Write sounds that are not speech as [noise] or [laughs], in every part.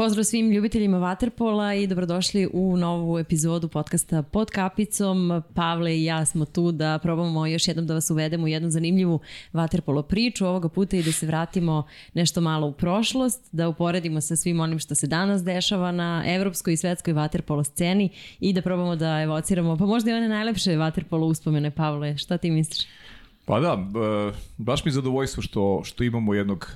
Pozdrav svim ljubiteljima Waterpola i dobrodošli u novu epizodu podcasta Pod kapicom. Pavle i ja smo tu da probamo još jednom da vas uvedemo u jednu zanimljivu Waterpolo priču ovoga puta i da se vratimo nešto malo u prošlost, da uporedimo sa svim onim što se danas dešava na evropskoj i svetskoj Waterpolo sceni i da probamo da evociramo, pa možda i one najlepše Waterpolo uspomene, Pavle. Šta ti misliš? Pa da, baš mi je zadovoljstvo što, što imamo jednog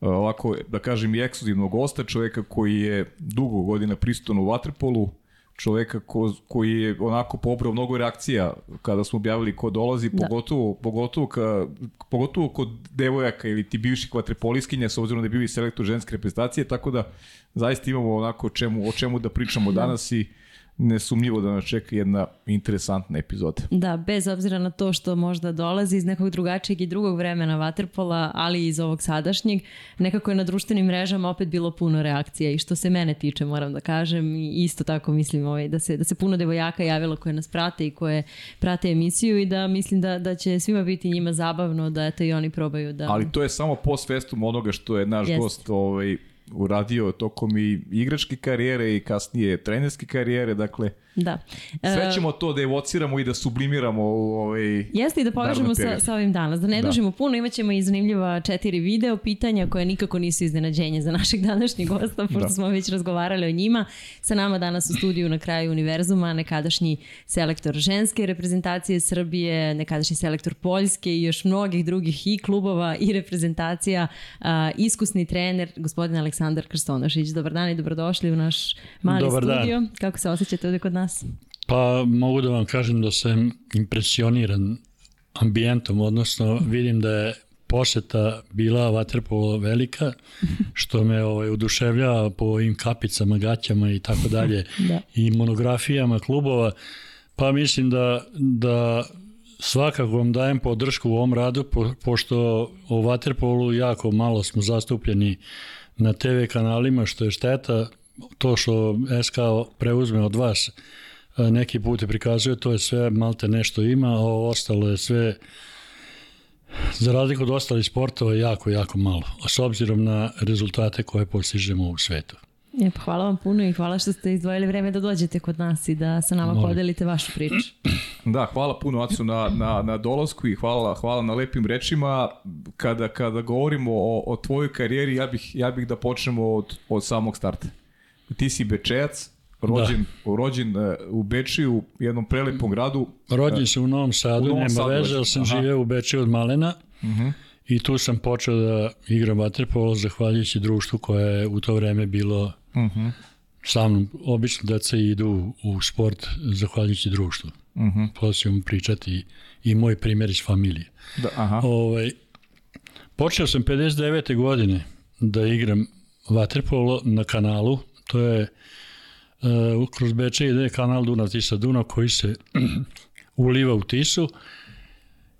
ovako, da kažem, i ekskluzivnog gosta, čoveka koji je dugo godina prisutan u Waterpolu, čoveka ko, koji je onako pobrao mnogo reakcija kada smo objavili ko dolazi, da. pogotovo, pogotovo, ka, pogotovo kod devojaka ili ti bivših vaterpoliskinja, s obzirom da je bio i selektor ženske reprezentacije, tako da zaista imamo onako čemu, o čemu da pričamo da. danas i nesumnjivo da nas čeka jedna interesantna epizoda. Da, bez obzira na to što možda dolazi iz nekog drugačijeg i drugog vremena Waterpola, ali i iz ovog sadašnjeg, nekako je na društvenim mrežama opet bilo puno reakcija i što se mene tiče, moram da kažem, i isto tako mislim ovaj, da, se, da se puno devojaka javilo koje nas prate i koje prate emisiju i da mislim da, da će svima biti njima zabavno da eto i oni probaju da... Ali to je samo post festum onoga što je naš Jest. gost ovaj, uradio tokom i igračke karijere i kasnije trenerske karijere, dakle Da. Sve e, ćemo to da evociramo i da sublimiramo u ovaj Jeste i da povežemo sa, sa ovim danas. Da ne da. dužimo puno, imaćemo i zanimljiva četiri video pitanja koje nikako nisu iznenađenje za našeg današnjeg gosta, pošto da. smo već razgovarali o njima. Sa nama danas u studiju na kraju univerzuma nekadašnji selektor ženske reprezentacije Srbije, nekadašnji selektor Poljske i još mnogih drugih i klubova i reprezentacija, a, iskusni trener gospodin Aleksandar Krstonošić. Dobar dan i dobrodošli u naš mali Dobar studio. Dan. Kako se osjećate ovde kod nas? Nas? Pa mogu da vam kažem da sam impresioniran ambijentom, odnosno vidim da je poseta bila vaterpolo velika, što me ovaj, uduševljava po ovim kapicama, gaćama i tako [laughs] dalje da. i monografijama klubova, pa mislim da, da svakako vam dajem podršku u ovom radu, po, pošto o vaterpolu jako malo smo zastupljeni na TV kanalima, što je šteta, to što SK preuzme od vas e, neki put prikazuje, to je sve malte nešto ima, a ovo ostalo je sve za razliku od ostalih sportova jako, jako malo, a s obzirom na rezultate koje postižemo u svetu. Je, pa hvala vam puno i hvala što ste izdvojili vreme da dođete kod nas i da sa nama Molim. podelite vašu priču. [clears throat] Da, hvala puno Acu na, na, na dolasku i hvala, hvala na lepim rečima. Kada, kada govorimo o, o tvojoj karijeri, ja bih, ja bih da počnemo od, od samog starta ti si Bečejac, rođen, da. rođen uh, u Bečiju, u jednom prelepom gradu. Rođen sam u Novom Sadu, u Novom nema Sadu, veze, ali sam Aha. živeo u Bečiju od malena. Uh mhm. -huh. I tu sam počeo da igram vaterpolo zahvaljujući društvu koje je u to vreme bilo uh mhm. -huh. sa mnom. Obično deca idu u sport zahvaljujući društvu. Uh. -huh. Posle ćemo pričati i, i moj primjer iz familije. Da, aha. Ovaj, počeo sam 59. godine da igram vaterpolo na kanalu To je uh, kroz Beče ide kanal Dunav Tisa Dunav koji se [clears throat] uliva u Tisu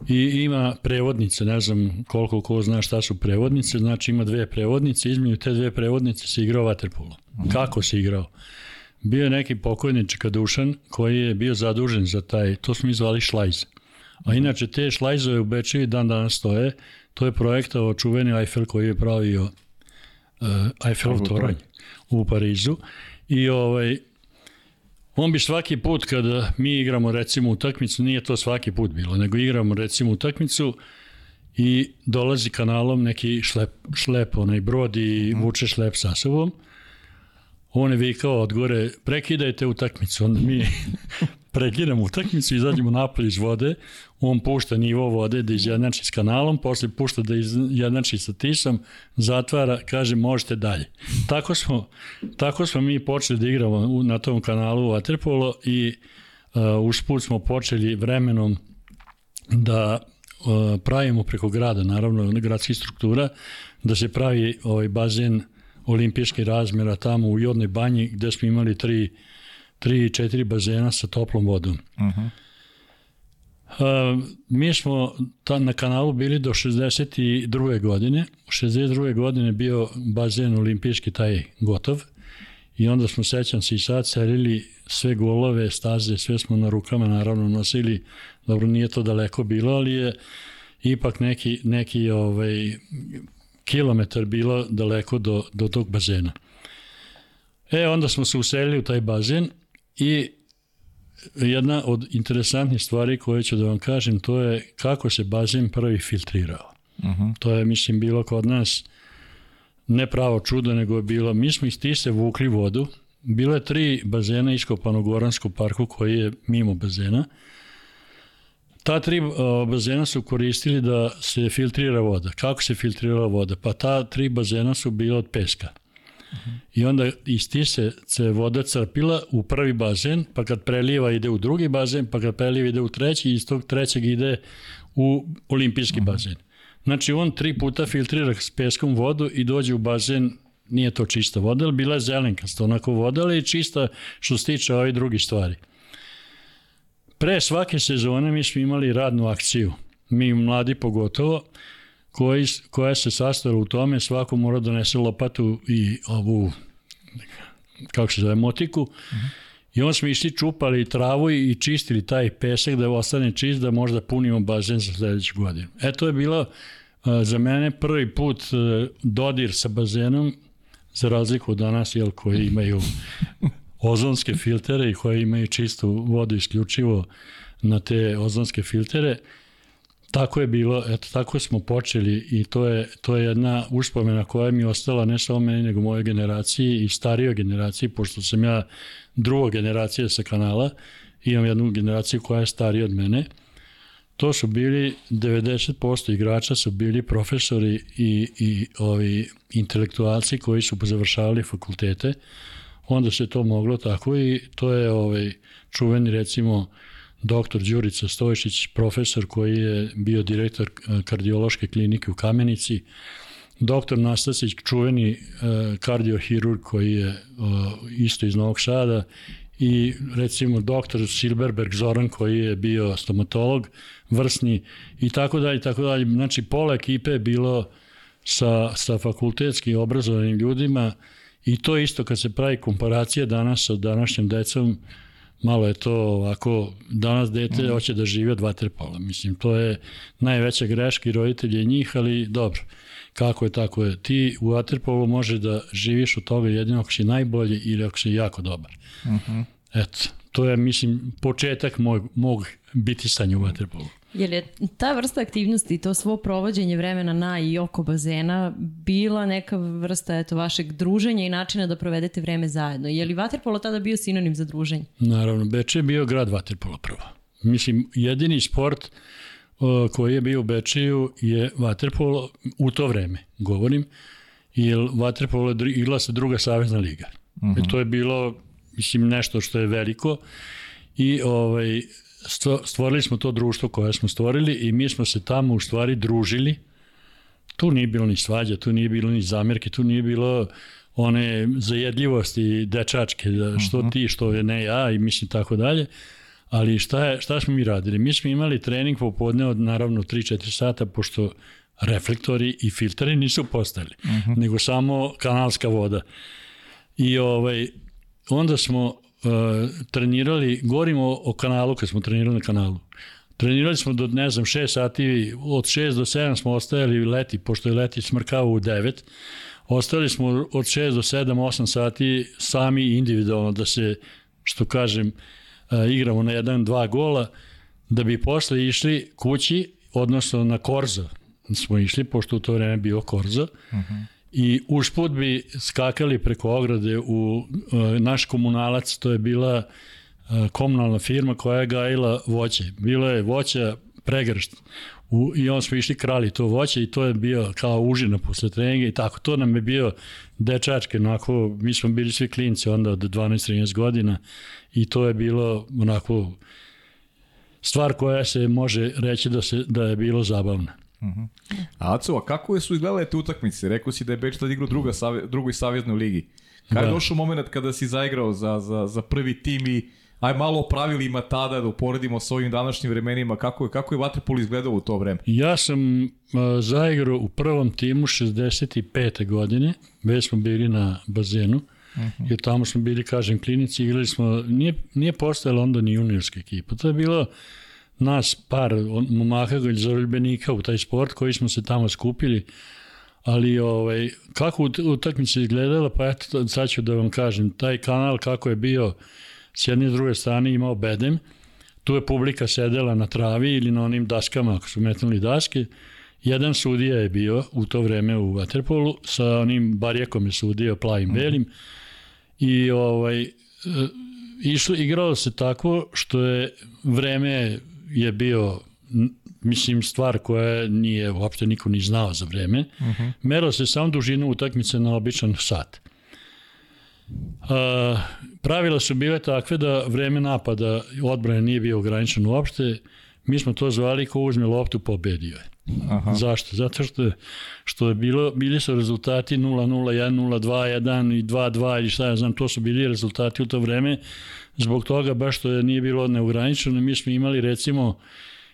i ima prevodnice, ne znam koliko ko zna šta su prevodnice, znači ima dve prevodnice, između te dve prevodnice se igrao vaterpolo. Mhm. Kako se igrao? Bio je neki pokojni Čekadušan koji je bio zadužen za taj, to smo izvali šlajz. A inače te šlajzove u Bečevi dan danas stoje, to je projektao čuveni Eiffel koji je pravio uh, Eiffelov toranj u Parizu i ovaj, on bi svaki put kada mi igramo recimo utakmicu, nije to svaki put bilo, nego igramo recimo utakmicu i dolazi kanalom neki šlep, šlep onaj brod i mhm. vuče šlep sa sobom. On je vikao od gore, prekidajte utakmicu. Onda mi [laughs] prekinemo utakmicu, izađemo napolje iz vode, on pušta nivo vode da izjednači s kanalom, posle pušta da izjednači sa tisom, zatvara, kaže možete dalje. Tako smo, tako smo mi počeli da igramo na tom kanalu Waterpolo i uh, usput smo počeli vremenom da uh, pravimo preko grada, naravno gradskih struktura, da se pravi ovaj bazen olimpijskih razmjera tamo u Jodnoj banji gde smo imali tri, tri četiri bazena sa toplom vodom. Uh -huh. Uh, mi smo ta, na kanalu bili do 62. godine. U 62. godine bio bazen olimpijski taj gotov i onda smo, sećam se i sad, celili sve golove, staze, sve smo na rukama naravno nosili. Dobro, nije to daleko bilo, ali je ipak neki, neki ovaj, kilometar bilo daleko do, do tog bazena. E, onda smo se uselili u taj bazen i jedna od interesantnih stvari koje ću da vam kažem, to je kako se bazen prvi filtrirao. Uh mhm. -huh. To je, mislim, bilo kod nas ne pravo čudo, nego je bilo, mi smo iz Tise vukli vodu, bilo je tri bazena iskopano u Goranskom parku koji je mimo bazena. Ta tri bazena su koristili da se filtrira voda. Kako se filtrirala voda? Pa ta tri bazena su bila od peska. I onda iz Tise se voda crpila u prvi bazen, pa kad preliva ide u drugi bazen, pa kad preliva ide u treći, iz tog trećeg ide u olimpijski bazen. Znači on tri puta filtrira s peskom vodu i dođe u bazen nije to čista voda, ali bila je zelenkasta, onako voda, ali je čista što se tiče ove drugi stvari. Pre svake sezone mi smo imali radnu akciju, mi mladi pogotovo, koji, koja se sastojala u tome, svako mora da donese lopatu i ovu, kako se zove, motiku, uh -huh. I onda smo išli čupali travu i čistili taj pesak da ostane čist da možda punimo bazen za sledeću godinu. E to je bilo za mene prvi put dodir sa bazenom za razliku od danas jel, koji imaju ozonske filtere i koji imaju čistu vodu isključivo na te ozonske filtere. Tako je bilo, eto tako smo počeli i to je, to je jedna uspomena koja mi je ostala ne samo meni nego moje generaciji i starijoj generaciji, pošto sam ja druga generacija sa kanala, imam jednu generaciju koja je starija od mene. To su bili, 90% igrača su bili profesori i, i ovi intelektualci koji su završavali fakultete. Onda se to moglo tako i to je ovaj čuveni recimo doktor Đurica Stojšić, profesor koji je bio direktor eh, kardiološke klinike u Kamenici, doktor Nastasić, čuveni uh, kardiohirurg koji je uh, isto iz Novog Sada i recimo doktor Silberberg Zoran koji je bio stomatolog vrsni i tako dalje, tako dalje. Znači pola ekipe je bilo sa, sa fakultetski obrazovanim ljudima i to isto kad se pravi komparacija danas sa današnjim decom, malo je to ovako, danas dete mm. hoće da živi od vaterpola. Mislim, to je najveća greška i roditelje njih, ali dobro, kako je tako je. Ti u vaterpolu može da živiš od toga jedino ako si najbolji ili ako si jako dobar. Mm -hmm. Eto, to je, mislim, početak mog, mog bitisanja u vaterpolu. Je li ta vrsta aktivnosti, to svo provođenje vremena na i oko bazena bila neka vrsta eto, vašeg druženja i načina da provedete vreme zajedno? Je li vaterpolo tada bio sinonim za druženje? Naravno, Beče je bio grad vaterpola prvo. Mislim, jedini sport o, koji je bio u Bečeju je vaterpolo u to vreme, govorim, jer vaterpolo je igla se druga savezna liga. Uh -huh. E, to je bilo, mislim, nešto što je veliko i ovaj, stvorili smo to društvo koje smo stvorili i mi smo se tamo u stvari družili. Tu nije bilo ni svađa, tu nije bilo ni zamerke, tu nije bilo one zajedljivosti dečačke, da što mhm. ti, što je ne ja i mislim tako dalje. Ali šta, je, šta smo mi radili? Mi smo imali trening popodne od naravno 3-4 sata, pošto reflektori i filteri nisu postali, uh mhm. -huh. nego samo kanalska voda. I ovaj, onda smo uh, trenirali, govorimo o, kanalu kad smo trenirali na kanalu. Trenirali smo do, ne znam, 6 sati, od 6 do 7 smo ostajali leti, pošto je leti smrkao u 9. Ostali smo od 6 do 7, 8 sati sami individualno da se, što kažem, uh, igramo na jedan, dva gola, da bi posle išli kući, odnosno na Korzo smo išli, pošto u to vreme bio Korzo, uh mhm. -huh i ušput bi skakali preko ograde u uh, naš komunalac, to je bila uh, komunalna firma koja je gajila voće. Bilo je voća pregršt u, i on smo išli krali to voće i to je bio kao užina posle treninga i tako. To nam je bio dečačke, onako, mi smo bili svi klinci onda od 12-13 godina i to je bilo onako stvar koja se može reći da, se, da je bilo zabavna. Uh. -huh. A Aco, a kako su izgledale te utakmice? Rekao si da je Beč tad igrao druga, savje, drugoj savjeznoj ligi. Kada da. je došao moment kada si zaigrao za, za, za prvi tim i aj malo o pravilima tada da uporedimo sa ovim današnjim vremenima, kako je, kako je Vatrepol izgledao u to vreme? Ja sam uh, zaigrao u prvom timu 65. godine, već smo bili na bazenu, uh. -huh. jer tamo smo bili, kažem, klinici, igrali smo, nije, nije postojala onda ni juniorska ekipa, to je bilo nas par momaka ili zaroljubenika u taj sport koji smo se tamo skupili, ali ovaj, kako utakmica izgledala, pa eto sad ću da vam kažem, taj kanal kako je bio s jedne i druge strane imao bedem, tu je publika sedela na travi ili na onim daskama ako su metnuli daske, jedan sudija je bio u to vreme u Waterpolu, sa onim barjekom je sudio plavim belim i ovaj, e, išlo, igralo se tako što je vreme je bio mislim, stvar koja nije uopšte niko ni znao za vreme. Uh mhm. -huh. Merilo se samo dužinu utakmice na običan sat. A, pravila su bile takve da vreme napada odbrane nije bio ograničen uopšte. Mi smo to zvali ko uzme loptu pobedio je. Aha. Zašto? Zato što što je bilo, bili su rezultati 0-0, 1-0, 2-1 i 2-2 ili šta ja znam, to su bili rezultati u to vreme. Zbog toga baš što je nije bilo neograničeno, mi smo imali recimo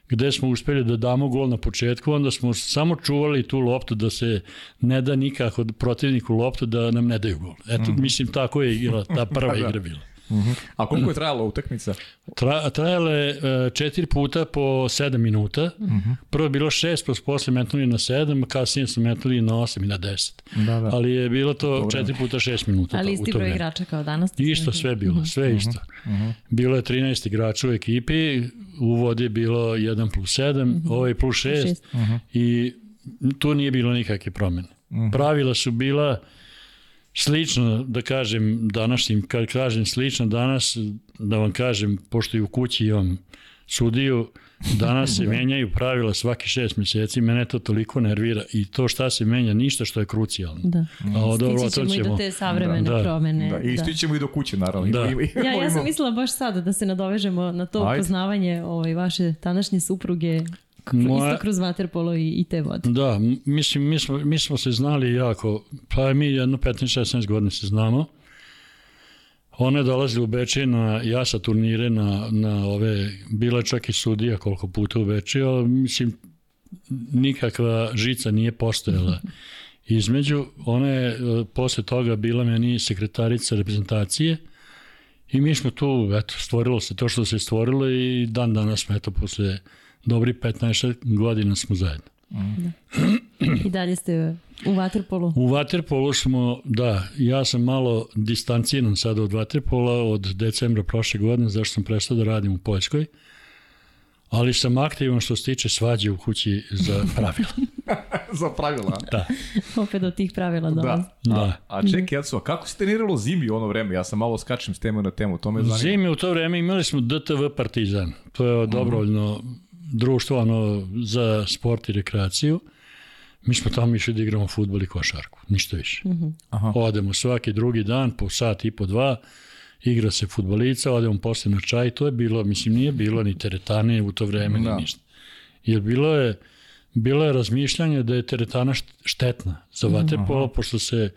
gde smo uspeli da damo gol na početku, onda smo samo čuvali tu loptu da se ne da nikako protivniku loptu da nam ne daju gol. Eto, mm mislim, tako je igra, ta prva da. igra bila. Uh -huh. A koliko je trajala utakmica? Tra, trajala je uh, četiri puta po 7 minuta. Uh mhm. -huh. Prvo je bilo šest, pa posle metnuli na 7, kasnije su metnuli na 8 i na 10. Da, da. Ali je bilo to četiri puta 6 minuta. Ali isti broj igrača kao danas? Isto sve bilo, mhm. sve isto. Uh -huh. Bilo je 13 igrača u ekipi, u vodi je bilo 1 plus 7, uh -huh. ovaj plus 6, 6. Uh -huh. i tu nije bilo nikakve promene. Uh -huh. Pravila su bila slično, da kažem, današnjim, kad kažem slično danas, da vam kažem, pošto i u kući imam sudiju, danas se [laughs] da. menjaju pravila svaki šest meseci, mene to toliko nervira i to šta se menja, ništa što je krucijalno. Da. A, dobro, Stići ćemo, ćemo i do te savremene da, promene. Da, i stićemo da. i do kuće, naravno. Da. ja, ja sam mislila baš sada da se nadovežemo na to Ajde. poznavanje ovaj, vaše tanašnje supruge Moja... Isto kroz vaterpolo i, i te vode. Da, mislim, mi smo, mi smo se znali jako, pa mi jedno 15-16 godina se znamo. Ona je dolazila u Beče na jasa turnire, na, na ove, bila čak i sudija koliko puta u Beče, ali mislim, nikakva žica nije postojala [laughs] između. Ona je e, posle toga bila meni sekretarica reprezentacije i mi smo tu, eto, stvorilo se to što se stvorilo i dan danas smo, eto, posle dobri 15 godina smo zajedno. Da. [clears throat] I dalje ste u Waterpolu? U Waterpolu smo, da, ja sam malo distanciran sada od Waterpola od decembra prošle godine, zašto sam prestao da radim u Poljskoj, ali sam aktivan što se tiče svađe u kući za [laughs] pravila. [laughs] za pravila? Da. Opet do tih pravila dolazi. Da. da. A, a čekaj, Jaco, kako se treniralo zimi u ono vreme? Ja sam malo skačem s teme na temu, to me zanima. Zimi u to vreme imali smo DTV Partizan. To je dobrovoljno društvo ono, za sport i rekreaciju. Mi smo tamo išli da igramo futbol i košarku, ništa više. Mhm. -huh. Aha. Odemo svaki drugi dan po sat i po dva, igra se futbolica, odemo posle na čaj, to je bilo, mislim, nije bilo ni teretane u to vreme, da. ni ništa. Jer bilo je, bilo je razmišljanje da je teretana štetna za vaterpolo, uh -huh. pošto se,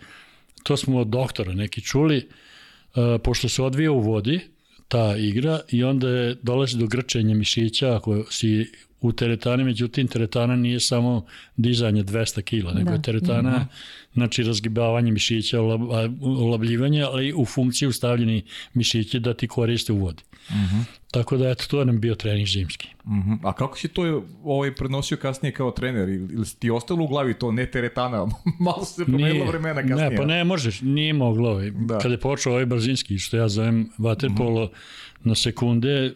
to smo od doktora neki čuli, uh, pošto se odvija u vodi, ta igra i onda je dolazi do grčenja mišića ako si u teretani, međutim teretana nije samo dizanje 200 kila, nego da. je teretana mm -hmm. znači razgibavanje mišića, olabljivanje, ali u funkciju stavljeni mišići da ti koriste u vodi. -hmm. Tako da eto, to je nam bio trening zimski. Mm -hmm. A kako si to ovaj, prenosio kasnije kao trener? Ili ti ostalo u glavi to, ne teretana, [laughs] malo se promenilo vremena kasnije? Ne, pa ne možeš, nije moglo. Ovaj. Da. Kada je počeo ovaj brzinski, što ja zovem vaterpolo, mm -hmm. na sekunde,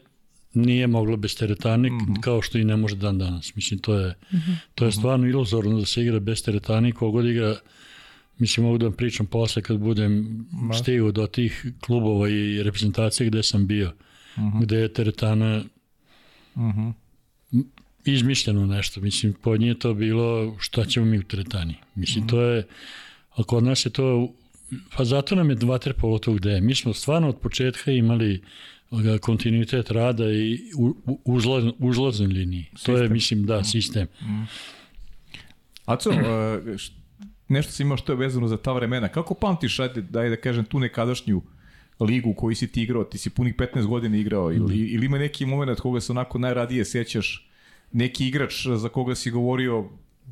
nije moglo bez teretane, mm -hmm. kao što i ne može dan danas. Mislim, to je, mm -hmm. to je stvarno iluzorno da se igra bez teretane, kogod igra Mislim, mogu da vam pričam posle kad budem Ma. stigao do tih klubova i reprezentacije gde sam bio. Mm uh -huh. gde je teretana uh -huh. izmišljeno nešto. Mislim, pod nije to bilo šta ćemo mi u teretani. Mislim, uh -huh. to je, a kod nas je to, pa zato nam je vaterpolo to gde je. Mi smo stvarno od početka imali kontinuitet rada i uzlaz, uzlaznoj liniji. Sistem. To je, mislim, da, sistem. Uh -huh. Aco, uh, nešto si imao što je vezano za ta vremena. Kako pamtiš, ajde, daj da kažem, tu nekadašnju uh, ligu koji si ti igrao, ti si punih 15 godina igrao ili, mm. ili ima neki moment koga se onako najradije sećaš, neki igrač za koga si govorio,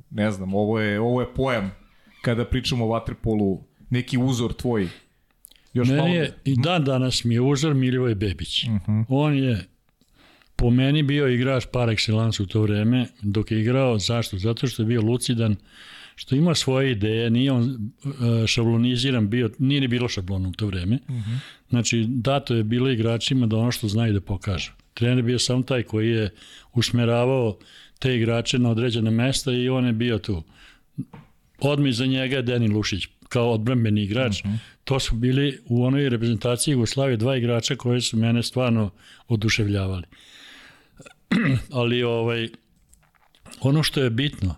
ne znam, ovo je, ovo je pojam kada pričamo o vaterpolu, neki uzor tvoj. Još Meni malo... je, i dan danas mi je uzor Milivoj Bebić. Uh mhm. -huh. On je po meni bio igrač par excellence u to vreme dok je igrao. Zašto? Zato što je bio lucidan, što ima svoje ideje, nije on uh, šabloniziran bio, nije ni bilo šablona u to vreme. Uh mhm. -huh. Znači, dato je bilo igračima da ono što znaju da pokažu. Trener bio sam taj koji je usmeravao te igrače na određene mesta i on je bio tu. Odmi za njega je Deni Lušić kao odbrambeni igrač. Uh mhm. -huh. To su bili u onoj reprezentaciji Jugoslavije dva igrača koji su mene stvarno oduševljavali. [clears throat] Ali ovaj, ono što je bitno,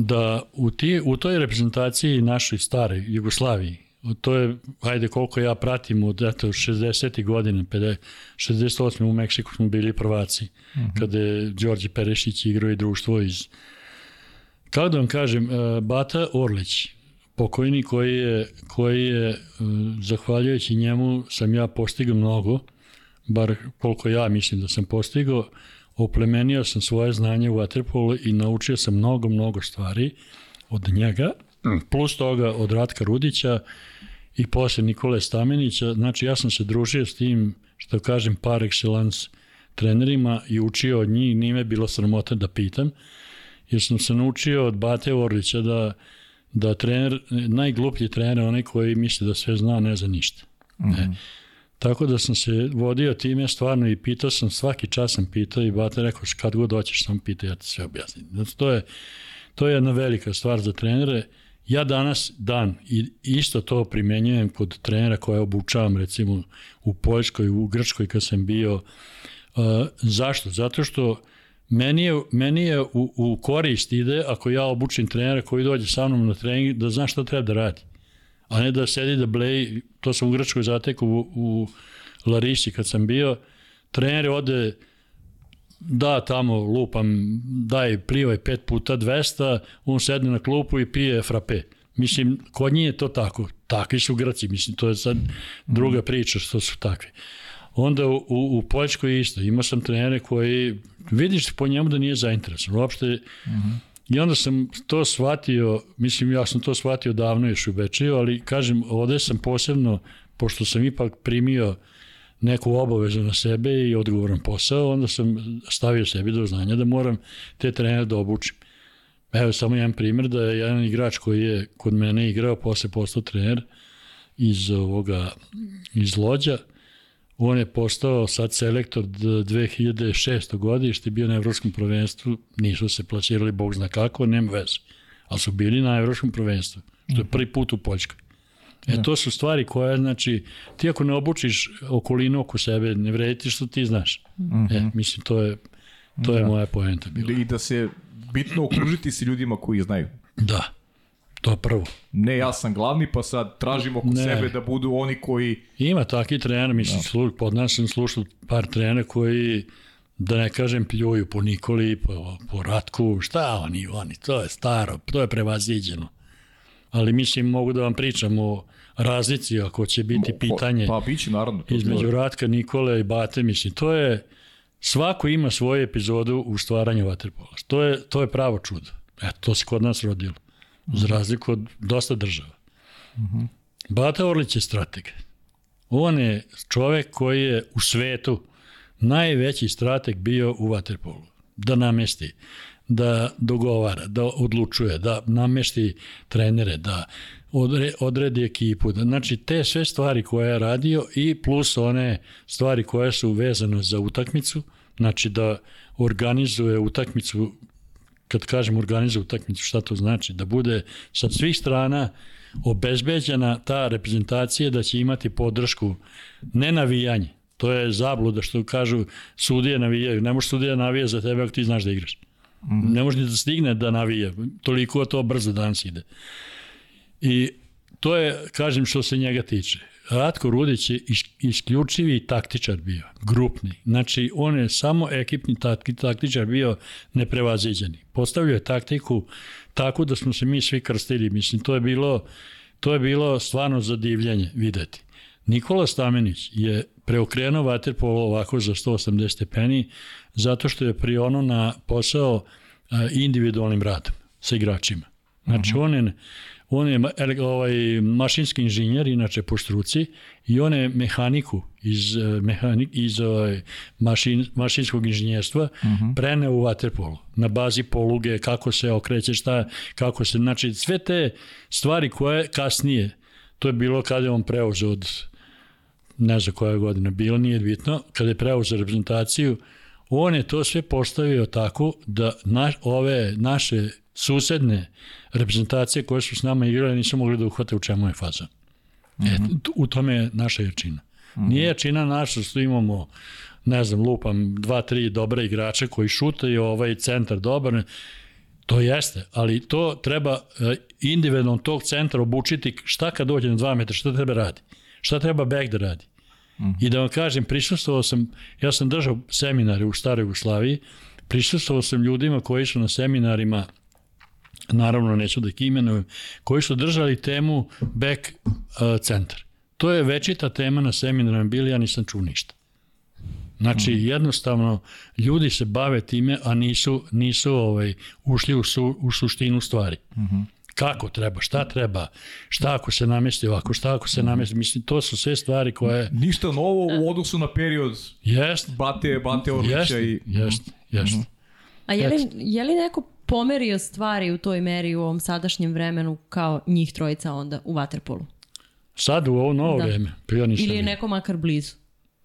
da u, ti, u toj reprezentaciji našoj stare Jugoslaviji, to je, ajde koliko ja pratim od eto, 60. godine, 68. u Meksiku smo bili prvaci, mhm. -huh. kada je Đorđe Perešić igrao i društvo iz... Kako da vam kažem, e, Bata Orlić, pokojni koji je, koji je, e, zahvaljujući njemu, sam ja postigao mnogo, bar koliko ja mislim da sam postigao, oplemenio sam svoje znanje u Waterpolu i naučio sam mnogo, mnogo stvari od njega, plus toga od Ratka Rudića i posle Nikole Stamenića. Znači, ja sam se družio s tim, što kažem, par excellence trenerima i učio od njih, nije bilo sramota da pitam, jer sam se naučio od Bate Orlića da, da trener, najgluplji trener, onaj koji misli da sve zna, ne zna ništa. Mm -hmm. ne. Tako da sam se vodio time stvarno i pitao sam, svaki čas sam pitao i Bata rekao, kad god doćeš sam pitao, ja ti sve objasnim. Znači, to je, to je jedna velika stvar za trenere. Ja danas dan i isto to primenjujem kod trenera koje obučavam recimo u Poljskoj, u Grčkoj kad sam bio. Uh, zašto? Zato što meni je, meni je u, u korist ide ako ja obučim trenera koji dođe sa mnom na trening da zna šta treba da radi a ne da sedi da bleji, to sam u Grčkoj zateku u, u Lariši kad sam bio, trener ode da tamo lupam, daj plivaj pet puta 200, on sedne na klupu i pije frape. Mislim, kod njih je to tako. Takvi su Grci, mislim, to je sad druga priča što su takvi. Onda u, u, u Poljskoj isto, imao sam trenere koji, vidiš po njemu da nije zainteresovan. Uopšte, mhm. -huh. I onda sam to shvatio, mislim ja sam to shvatio davno još u Bečiju, ali kažem, ovde sam posebno, pošto sam ipak primio neku obavezu na sebe i odgovoran posao, onda sam stavio sebi do znanja da moram te trenere da obučim. Evo samo jedan primjer da je jedan igrač koji je kod mene igrao, posle postao trener iz ovoga, iz Lođa, On je postao sad selektor 2006. godište, bio na evropskom prvenstvu, nisu se plasirali, bog zna kako, nema veze. Ali su bili na evropskom prvenstvu, što je prvi put u Poljskoj. E, da. to su stvari koje, znači, ti ako ne obučiš okolinu oko sebe, ne vredi što ti znaš. Mm -hmm. E, mislim, to je, to je da. moja poenta bila. I da se bitno okružiti se ljudima koji znaju. Da. To prvo. Ne, ja sam glavni, pa sad tražimo oko ne. sebe da budu oni koji... Ima takvi trener, mislim, da. Slu, pod nas sam slušao par trenera koji, da ne kažem, pljuju po Nikoli, po, po Ratku, šta oni, oni, to je staro, to je prevaziđeno. Ali mislim, mogu da vam pričam o razlici, ako će biti pitanje pa, biće, naravno, to između Ratka, Nikole i Bate, mislim, to je, svako ima svoju epizodu u stvaranju vaterpola. To je, to je pravo čudo. Eto, to se kod nas rodilo za razliku od dosta država. Uh -huh. Bata Orlić je strateg. On je čovek koji je u svetu najveći strateg bio u Waterpolu. Da namesti, da dogovara, da odlučuje, da namešti trenere, da odredi ekipu. Da, znači, te sve stvari koje je radio i plus one stvari koje su vezane za utakmicu, znači da organizuje utakmicu kad kažem organizuje utakmicu, šta to znači? Da bude sa svih strana obezbeđena ta reprezentacija da će imati podršku, ne navijanje. To je zabluda što kažu sudije navijaju. Ne može sudija navija za tebe ako ti znaš da igraš. Mm. Ne može ni da stigne da navija. Toliko to brzo danas ide. I to je, kažem, što se njega tiče. Ratko Rudić je isključivi taktičar bio, grupni. Znači, on je samo ekipni taktičar bio neprevaziđeni. Postavio je taktiku tako da smo se mi svi krstili. Mislim, to je bilo, to je bilo stvarno zadivljanje videti. Nikola Stamenić je preokrenuo vaterpolo ovako za 180 stepeni zato što je prionuo na posao individualnim radom sa igračima. Znači, uh -huh. on je, on je ovaj, mašinski inženjer, inače po struci, i on je mehaniku iz, eh, mehanik, iz ovaj, mašin, mašinskog inženjerstva uh -huh. preneo u vaterpolu na bazi poluge, kako se okreće, šta, kako se, znači sve te stvari koje kasnije, to je bilo kada je on preuzeo od ne znam koja godina bila, nije bitno, kada je preuzeo reprezentaciju, on je to sve postavio tako da naš, ove naše susedne reprezentacije koje su s nama igrale nisu mogli da uhvate u čemu je faza. Mm -hmm. e, u tome je naša jačina. Mm -hmm. Nije jačina naša što imamo ne znam, lupam, dva, tri dobre igrače koji šutaju, ovaj centar dobar, to jeste, ali to treba e, individualno tog centra obučiti šta kad dođe na dva metra, šta treba radi, šta treba back da radi. Mm -hmm. I da vam kažem, prisustovao sam, ja sam držao seminare u Staroj Jugoslaviji, prisustovao sam ljudima koji su na seminarima naravno neću da ih imenujem, koji su držali temu back uh, centar. To je večita tema na seminarima bili, ja nisam čuo ništa. Znači, mm. jednostavno, ljudi se bave time, a nisu, nisu ovaj, ušli u, su, u suštinu stvari. Mm -hmm. Kako treba, šta treba, šta ako se namesti ovako, šta ako se namesti, mislim, to su sve stvari koje... Ništa novo u odnosu na period jest, Bate, Bate Orlića jest, i... Jest, jest. Mm -hmm. A je li, je li neko pomerio stvari u toj meri u ovom sadašnjem vremenu kao njih trojica onda u Waterpolu? Sad u ovo novo da. vreme? Pa ja nisam Ili je neko makar blizu?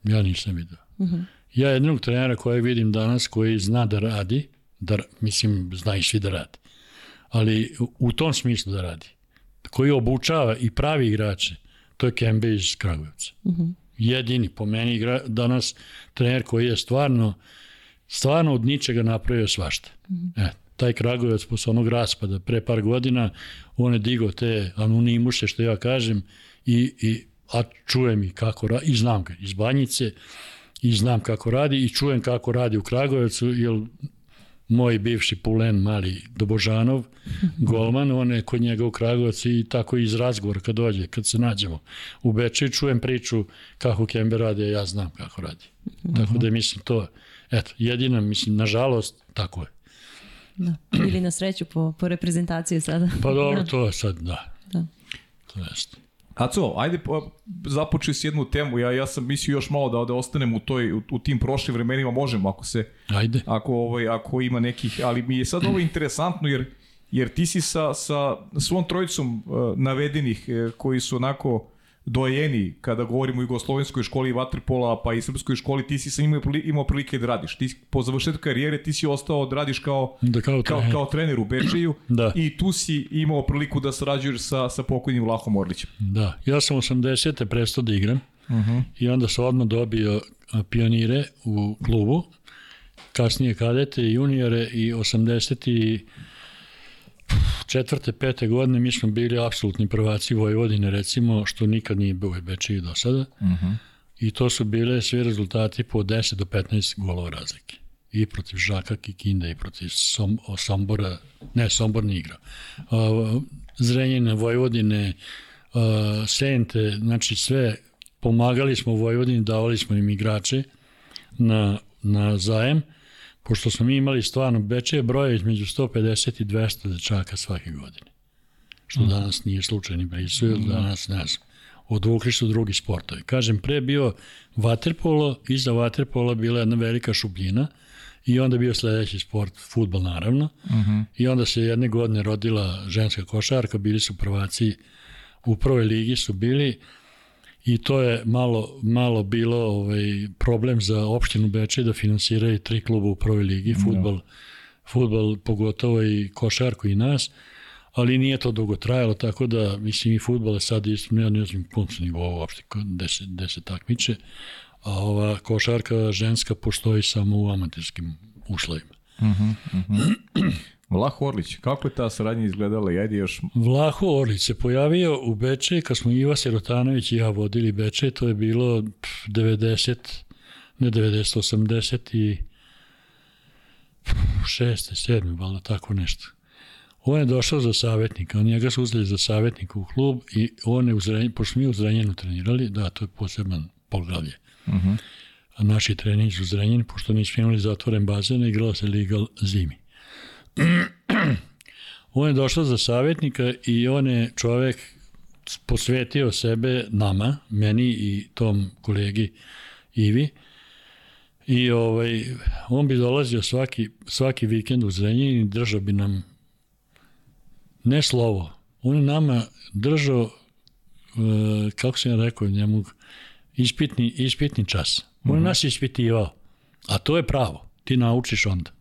Ja nisam vidio. Uh mhm. -huh. Ja jednog trenera koje vidim danas koji zna da radi, da, mislim, zna i svi da radi, ali u tom smislu da radi, koji obučava i pravi igrače, to je Kembe iz Kragujevca. Uh mhm. -huh. Jedini, po meni, igra, danas trener koji je stvarno, stvarno od ničega napravio svašta. Uh mhm. -huh. E, taj Kragujevac posle onog raspada pre par godina, on je digao te anonimuse, što ja kažem, i, i a čujem i kako radi, i znam ga iz Banjice, i znam kako radi, i čujem kako radi u Kragujevcu, jer moj bivši pulen mali Dobožanov, [laughs] golman, on je kod njega u Kragujevcu i tako iz razgovora kad dođe, kad se nađemo u Beču čujem priču kako Kembe radi, a ja znam kako radi. Tako da mislim to, eto, jedina, mislim, nažalost, tako je. Da. [clears throat] Ili na sreću po, po reprezentaciji sada. Pa dobro, da. to je sad, da. da. To jeste. Aco, ajde započeo s jednu temu. Ja ja sam mislio još malo da da ostanem u toj u, u tim prošlim vremenima, možemo ako se Ajde. Ako ovaj ako ima nekih, ali mi je sad ovo interesantno jer jer ti si sa sa svom trojicom uh, navedenih uh, koji su onako dojeni kada govorimo o jugoslovenskoj školi vaterpola pa i srpskoj školi ti si sam imao, imao prilike da radiš ti po završetku karijere ti si ostao da radiš kao da kao, kao, kao trener u Bečeju [clears throat] da. i tu si imao priliku da sarađuješ sa sa pokojnim Vlahom Orlićem da ja sam 80. prestao da igram uh mhm. -huh. i onda sam odmah dobio pionire u klubu kasnije kadete i juniore i 80 i četvrte, pete godine mi smo bili apsolutni prvaci Vojvodine, recimo, što nikad nije bilo u Bečiji do sada. Uh mhm. -huh. I to su bile svi rezultati po 10 do 15 golova razlike. I protiv Žaka Kikinda i protiv Som, Sombora, ne, Sombor nije igrao. Uh, Vojvodine, uh, Sente, znači sve, pomagali smo Vojvodini, davali smo im igrače na, na zajem pošto smo mi imali stvarno Beče broje između 150 i 200 dečaka svake godine. Što mm. danas nije slučaj ni blizu, mm. danas ne znam. Odvukli su drugi sportovi. Kažem, pre bio vaterpolo, iza vaterpola bila jedna velika šubljina i onda bio sledeći sport, futbol naravno. Mm -hmm. I onda se jedne godine rodila ženska košarka, bili su prvaci u prvoj ligi su bili, i to je malo, malo bilo ovaj, problem za opštinu Beče da finansiraju tri kluba u prvoj ligi, futbol, no. futbol pogotovo i košarku i nas, ali nije to dugo trajalo, tako da mislim i futbol je sad isto, ja ne znam kom su nivou uopšte, gde se, gde se takmiče, a ova košarka ženska postoji samo u amaterskim uslovima. Uh -huh, uh -huh. Vlaho Orlić, kako je ta saradnja izgledala? Ajde još... Vlaho Orlić se pojavio u Beče, kad smo Iva Sirotanović i ja vodili Beče, to je bilo 90, ne 90, 80 i 6. 7. valjda tako nešto. On je došao za savjetnika, on njega su uzeli za savjetnika u klub i on je u pošto mi u Zrenjenu trenirali, da, to je poseban poglavlje. Uh. -huh. A naši treningi u Zrenjeni, pošto nismo imali zatvoren bazen, igrala se Liga zimi. [clears throat] On je došao za savjetnika i on je čovek posvetio sebe nama, meni i tom kolegi Ivi. I ovaj, on bi dolazio svaki, svaki vikend u Zrenjini i držao bi nam ne slovo. On je nama držao, e, kako sam ja rekao njemu, ispitni, ispitni čas. On je mhm. nas ispitivao. A to je pravo. Ti naučiš onda.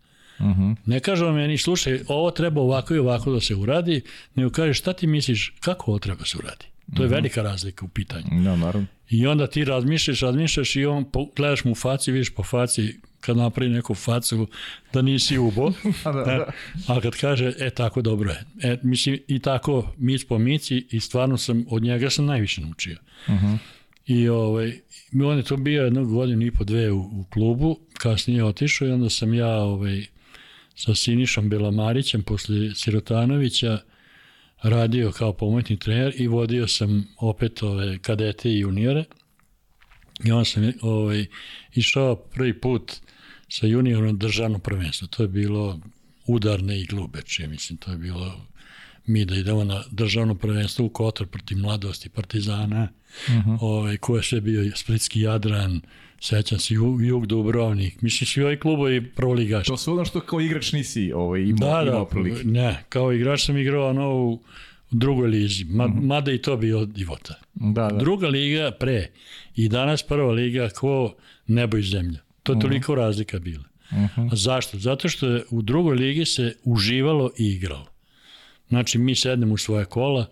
Uh. -huh. Ne kaže on meni, slušaj, ovo treba ovako i ovako da se uradi, nego kaže šta ti misliš, kako ovo treba da se uradi? To je mhm. velika razlika u pitanju. Ja, naravno. I onda ti razmišljaš, razmišljaš i on gledaš mu faci, vidiš po faci kad napravi neku facu da nisi ubo. [laughs] da, da. E, a kad kaže, e tako dobro je. E, mislim, i tako mic po mici i stvarno sam, od njega sam najviše naučio. Uh mhm. -huh. I ovaj, on je to bio jednog godinu i po dve u, u klubu, kasnije otišao i onda sam ja ovaj, sa Sinišom Belamarićem posle Sirotanovića radio kao pomoćni trener i vodio sam opet ove kadete i juniore. I onda sam ovaj, išao prvi put sa juniorom državno prvenstvo. To je bilo udarne i glubeče, mislim, to je bilo mi da idemo na državno prvenstvo u Kotor protiv mladosti Partizana, uh mhm. -huh. ovaj, ko je sve bio Splitski Jadran, sećam se Jug Dubrovnik, mislim svi ovi klubovi prvoligaši. To su ono što kao igrač nisi ovaj, imao, da, imao da, prilike. Ne, kao igrač sam igrao ono u drugoj lizi, ma, mhm. -huh. mada i to bio divota. Da, da. Druga liga pre i danas prva liga ko nebo i zemlja. To je mhm. toliko razlika bila. Uh -huh. A zašto? Zato što je u drugoj ligi se uživalo i igralo. Znači, mi sednemo u svoje kola,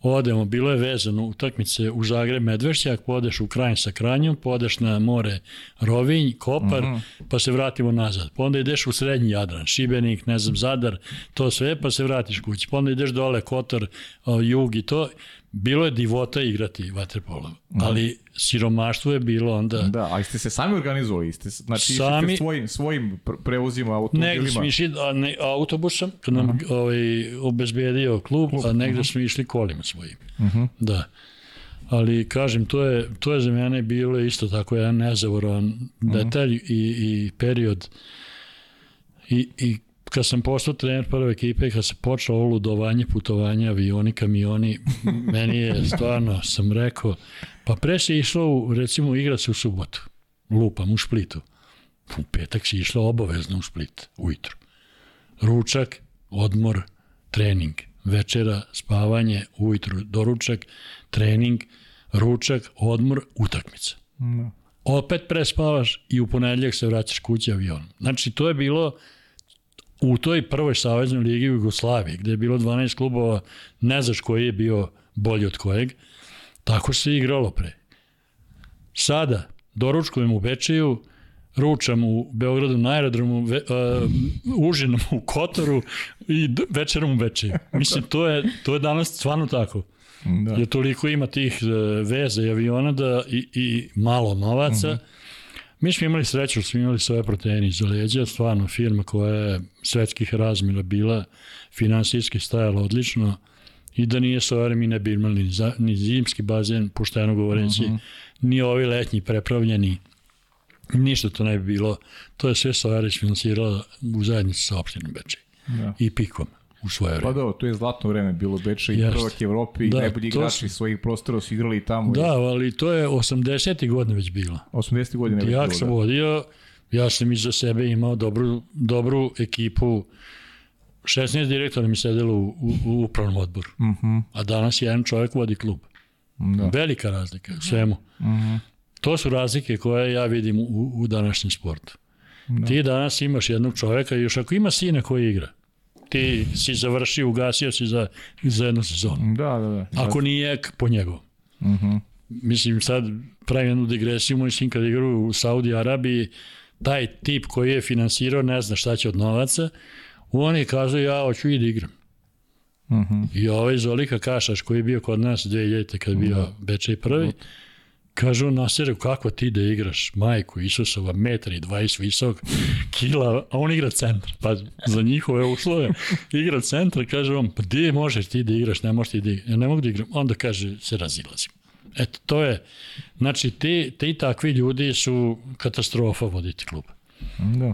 odemo, bilo je vezano utakmice u Zagreb Medvešćak, podeš u Krajn sa Kranjom, podeš na more Rovinj, Kopar, uh mhm. -huh. pa se vratimo nazad. Pa onda ideš u Srednji Jadran, Šibenik, ne znam, Zadar, to sve, pa se vratiš kući. Pa onda ideš dole, Kotor, Jug i to bilo je divota igrati vaterpolo, da. ali siromaštvo je bilo onda... Da, a ste se sami organizovali? Ste, znači, sami, ste svojim, svojim prevozima automobilima? Negde smo išli ne, autobusom, kad nam uh -huh. ovaj, obezbedio klub, klub, a negde uh -huh. smo išli kolima svojim. Uh -huh. Da. Ali, kažem, to je, to je za mene bilo isto tako jedan nezavoran uh -huh. detalj i, i period i, i kad sam postao trener prve ekipe, kad se počelo ovo ludovanje, putovanje, avioni, kamioni, meni je stvarno, sam rekao, pa pre se išlo, u, recimo, igra se u subotu, lupam, u Splitu. U petak se išlo obavezno u Split, ujutru. Ručak, odmor, trening, večera, spavanje, ujutru, doručak, trening, ručak, odmor, utakmica. No. Opet prespavaš i u ponedljak se vraćaš kući avionom. Znači, to je bilo u toj prvoj saveznoj ligi u Jugoslaviji, gde je bilo 12 klubova, ne znaš koji je bio bolji od kojeg, tako se igralo pre. Sada, doručkujem u Bečeju, ručam u Beogradu na aerodromu, ve, uh, užinom u Kotoru i večerom u Bečeju. Mislim, to je, to je danas stvarno tako. Da. Jer toliko ima tih uh, veza i aviona da, i, i malo novaca, uh mhm. -huh Mi smo imali sreću, smo imali svoje proteine iz leđa, stvarno firma koja je svetskih razmjera bila, finansijski stajala odlično i da nije Sojare mi ne bi imali ni, za, ni zimski bazen, pošteno govoreći, uh mhm. -huh. ni ovi letnji prepravljeni, ništa to ne bi bilo. To je sve Sojare finansirala u zajednici sa opštinom Bečej ja. i Pikom u svoje vreme. Pa da, to je zlatno vreme bilo Beče i prvak Evropi da, i najbolji igrači svojih prostora su igrali tamo. Da, ali to je 80. godine već bilo. 80. godine već bilo, Ja sam da. vodio, ja sam iza sebe imao dobru, dobru ekipu, 16 direktora mi sedelo u, u, u upravnom odboru. Uh mhm. -huh. A danas jedan čovjek vodi klub. Da. Velika razlika u svemu. Uh mhm. -huh. To su razlike koje ja vidim u, u današnjem sportu. Da. Ti danas imaš jednog čoveka i još ako ima sina koji igra, ti si završio, ugasio si za, za jednu sezonu. Da, da, da. Ako nije, po njegovom. Uh mhm. -huh. Mislim, sad pravim jednu digresiju, sin kad igra u Saudi Arabiji, taj tip koji je finansirao ne zna šta će od novaca, on je kazao ja hoću i da igram. Uh mhm. -huh. I ovaj Zolika Kašaš koji je bio kod nas 2000. kad je bio uh -huh. Bečej prvi, uh -huh Kaže on Nasere, kako ti da igraš majku Isusova, metar i 20 visok, kila, a on igra centar. Pa za njihove uslove igra centar, kaže on, pa gde možeš ti da igraš, ne možeš ti da igraš, ja ne mogu da igram. Onda kaže, se razilazim. Eto, to je, znači, ti, ti takvi ljudi su katastrofa voditi klub. Da.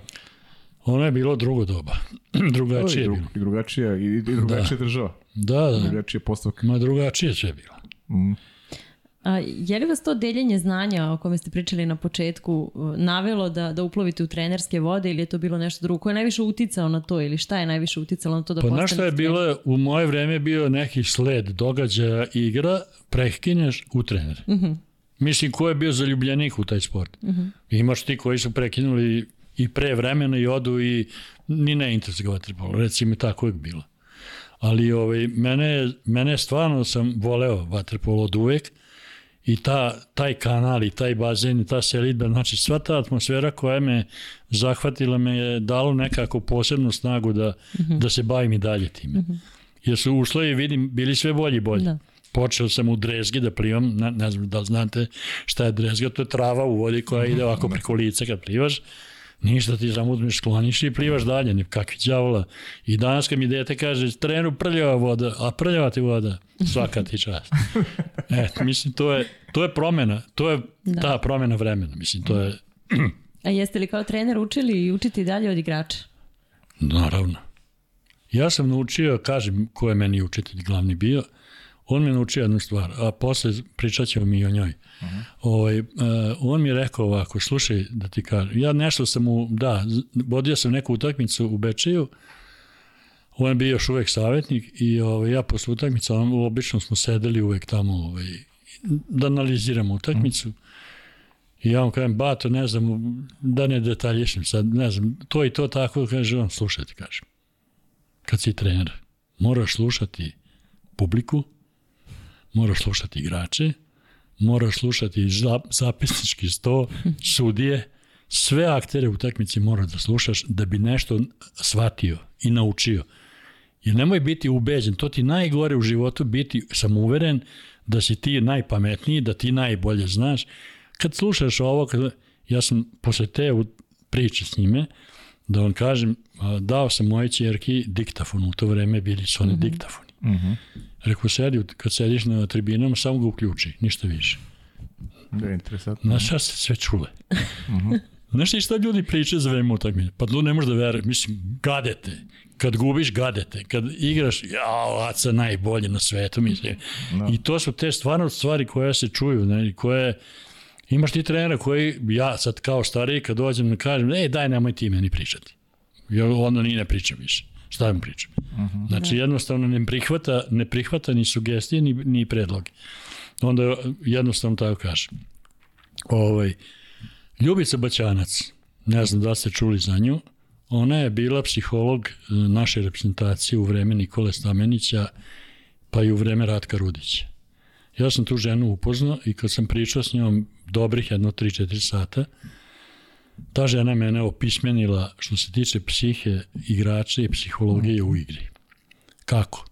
Ono je bilo drugo doba. [clears throat] drugačije je bilo. I drugačija, i, i drugačija da. država. Da, da. Drugačija postavka. Ma drugačije sve bilo. Mm. A, je li vas to deljenje znanja o kome ste pričali na početku navelo da, da uplovite u trenerske vode ili je to bilo nešto drugo? Ko je najviše uticao na to ili šta je najviše uticalo na to da pa postanete? Pa što je bilo, u moje vreme bio neki sled događaja igra, prekineš u trener. Uh mhm. -huh. Mislim, ko je bio zaljubljenik u taj sport? Uh mhm. -huh. Imaš ti koji su prekinuli i pre vremena i odu i ni ne interesuje vaterpolo. Recimo, tako je bilo. Ali ovaj, mene, mene stvarno sam voleo vaterpolo od uvek i ta, taj kanal i taj bazen i ta selitba, znači sva ta atmosfera koja me zahvatila me je dalo nekako posebnu snagu da, mhm. -huh. da se bavim i dalje time. Uh -huh. Jer su uslovi, vidim, bili sve bolji i bolji. Da. Počeo sam u drezgi da plivam, ne, ne znam da li znate šta je drezga, to je trava u vodi koja ide ovako preko lica kad plivaš. Ništa ti samo uzmeš, skloniš i plivaš dalje, ne kakvi đavola. I danas kad mi dete kaže, trenu prljava voda, a prljava ti voda, svaka ti čast. [laughs] E, mislim, to je, to je promena, to je da. ta promena vremena, mislim, to je... a jeste li kao trener učili i učiti dalje od igrača? Naravno. Ja sam naučio, kažem ko je meni učitelj glavni bio, on me naučio jednu stvar, a posle pričat ćemo mi o njoj. Uh -huh. ovaj, uh, on mi je rekao ovako, slušaj da ti kažem, ja nešto sam mu, da, vodio sam neku utakmicu u Bečeju, on je bio još uvek savjetnik i ovaj, ja posle utakmica, on, obično smo sedeli uvek tamo ovaj, da analiziramo utakmicu. Uh -huh. I ja vam kažem, Bato, ne znam, da ne detaljišem sad, ne znam, to i to tako, kaže on, slušajte, kažem, kad si trener, moraš slušati publiku, moraš slušati igrače, moraš slušati zapisnički sto, [laughs] sudije, sve aktere u takmici moraš da slušaš da bi nešto shvatio i naučio. Jer nemoj biti ubeđen, to ti najgore u životu biti samouveren da si ti najpametniji, da ti najbolje znaš. Kad slušaš ovo, kad, ja sam posle te priče s njime, da vam kažem, dao sam moje čerki diktafon, u to vreme bili su oni mm -hmm. diktafoni. Mm -hmm. Rekao, sedi, kad sediš na tribinama, samo ga uključi, ništa više. Da je interesantno. Znaš šta se sve čule? Znaš ti šta ljudi pričaju za vreme utakmice? Pa tu ne možeš da veruješ, mislim, gadete. Kad gubiš, gadete. Kad igraš, jao, Aca najbolje na svetu, mislim. No. Da. I to su te stvarno stvari koje se čuju, ne, koje... Imaš ti trenera koji, ja sad kao stariji, kad dođem da kažem, ej, daj, nemoj ti meni pričati. Ja onda ni ne pričam više. Šta vam pričam? Uh mhm. -huh. Znači, jednostavno ne prihvata, ne prihvata ni sugestije, ni, ni predloge. Onda jednostavno tako kažem. Ovaj, Ljubica Baćanac, ne znam da ste čuli za nju, ona je bila psiholog e, naše reprezentacije u vreme Nikole Stamenića, pa i u vreme Ratka Rudića. Ja sam tu ženu upoznao i kad sam pričao s njom dobrih jedno 3-4 sata, ta žena mene opismenila što se tiče psihe, igrača i psihologije u igri. Kako?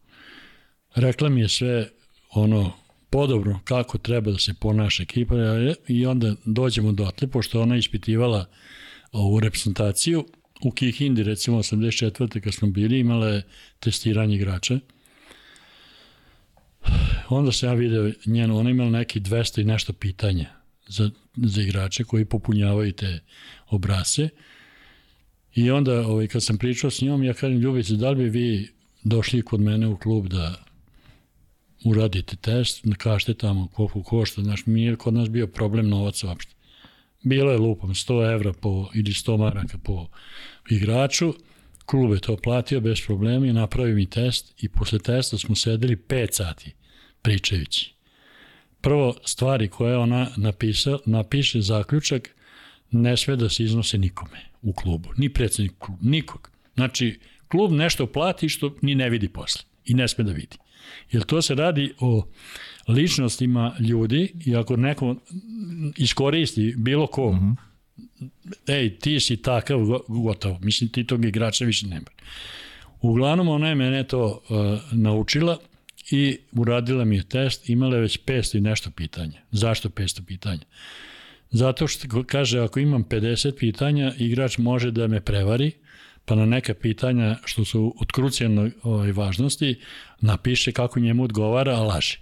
Rekla mi je sve ono podobno kako treba da se ponaša ekipa i onda dođemo do atle, pošto ona ispitivala ovu reprezentaciju u Kihindi, recimo 84. kad smo bili, imala je testiranje igrača. Onda sam ja video njenu, ona imala neki 200 i nešto pitanja za, za igrače koji popunjavaju te obrase. I onda, ovaj, kad sam pričao s njom, ja kažem, Ljubice, da li bi vi došli kod mene u klub da uradite test, kažete tamo koliko košta, znaš, mi kod nas bio problem novaca uopšte. Bilo je lupom 100 evra po, ili 100 maraka po igraču, klub je to platio bez problema i napravio mi test i posle testa smo sedeli 5 sati pričajući. Prvo, stvari koje ona napisa, napiše zaključak, ne sve da se iznose nikome u klubu, ni predsednik klubu, nikog. Znači, klub nešto plati što ni ne vidi posle i ne sme da vidi. Jer to se radi o ličnostima ljudi i ako neko iskoristi bilo ko, mm -hmm. ej, ti si takav, gotovo. Mislim, ti tog igrača više nema. Uglavnom, ona je mene to uh, naučila i uradila mi je test, imala je već 500 i nešto pitanja. Zašto 500 pitanja? Zato što kaže, ako imam 50 pitanja, igrač može da me prevari, pa na neka pitanja što su od krucijalne ovaj, važnosti napiše kako njemu odgovara, a laže.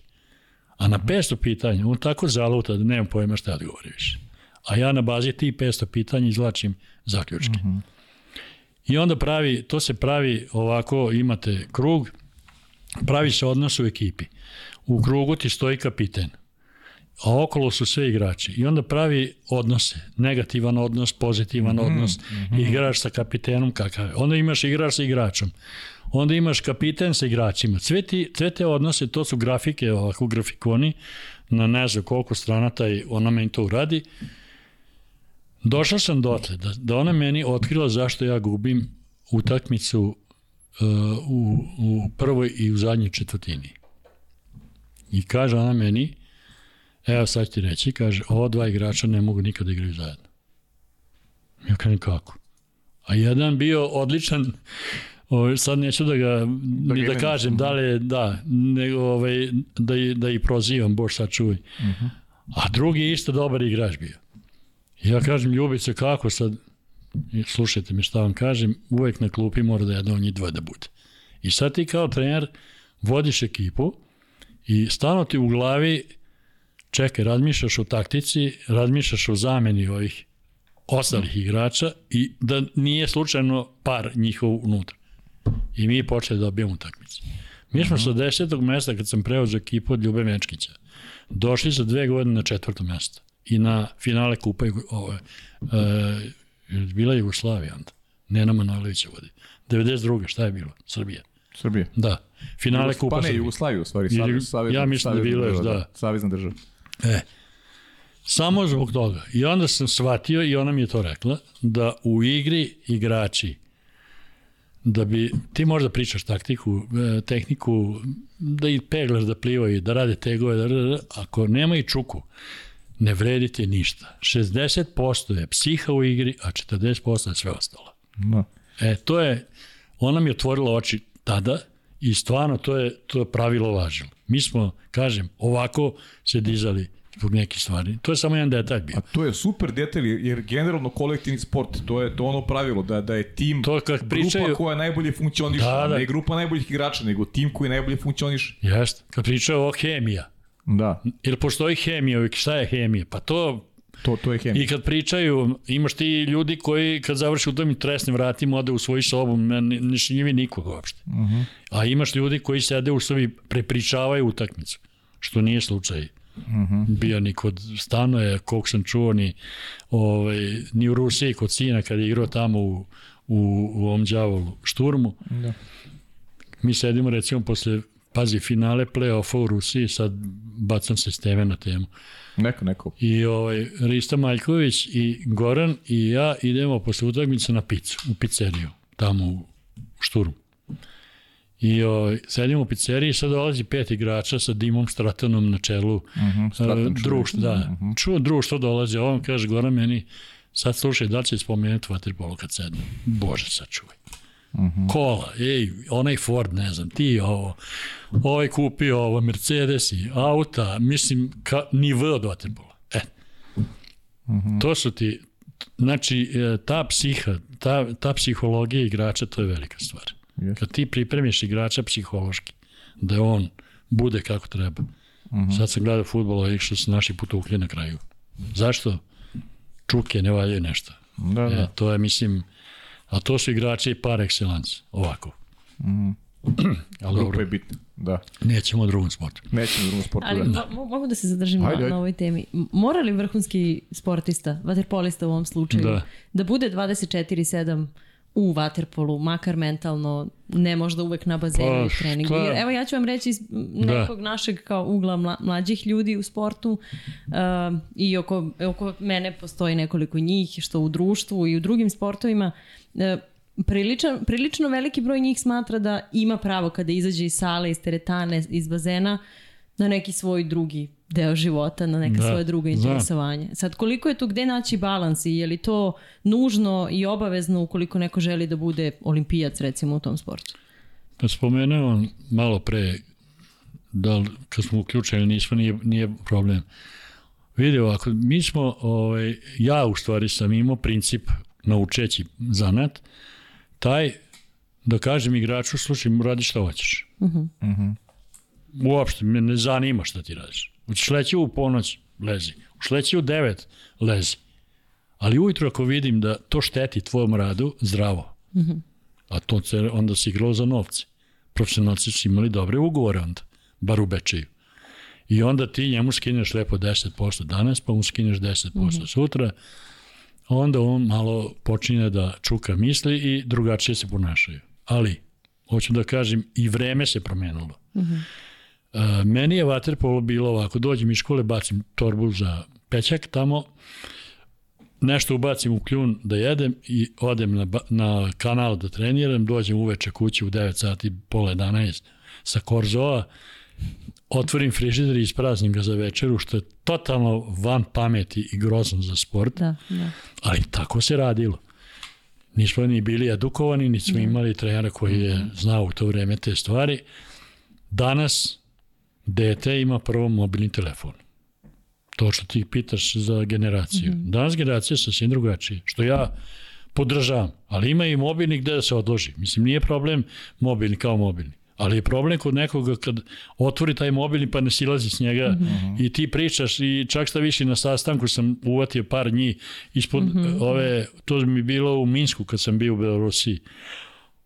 A na 500 pitanja on tako zaluta da nemam pojma šta odgovori više. A ja na bazi tih 500 pitanja izlačim zaključke. Mm -hmm. I onda pravi, to se pravi ovako, imate krug, pravi se odnos u ekipi. U krugu ti stoji kapiten, a okolo su sve igrači. I onda pravi odnose, negativan odnos, pozitivan mm -hmm, odnos, mm -hmm. igraš sa kapitenom kakav je. Onda imaš igrač sa igračom. Onda imaš kapiten sa igračima. Sve, ti, sve te odnose, to su grafike, ovako grafikoni, na ne znam koliko strana taj, ona meni to uradi. Došao sam dotle, da, da ona meni otkrila zašto ja gubim utakmicu u, u prvoj i u zadnjoj četvrtini. I kaže ona meni, evo sad ti reći, kaže, ova dva igrača ne mogu nikada da igraju zajedno. Ja kažem kako? A jedan bio odličan, ovaj, sad neću da ga, da ni da kažem, da li da, nego ovaj, da, da i prozivam, boš sad čuj. Uh mhm. -huh. A drugi isto dobar igrač bio. Ja kažem, Ljubice, kako sad, slušajte me šta vam kažem, uvek na klupi mora da jedno od njih dvoje da bude. I sad ti kao trener vodiš ekipu i stalno ti u glavi čekaj, razmišljaš o taktici, razmišljaš o zameni ovih ostalih igrača i da nije slučajno par njihov unutra. I mi počeli da dobijemo utakmice. Mi smo sa desetog mesta, kad sam preuzeo ekipu od Ljube Mečkića, došli za dve godine na četvrto mesto i na finale kupa ove, e, bila Jugoslavija onda. Nena Manojlovića vodi. 92. šta je bilo? Srbija. Srbija. Da. Finale kupa Pa ne, Jugoslaviju u stvari. Savez, savez, ja mislim da bilo je, da. Savezna država. E, samo zbog toga. I onda sam shvatio, i ona mi je to rekla, da u igri igrači, da bi, ti možda pričaš taktiku, e, tehniku, da i peglaš da plivaju, da rade tegove, da, da, da, ako nema i čuku, ne vredite ništa. 60% je psiha u igri, a 40% je sve ostalo. No. E, to je, ona mi je otvorila oči tada i stvarno to je, to je pravilo važilo. Mi smo, kažem, ovako se dizali zbog nekih stvari. To je samo jedan detalj bio. A to je super detalj, jer generalno kolektivni sport, to je to ono pravilo, da, da je tim to kad pričaju, grupa koja najbolje funkcioniše, da, da. ne grupa najboljih igrača, nego tim koji najbolje funkcioniše. Jeste, kad pričaju o hemija, Da. Jer postoji hemija, šta je hemija? Pa to To, to je hemija. I kad pričaju, imaš ti ljudi koji kad završi u tom i tresnim vratima ode u svoju sobu, ne, ne šinjivi nikog uopšte. Uh mhm. -huh. A imaš ljudi koji sede u sobi, prepričavaju utakmicu, što nije slučaj. Uh mhm. -huh. Bio ni kod Stanoje, kog sam čuo, ni, ovaj, ni u Rusiji kod sina kad je igrao tamo u, u, u ovom djavolu šturmu. Da. Mi sedimo recimo posle pazi, finale play-offa u Rusiji, sad bacam se s teme na temu. Neko, neko. I ovaj, Rista Maljković i Goran i ja idemo posle utakmice na picu, u pizzeriju, tamo u Šturmu. I ovaj, sedimo u pizzeriji, sad dolazi pet igrača sa Dimom Stratanom na čelu uh mhm, -huh, Stratan, uh, društvo, da. Uh mhm. -huh. Čuo društvo dolazi, a on kaže, Goran meni, sad slušaj, da li će spomenuti vaterpolo kad sedne? Bože, sad -huh. Kola, ej, onaj Ford, ne znam, ti ovo, ovaj kupio ovo, Mercedesi, auta, mislim, ka, ni V od Waterpola. E, uh -huh. to su ti, znači, e, ta psiha, ta, ta psihologija igrača, to je velika stvar. Yes. Kad ti pripremiš igrača psihološki, da on bude kako treba. Uh -huh. Sad sam gledao futbol, ovih što su naši putukli na kraju. Zašto? Čuke ne valjaju nešto. Da, da. E, to je, mislim, A to su igrači par excellence, ovako. Mm. [clears throat] Ali dobro. je bitno, da. Nećemo o drugom sportu. Nećemo o drugom sportu, Ali da. Mo mogu da se zadržim ajde, na, ajde. na ovoj temi. Mora li vrhunski sportista, vaterpolista u ovom slučaju, da, da bude 24-7 u vaterpolu, makar mentalno, ne možda uvek na bazenu pa, i treningu. Jer, evo ja ću vam reći iz nekog da. našeg kao ugla mla, mlađih ljudi u sportu uh, i oko, oko mene postoji nekoliko njih, što u društvu i u drugim sportovima, uh, priličan, prilično veliki broj njih smatra da ima pravo kada izađe iz sale, iz teretane, iz bazena, na neki svoj drugi deo života, na neka da, svoje druga interesovanja. Da. Sad, koliko je tu, gde naći balans i je li to nužno i obavezno ukoliko neko želi da bude olimpijac, recimo, u tom sportu? Pa spomenuo malo pre, da kad smo uključeni nismo, nije, nije problem. Vidi ovako, mi smo, ovaj, ja u stvari sam imao princip naučeći zanat, taj da kažem igraču, slušaj, radi šta hoćeš. Uh -huh. Uh -huh. Uopšte, me ne zanima šta ti radiš. Hoćeš leći u ponoć, lezi. Hoćeš leći u 9, lezi. Ali ujutro ako vidim da to šteti tvojom radu, zdravo. Mm -hmm. A to se, onda si igrao za novce. Profesionalci su imali dobre ugovore onda, bar u Bečeju. I onda ti njemu skineš lepo 10% danas, pa mu skineš 10% mm -hmm. sutra, onda on malo počinje da čuka misli i drugačije se ponašaju. Ali, hoću da kažem, i vreme se promenilo. Mm -hmm. Uh, meni je vaterpolo bilo ovako, dođem iz škole, bacim torbu za pećak tamo, nešto ubacim u kljun da jedem i odem na, na kanal da treniram, dođem uveče kući u 9 sati, pola 11 sa Korzoa, otvorim frižider i ispraznim ga za večeru, što je totalno van pameti i grozno za sport. Da, da. Ali tako se radilo. Nismo ni bili edukovani, ni smo da. imali trenera koji je znao u to vreme te stvari. Danas dete ima prvo mobilni telefon. To što ti pitaš za generaciju. Mm -hmm. Danas generacija sa svim drugačije. Što ja podržavam, ali ima i mobilni gde da se odloži. Mislim, nije problem mobilni kao mobilni. Ali je problem kod nekoga kad otvori taj mobilni pa ne silazi s njega mm -hmm. i ti pričaš i čak šta više na sastanku sam uvatio par njih ispod mm -hmm. ove, to mi bilo u Minsku kad sam bio u Belorusiji.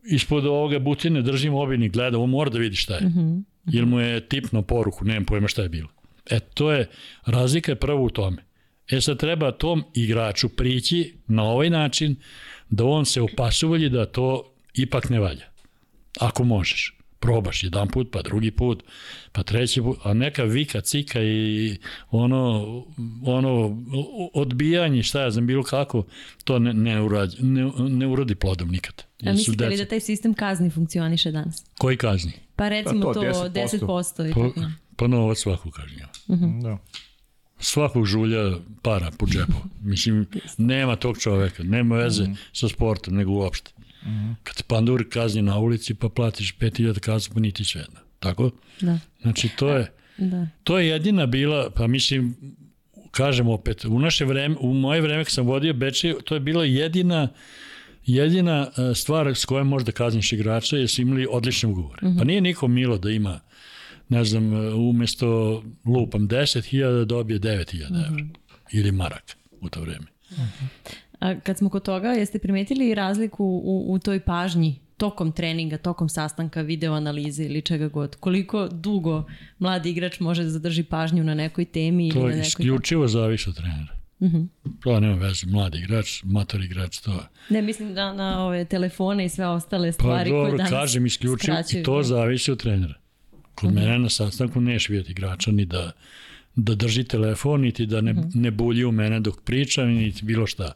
Ispod ovoga butine drži mobilni, gleda, on mora da vidi šta je. Mm -hmm. Jer mu je tipno poruku, nemam pojma šta je bilo. E, to je, razlika je prvo u tome. E sad treba tom igraču prići na ovaj način da on se opasuvalji da to ipak ne valja. Ako možeš probaš jedan put, pa drugi put, pa treći put, a neka vika, cika i ono, ono odbijanje, šta ja znam, bilo kako, to ne, ne, uradi, ne, ne urodi plodom nikad. A mislite li da taj sistem kazni funkcioniše danas? Koji kazni? Pa recimo pa to, to 10%. 10% pa, pa novac svaku kažnjava. Uh mhm. -huh. da. Svakog žulja para po džepu. Mislim, nema tog čoveka, nema veze uh. -huh. sa sportom, nego uopšte. Mm -hmm. Kad te pandur kazni na ulici pa platiš 5000 kaznu pa niti sve jedna. Tako? Da. Znači to je, da. to je jedina bila, pa mislim, kažem opet, u naše vreme, u moje vreme kad sam vodio Beče, to je bila jedina jedina e, stvar s kojom možda kazniš igrača je su imali odlične ugovore. Mm -hmm. Pa nije niko milo da ima ne znam, e, umesto lupam 10.000 da dobije 9.000 mm -hmm. evra ili marak u to vreme. Mm -hmm. A kad smo kod toga, jeste primetili razliku u, u toj pažnji tokom treninga, tokom sastanka, video analize ili čega god? Koliko dugo mladi igrač može da zadrži pažnju na nekoj temi? To ili na nekoj... isključivo zavisi od trenera. Mhm. -huh. To nema veze, mladi igrač, mator igrač, to Ne, mislim da na ove telefone i sve ostale pa stvari pa, dobro, koje danas kažem isključivo i to zavisi od trenera. Kod mhm. -huh. mene na sastanku neš vidjeti igrača ni da, da drži telefon, niti da ne, mhm. -huh. ne bulji u mene dok pričam, niti bilo šta.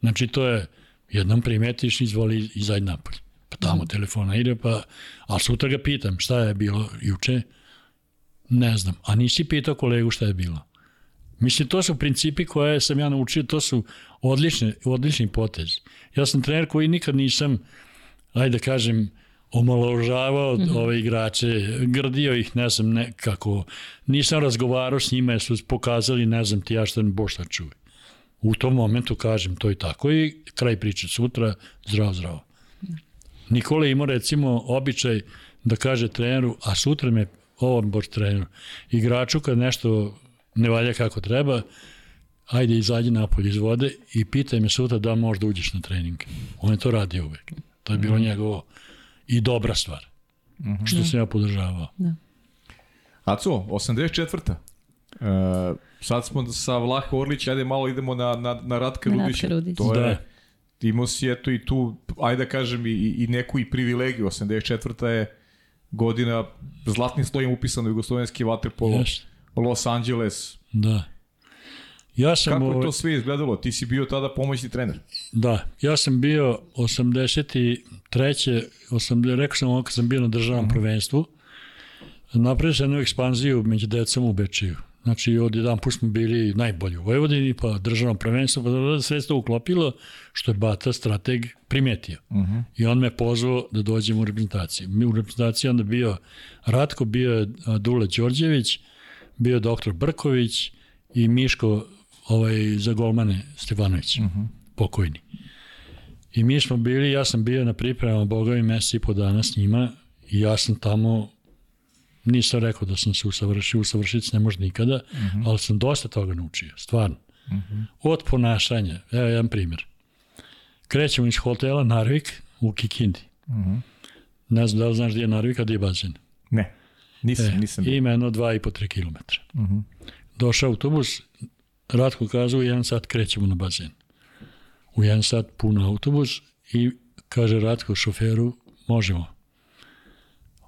Znači, to je, jednom primetiš, izvoli izađi napolje. Pa tamo mm. telefona ide, pa, a sutra ga pitam šta je bilo juče, ne znam. A nisi pitao kolegu šta je bilo. Mislim, to su principi koje sam ja naučio, to su odlični, odlični potezi. Ja sam trener koji nikad nisam, ajde da kažem, omaložavao mm -hmm. ove igrače, grdio ih, ne znam, nekako. Nisam razgovarao s njima, jer su pokazali, ne znam ti ja šta ne boš šta čuje u tom momentu kažem to i tako i kraj priče sutra, zdravo, zdravo. Nikola ima recimo običaj da kaže treneru, a sutra me ovom boš treneru, igraču kad nešto ne valja kako treba, ajde izađi napolje iz vode i pitaj me sutra da možda uđeš na trening. On je to radio uvek. To je bilo mm. njegovo i dobra stvar. Mm -hmm. Što se ja podržavao. Da. Aco, 84. Uh, sad smo sa Vlaho Orlić, ajde malo idemo na, na, na Ratka Rudića. Rudić. To je, da. imao si eto i tu, ajde da kažem, i, i neku i privilegiju. 84. je godina zlatnim slojem upisano Jugoslovenski vaterpolo, yes. Los Angeles. Da. Ja sam Kako je to sve izgledalo? Ti si bio tada pomoćni trener. Da, ja sam bio 83. 80, rekao sam ovo kad sam bio na državnom uh mhm. -huh. prvenstvu, napravio sam jednu ekspanziju među decom u Bečiju. Znači, od jedan put smo bili najbolji u Vojvodini, pa državno prvenstvo, pa da sve to uklopilo, što je Bata strateg primetio. Uh mhm. -huh. I on me pozvao da dođem u reprezentaciju. Mi u reprezentaciji onda bio Ratko, bio je Dule Đorđević, bio doktor Brković i Miško ovaj, za golmane Stefanović, uh mhm. -huh. pokojni. I mi smo bili, ja sam bio na pripremama Bogovi meseci i po dana s njima i ja sam tamo nisam rekao da sam se usavršio, usavršiti ne može nikada, uh mhm. -huh. ali sam dosta toga naučio, stvarno. Uh mhm. -huh. Od ponašanja, evo jedan primjer. Krećemo iz hotela Narvik, u Kikindi. Uh. -huh. Ne znam da li znaš gdje je Narvika, gdje je bazen. Ne, nisam, e, nisam. Ima jedno 2,5-3 km. Uh -huh. Došao autobus, Ratko kazao u jedan sat krećemo na bazen. U jedan sat puno autobus i kaže Ratko šoferu, možemo.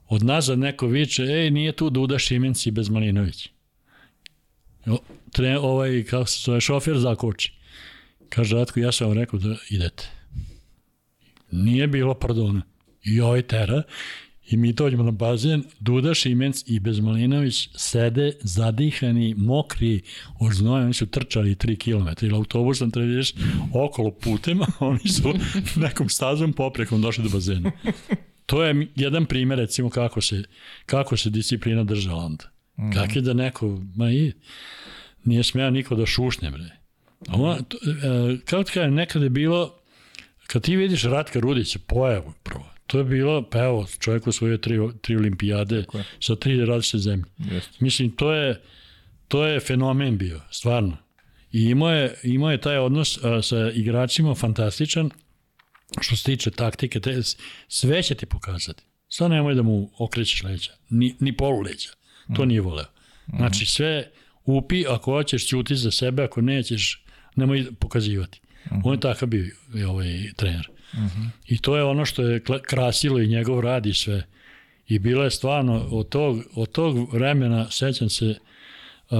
Od nazad neko viče, ej, nije tu Duda Šimenci bez Malinović. Tre, ovaj, kako se zove, šofer zakoči. Kaže Ratko, ja sam vam rekao da idete. Nije bilo pardona. I ovaj tera I mi dođemo na bazen, Duda Šimenc i Bezmalinović sede zadihani, mokri, od znoja, oni su trčali 3 km, ili autobusom treba ideš okolo putem, a oni su nekom stazom poprekom došli do bazena. To je jedan primer, recimo, kako se, kako se disciplina držala onda. Mm -hmm. Kako je da neko, ma i, nije smeo niko da šušne, bre. Ona, to, e, kao ti kažem, nekada je bilo, kad ti vidiš Ratka Rudića, pojavu prvo, To je bilo, pa evo, čovjek osvojio tri, tri olimpijade sa tri različite zemlje. Jeste. Mislim, to je, to je fenomen bio, stvarno. I imao je, imao je taj odnos a, sa igračima fantastičan, što se tiče taktike, te, sve će ti pokazati. Sad nemoj da mu okrećeš leđa, ni, ni polu leđa. To mm. nije voleo. Znači sve upi, ako hoćeš ćuti za sebe, ako nećeš, nemoj pokazivati. Mm. On je takav bio ovaj trener. -huh. I to je ono što je krasilo i njegov rad i sve. I bilo je stvarno od tog, od tog vremena, sećam se, uh,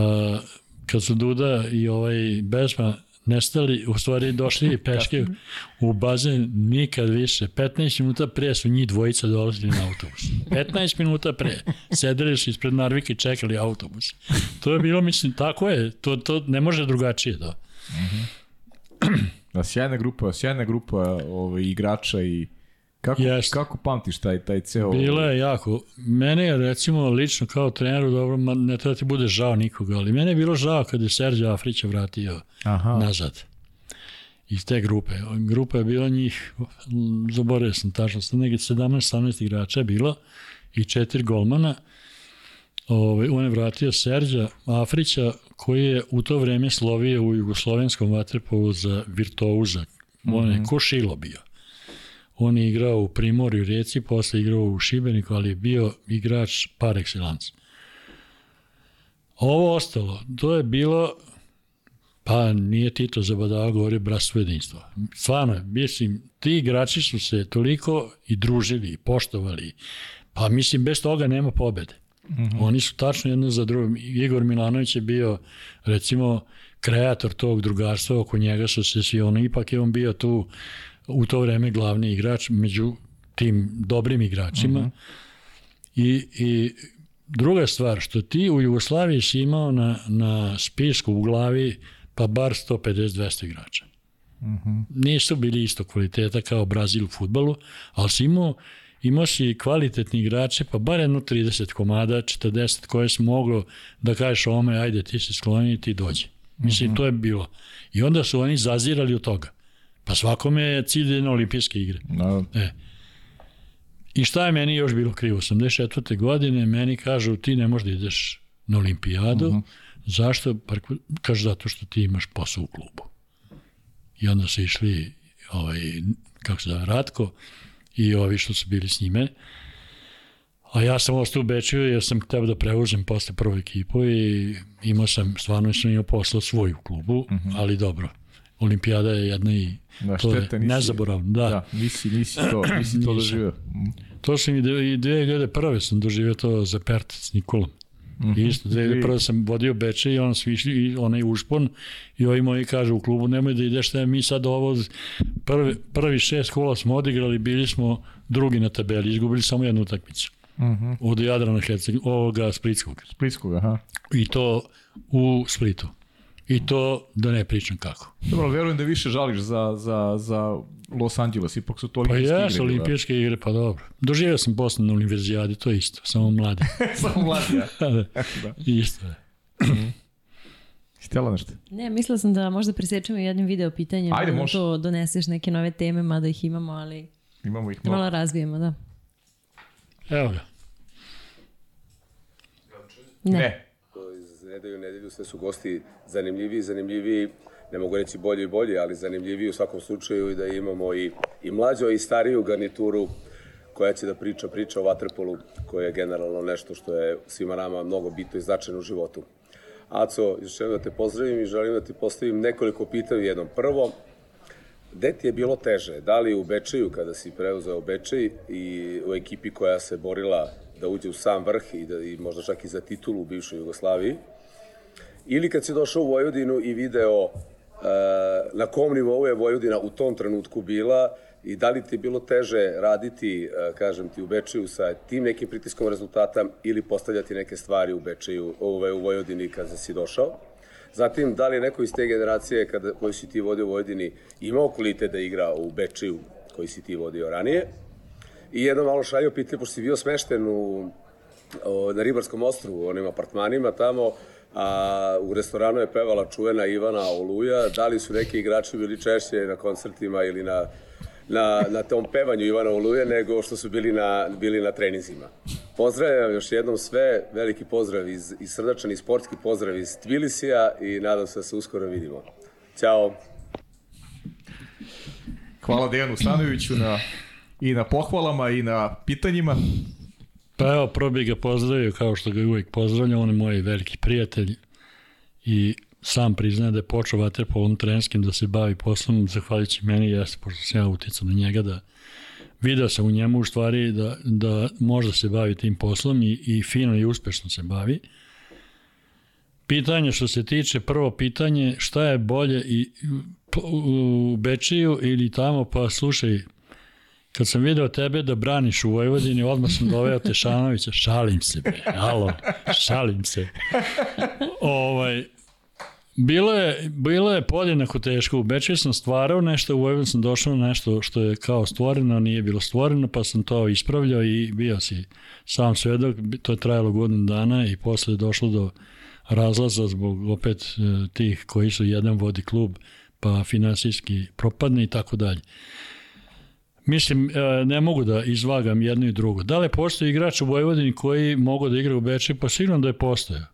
kad su Duda i ovaj Besma nestali, u stvari došli [laughs] peške u bazen nikad više. 15 minuta pre su njih dvojica dolazili na autobus. 15 minuta pre. Sedeli su ispred Narvike i čekali autobus. To je bilo, mislim, tako je. To, to ne može drugačije da. Uh -huh. Da, sjajna grupa, sjajna grupa ovaj, igrača i kako, yes. kako pamtiš taj, taj ceo... Bilo je jako. Mene je recimo lično kao treneru, dobro, ne treba ti bude žao nikoga, ali mene je bilo žao kada je Serđe Afrića vratio Aha. nazad iz te grupe. Grupa je bila njih, zaboravio sam tačno, negdje 17-18 igrača je bilo i četiri golmana. Ove, ovaj, on je vratio Serđa Afrića, koji je u to vreme slovio u jugoslovenskom vaterpolu za virtuoza. On je mm -hmm. ko Šilo bio. On je igrao u Primorju Rijeci, posle igrao u Šibeniku, ali je bio igrač par excellence. Ovo ostalo, to je bilo, pa nije Tito Zabadao govorio bratstvo jedinstvo. Stvarno, mislim, ti igrači su se toliko i družili, i poštovali, pa mislim, bez toga nema pobede. Mm -hmm. Oni su tačno jedno za drugim. Igor Milanović je bio, recimo, kreator tog drugarstva, oko njega su se svi ono, ipak je on bio tu u to vreme glavni igrač među tim dobrim igračima. Mm -hmm. I, I druga stvar, što ti u Jugoslaviji si imao na, na spisku u glavi pa bar 150-200 igrača. Mm -hmm. Nisu bili isto kvaliteta kao Brazil u futbalu, ali si imao imao si kvalitetni igrače, pa bar jedno 30 komada, 40 koje si moglo da kažeš ome, ajde ti se skloni i ti dođe. Mislim, mm -hmm. to je bilo. I onda su oni zazirali od toga. Pa svakome je cilj na olimpijske igre. No. Da. E. I šta je meni još bilo krivo? 84. godine meni kažu ti ne možda ideš na olimpijadu. Mm -hmm. Zašto? Pa kaže zato što ti imaš posao u klubu. I onda su išli ovaj, kako se zove, Ratko, i ovi što su bili s njime. A ja sam ostao u Beču jer sam hteo da preuzem posle prvu ekipu i imao sam, stvarno sam imao posla svoj u klubu, mhm. -huh. ali dobro. Olimpijada je jedna i da, to šteta, je nisi, nezaboravno. Da. da, nisi, nisi to, nisi to doživio. To sam i, i 2001. sam doživio to za Pertac s Nikolom. Mm -hmm. Isto, dve, prvo sam vodio Beče i on svi išli, i onaj ušpon i ovi moji kažu u klubu nemoj da ideš, ne, mi sad ovo prvi, prvi šest kola smo odigrali, bili smo drugi na tabeli, izgubili samo jednu utakmicu. Mm -hmm. Od Jadrana Herceg, ovoga Splitskog. Splitskog, aha. I to u Splitu. I to da ne pričam kako. Dobro, verujem da više žališ za, za, za Los Angeles, ipak su to olimpijske pa igre. Pa jes, olimpijske igre, pa dobro. Doživio sam posle na univerzijadi, to je isto, samo mladi. [laughs] [laughs] samo mladi, ja. da, da. [laughs] Isto je. [clears throat] Htjela nešto? Ne, mislila sam da možda presečemo jednim video pitanjem. Ajde, može. To doneseš neke nove teme, mada ih imamo, ali... Imamo ih da malo. Razvijemo, da. Evo ga. Ne. ne. Iz nedelju nedelju sve su gosti zanimljivi, zanimljivi ne mogu reći bolji i bolji, ali zanimljiviji u svakom slučaju i da imamo i, i mlađo i stariju garnituru koja će da priča priča o vaterpolu, koje je generalno nešto što je svima nama mnogo bitno i značajno u životu. Aco, želim da te pozdravim i želim da ti postavim nekoliko pitanja jednom. Prvo, gde ti je bilo teže? Da li u Bečeju kada si preuzeo Bečej i u ekipi koja se borila da uđe u sam vrh i, da, i možda čak i za titulu u bivšoj Jugoslaviji? Ili kad si došao u Vojvodinu i video na kom nivou je Vojvodina u tom trenutku bila i da li ti je bilo teže raditi, uh, kažem ti, u Bečeju sa tim nekim pritiskom rezultata ili postavljati neke stvari u Bečeju, u, u Vojvodini kada si došao? Zatim, da li je neko iz te generacije kada, koji si ti vodio u Vojvodini imao kvalitet da igra u Bečeju koji si ti vodio ranije? I jedno malo šaljo pitanje, pošto si bio smešten u, o, na Ribarskom ostru, u onim apartmanima tamo, a u restoranu je pevala čuvena Ivana Oluja, da li su neki igrači bili češće na koncertima ili na, na, na tom pevanju Ivana Oluje nego što su bili na, bili na treninzima. Pozdravljam još jednom sve, veliki pozdrav iz, iz srdačan i sportski pozdrav iz Tbilisija i nadam se da se uskoro vidimo. Ćao! Hvala Dejanu Stanoviću na, i na pohvalama i na pitanjima. Pa evo, prvo bih ga pozdravio kao što ga uvijek pozdravljam, on je moj veliki prijatelj i sam priznaje da je počeo vaterpolom trenskim da se bavi poslom, zahvaljujući meni, jeste, pošto sam ja uticao na njega da video sam u njemu u stvari da, da možda se bavi tim poslom i, i fino i uspešno se bavi. Pitanje što se tiče, prvo pitanje, šta je bolje i u Bečiju ili tamo, pa slušaj, kad sam video tebe da braniš u Vojvodini, odmah sam doveo Tešanovića, šalim se bre, alo, šalim se. ovaj, Bilo je, bilo je podjednako teško. U Bečeju sam stvarao nešto, u Vojvodini sam došao nešto što je kao stvoreno, nije bilo stvoreno, pa sam to ispravljao i bio si sam svedok. To je trajalo godinu dana i posle je došlo do razlaza zbog opet e, tih koji su jedan vodi klub, pa finansijski propadne i tako dalje. Mislim, e, ne mogu da izvagam jedno i drugo. Da li postoji igrač u Vojvodini koji mogu da igra u Bečeju? Pa sigurno da je postojao.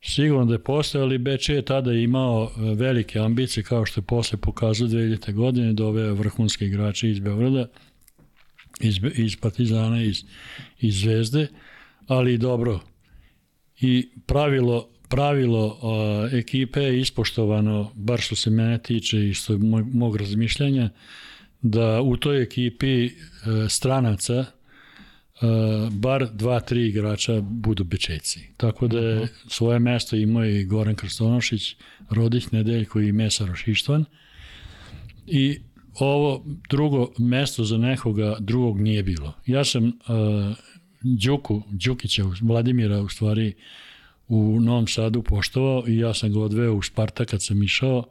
Sigurno da je postao, ali Beče je tada imao e, velike ambicije, kao što je posle pokazao 2000. godine, da ove vrhunske igrače iz Beograda, iz, iz Partizana, iz, iz Zvezde, ali dobro. I pravilo, pravilo a, ekipe je ispoštovano, bar što se mene tiče i što je moj, mog razmišljanja, da u toj ekipi e, stranaca uh, bar dva, tri igrača budu bečejci. Tako da je mhm. svoje mesto imao i Goran Krstonošić, Rodić Nedeljko i Mesaroš Ištvan. I ovo drugo mesto za nekoga drugog nije bilo. Ja sam uh, Đuku, Đukića, Vladimira u stvari u Novom Sadu poštovao i ja sam ga odveo u Sparta kad sam išao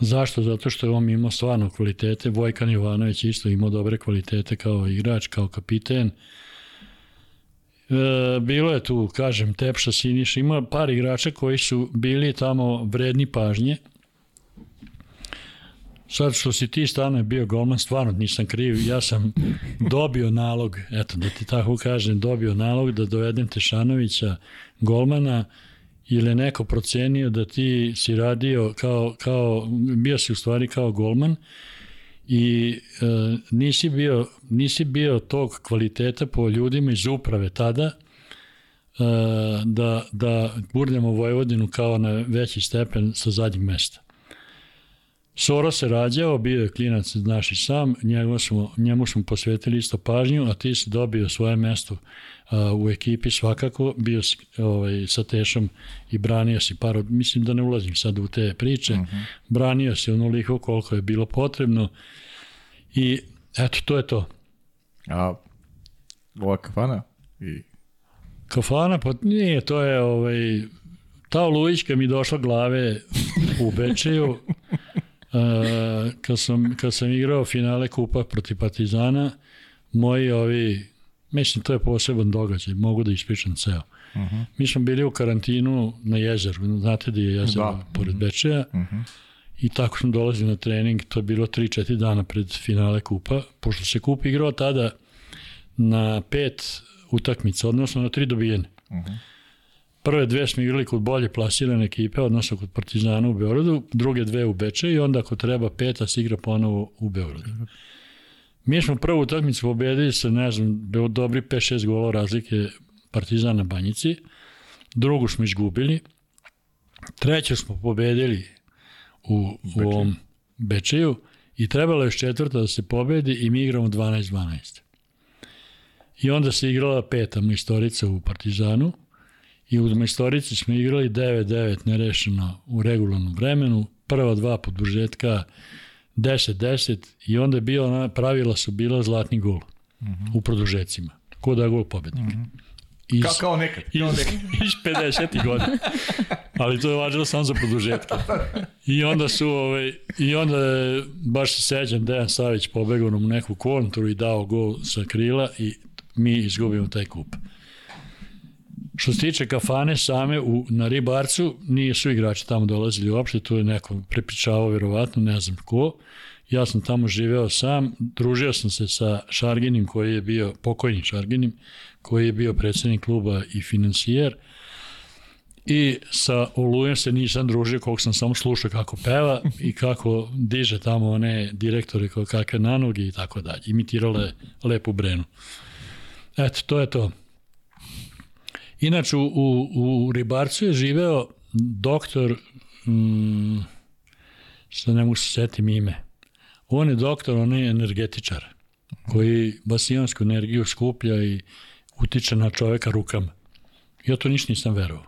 Zašto? Zato što je on imao stvarno kvalitete. Vojkan Jovanović isto imao dobre kvalitete kao igrač, kao kapiten. E, bilo je tu, kažem, Tepša, Siniš, ima par igrača koji su bili tamo vredni pažnje. Sad što si ti stane bio golman, stvarno nisam kriv, ja sam dobio nalog, eto da ti tako kažem, dobio nalog da dovedem Tešanovića golmana, ili je neko procenio da ti si radio kao, kao bio si u stvari kao golman i e, nisi, bio, nisi bio tog kvaliteta po ljudima iz uprave tada e, da, da burnjamo Vojvodinu kao na veći stepen sa zadnjeg mesta. Soro se rađao, bio je klinac, znaš i sam, njemu smo, njemu smo posvetili isto pažnju, a ti si dobio svoje mesto u ekipi svakako, bio si ovaj, sa Tešom i branio si par, mislim da ne ulazim sad u te priče, uh mhm. -huh. branio si onoliko koliko je bilo potrebno i eto, to je to. A ova kafana? I... Kafana, pa nije, to je ovaj, ta olujićka mi došla glave u Bečeju, [laughs] kad, sam, kad sam igrao finale kupa protiv Partizana, moji ovi Mislim, to je poseban događaj, mogu da ispričam ceo. Uh -huh. Mi smo bili u karantinu na jezeru, znate da je jezero da. pored Bečeja, uh -huh. i tako smo dolazili na trening, to je bilo 3-4 dana pred finale kupa, pošto se kup igrao tada na pet utakmica, odnosno na tri dobijene. Uh -huh. Prve dve smo igrali kod bolje plasirane ekipe, odnosno kod Partizana u Beogradu, druge dve u Beče i onda ako treba peta se igra ponovo u Beogradu. Mi smo prvu utakmicu pobedili sa, ne znam, dobri 5-6 golova razlike Partizana na Banjici, drugu smo izgubili, treću smo pobedili u, u ovom Bečeju i trebalo je četvrta da se pobedi i mi igramo 12-12. I onda se igrala peta majstorica u Partizanu i u majstorici smo igrali 9-9 nerešeno u regularnom vremenu, prva dva podbužetka 10-10 i onda je bio, pravila su bila zlatni gol uh mhm. -huh. u produžecima. Ko da gol pobednik. Uh mhm. -huh. Iz, kao, kao nekad. Kao [laughs] iz, nekad. iz 50. godina. Ali to je važilo samo za produžetke. I onda su, ovaj, i onda je, baš se seđam, Dejan Savić pobegao u neku kontru i dao gol sa krila i mi izgubimo taj kup. Što se tiče kafane same u, na Ribarcu, nije su igrači tamo dolazili uopšte, tu je neko prepričavao verovatno, ne znam ko. Ja sam tamo živeo sam, družio sam se sa Šarginim koji je bio, pokojnim Šarginim, koji je bio predsednik kluba i financijer. I sa Olujem se nisam družio, koliko sam samo slušao kako peva i kako diže tamo one direktore kakve nanoge i tako dalje. Imitirale lepu brenu. Eto, to je to. Inače, u, u, u Ribarcu je živeo doktor, mm, sad ne mogu se setim ime, on je doktor, on je energetičar, koji basijansku energiju skuplja i utiče na čoveka rukama. Ja to ništa nisam verovao.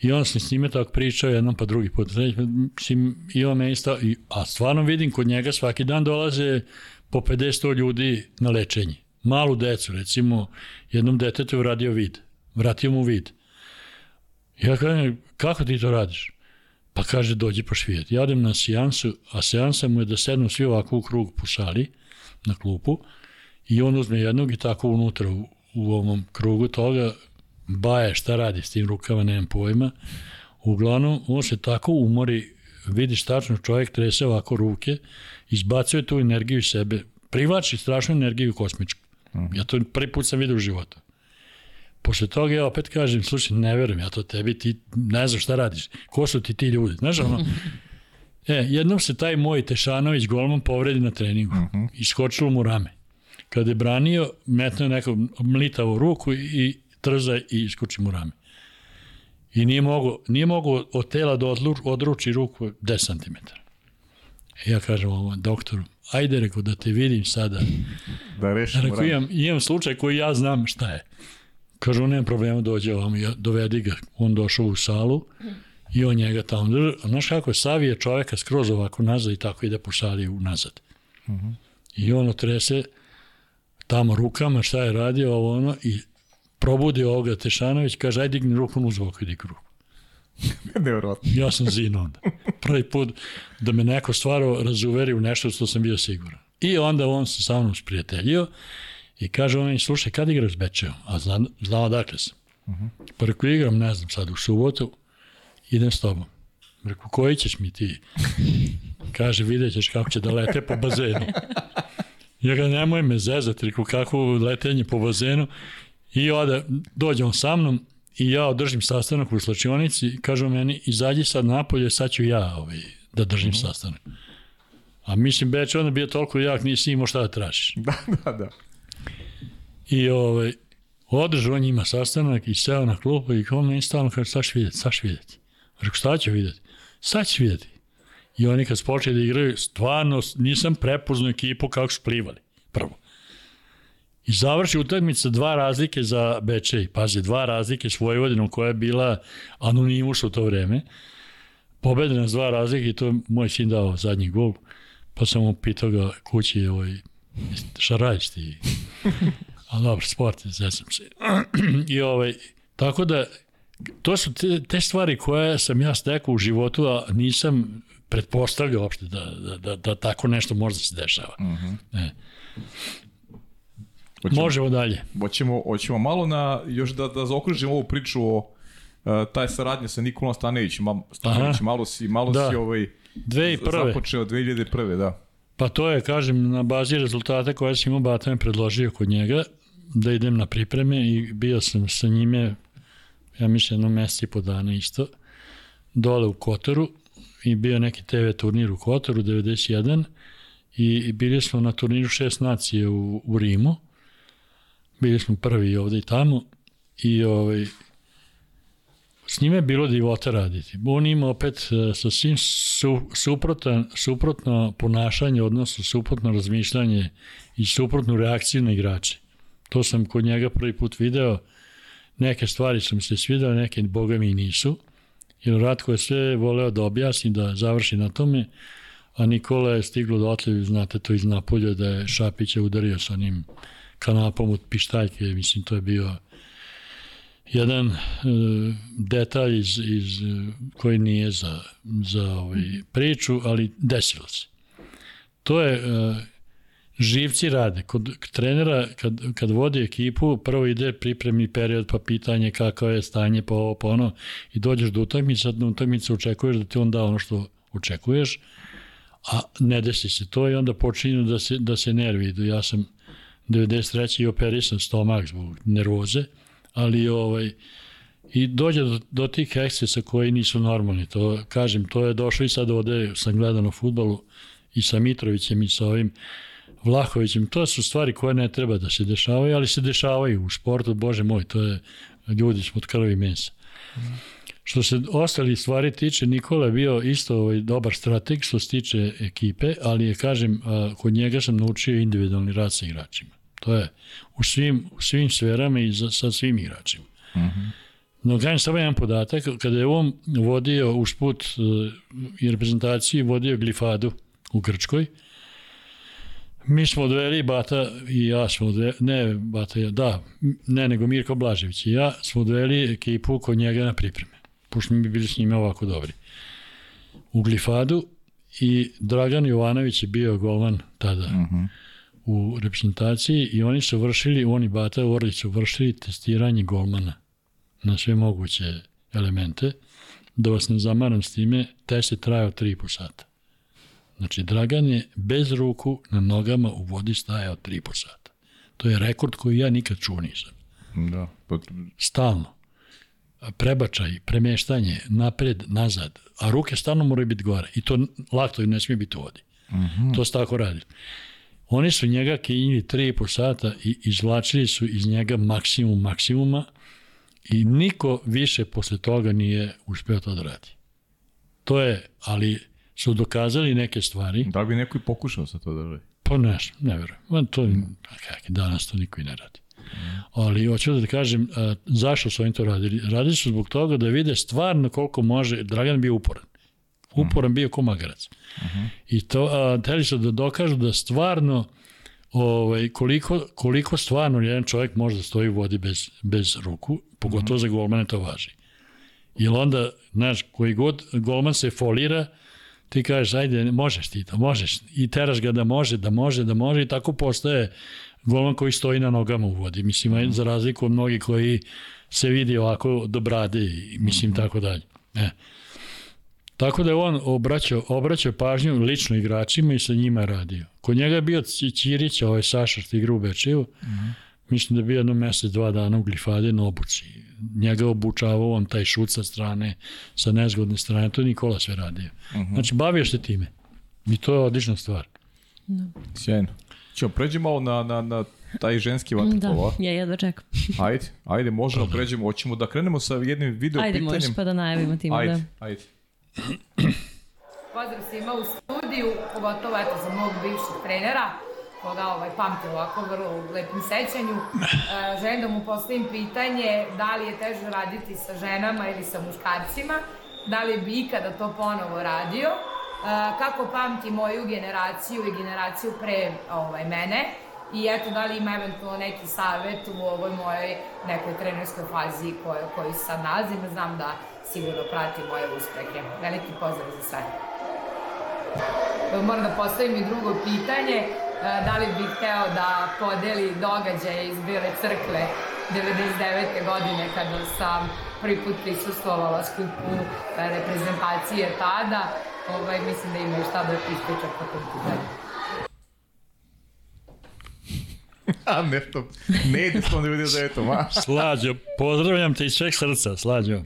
I on sam s njime tako pričao jednom pa drugi put. I on me isto, i, a stvarno vidim kod njega svaki dan dolaze po 50 ljudi na lečenje. Malu decu, recimo, jednom detetu uradio vid. Vratio mu vid. Ja kažem, kako ti to radiš? Pa kaže, dođi pa švijet. Ja odem na seansu, a seansa mu je da sednu svi ovako u krug po sali, na klupu, i on uzme jednog i tako unutra u, u ovom krugu toga baje šta radi s tim rukama, nemam pojma. Uglavnom, on se tako umori, vidiš tačno čovjek trese ovako ruke, izbacuje tu energiju iz sebe, privlači strašnu energiju kosmičku. Ja to prvi put sam vidio u životu. Posle toga ja opet kažem, slušaj, ne verujem ja to tebi, ti ne znaš šta radiš. Ko su ti ti ljudi? Znaš, ono, [laughs] e, jednom se taj moj Tešanović golman povredi na treningu. Uh mhm. -huh. Iskočilo mu rame. Kada je branio, metno neku mlitavu ruku i trza i iskoči mu rame. I nije mogo, nije mogo od tela da odluč, odruči ruku 10 cm. I ja kažem ovo, doktoru, ajde rekao da te vidim sada. Da rešimo rekao, imam, imam slučaj koji ja znam šta je. Kaže, on nema problema, dođe ovam, ja, dovedi ga. On došao u salu i on njega tamo drži. Znaš kako je, savije čoveka skroz ovako nazad i tako ide po sali nazad. Uh -huh. I on otrese tamo rukama šta je radio ovo ono i probudi ovoga Tešanović, kaže, aj digni ruku, on uzvoko i digni ruku. [laughs] Nevjerojatno. ja sam zin onda. Prvi put da me neko stvarno razuveri u nešto što sam bio siguran. I onda on se sa mnom sprijateljio i kaže on meni, slušaj, kad igraš s Bečeom? A zna, znao dakle sam. Uh -huh. Pa rekao, igram, ne znam, sad u subotu, idem s tobom. Rekao, koji ćeš mi ti? [laughs] Kaže, vidjet ćeš kako će da lete po bazenu. Ja ga nemoj me zezati, rekao, kako letenje po bazenu. I onda dođe on sa mnom i ja održim sastanak u slačionici, kaže meni, izađi sad napolje, sad ću ja ovaj, da držim uh -huh. sastanak. A mislim, Beč onda bio toliko jak, nisi imao šta da tražiš. [laughs] Da, da, da. I ovaj, održao njima sastanak i seo na klupu i on meni stalno kaže, sad ću vidjeti, sad ću vidjeti. Rekao, šta ću vidjeti? Sad ću vidjeti. I oni kad spočeli da igraju, stvarno nisam prepoznao ekipu kako su plivali. Prvo. I završi utakmica dva razlike za Bečej. Pazi, dva razlike s Vojvodinom koja je bila anonimus u to vreme. Pobede nas dva razlike i to je moj sin dao zadnji gol. Pa sam mu pitao ga kući, ovaj, radiš ti? [laughs] A dobro, sport, zesam se. [clears throat] I ovaj, tako da, to su te, te stvari koje sam ja stekao u životu, a nisam pretpostavljao uopšte da, da, da, da tako nešto možda se dešava. Uh mhm. -huh. e. Hoćemo, Možemo dalje. Hoćemo, hoćemo malo na, još da, da zaokružimo ovu priču o uh, taj saradnja sa Nikolom Stanevićem. Stanević, malo si, malo da. si ovaj, započeo 2001. Da. Pa to je, kažem, na bazi rezultata koje sam imao Bata me predložio kod njega, da idem na pripreme i bio sam sa njime ja mislim jedno mjesec i po dana isto, dole u Kotoru i bio neki TV turnir u Kotoru 91 i bili smo na turniru šest nacije u, u Rimu. Bili smo prvi ovde i tamo i ovaj, s njime je bilo divota raditi. On ima opet e, sa svim su, suprotan, suprotno ponašanje, odnosno suprotno razmišljanje i suprotnu reakciju na igrače. To sam kod njega prvi put video. Neke stvari su mi se svidele, neke boga mi nisu. Jer Ratko je sve voleo da objasni, da završi na tome, a Nikola je stiglo do otljevi, znate to iz Napolja, da je Šapića udario sa onim kanapom od pištaljke, mislim to je bio jedan uh, detalj iz, iz, koji nije za, za ovaj priču, ali desilo se. To je uh, živci rade. Kod trenera, kad, kad vodi ekipu, prvo ide pripremni period, pa pitanje kako je stanje, pa ovo, pa ono, i dođeš do utakmice, na utakmice očekuješ da ti on da ono što očekuješ, a ne desi se to i onda počinju da se, da se nervi. Ja sam 93. i operisan stomak zbog nervoze, ali ovaj, i dođe do, do tih ekscesa koji nisu normalni. To, kažem, to je došlo i sad ovde, sam gledan u futbolu i sa Mitrovićem i sa ovim Vlahovićem. To su stvari koje ne treba da se dešavaju, ali se dešavaju u sportu, bože moj, to je, ljudi smo od krvi mesa. Mm. Što se ostali stvari tiče, Nikola je bio isto ovaj dobar strateg što se tiče ekipe, ali je, kažem, kod njega sam naučio individualni rad sa igračima. To je u svim, u svim sferama i za, sa svim igračima. Mhm. -huh. No, kažem samo jedan podatak, kada je on vodio usput uh, i reprezentaciji, vodio glifadu u Grčkoj, mi smo odveli, Bata i ja smo odveli, ne Bata, ja, da, ne, nego Mirko Blažević i ja smo odveli ekipu kod njega na pripreme, pošto mi bili s njime ovako dobri. U glifadu i Dragan Jovanović je bio golman tada. Uh mhm. -huh u reprezentaciji i oni su vršili, oni Bata Orlić su vršili testiranje golmana na sve moguće elemente. Da vas ne zamaram s time, test je trajao 3,5 sata. Znači, Dragan je bez ruku na nogama u vodi stajao 3,5 sata. To je rekord koji ja nikad čuo nisam. Da. Pa... Stalno. Prebačaj, premeštanje, napred, nazad, a ruke stalno moraju biti gore. I to lakto ne smije biti u vodi. Mhm. -huh. To se tako radi. Oni su njega kinjili 3,5 sata i izvlačili su iz njega maksimum maksimuma i niko više posle toga nije uspeo to da radi. To je, ali su dokazali neke stvari. Da bi neko i pokušao sa to da radi? Pa ne, ne verujem. To, kak, danas to niko i ne radi. Ali hoću da kažem, a, zašto su oni to radili? Radili su zbog toga da vide stvarno koliko može, Dragan bio uporan uporan bio ko magarac. Uh -huh. I to, a, teli su da dokažu da stvarno ovaj, koliko, koliko stvarno jedan čovjek može da stoji u vodi bez, bez ruku, pogotovo uh -huh. za golmane to važi. Jer onda, znaš, koji god golman se folira, ti kažeš, ajde, možeš ti to, možeš. I teraš ga da može, da može, da može i tako postaje golman koji stoji na nogama u vodi. Mislim, za razliku od mnogih koji se vidi ovako do brade i mislim uh -huh. tako dalje. E. Tako da je on obraćao, obraćao pažnju lično igračima i sa njima radio. Kod njega je bio Ćirić, ovaj Saša što igra u Bečeju, mm -hmm. Mislim da je bio jedno mesec, dva dana u glifade na obuci. Njega obučavao on taj šut sa strane, sa nezgodne strane, to je Nikola sve radio. Mm -hmm. Znači, bavio se time. I to je odlična stvar. Da. Sjajno. Ćemo pređemo malo na, na, na taj ženski vaterpolo. Da, ja jedva čekam. ajde, ajde, možemo, pređemo. Hoćemo da krenemo sa jednim video ajde, pitanjem. Ajde, možeš pa da najavimo time. Ajde, da. ajde. Pozdrav svima u studiju, pogotovo eto za mog bivšeg trenera, koga ovaj, pamte ovako vrlo u lepim sećanju. [laughs] E, želim da mu postavim pitanje da li je teže raditi sa ženama ili sa muškarcima, da li bi ikada to ponovo radio, e, kako pamti moju generaciju i generaciju pre ovaj, mene, i eto da li ima eventualno neki savet u ovoj mojoj nekoj trenerskoj fazi koju, koju sad nalazim. Znam da sigurno prati moje uspehe. Veliki pozdrav za sve. Moram da postavim i drugo pitanje. E, da li bih hteo da podeli događaje iz Bile crkve 99. godine kada sam prvi put prisustvovala skupu e, reprezentacije tada. Ovaj, mislim da ima šta da ispričam po tom pitanju. [laughs] A nešto, ne ide 199, ma. Slađo, pozdravljam te iz sveg srca, Slađo.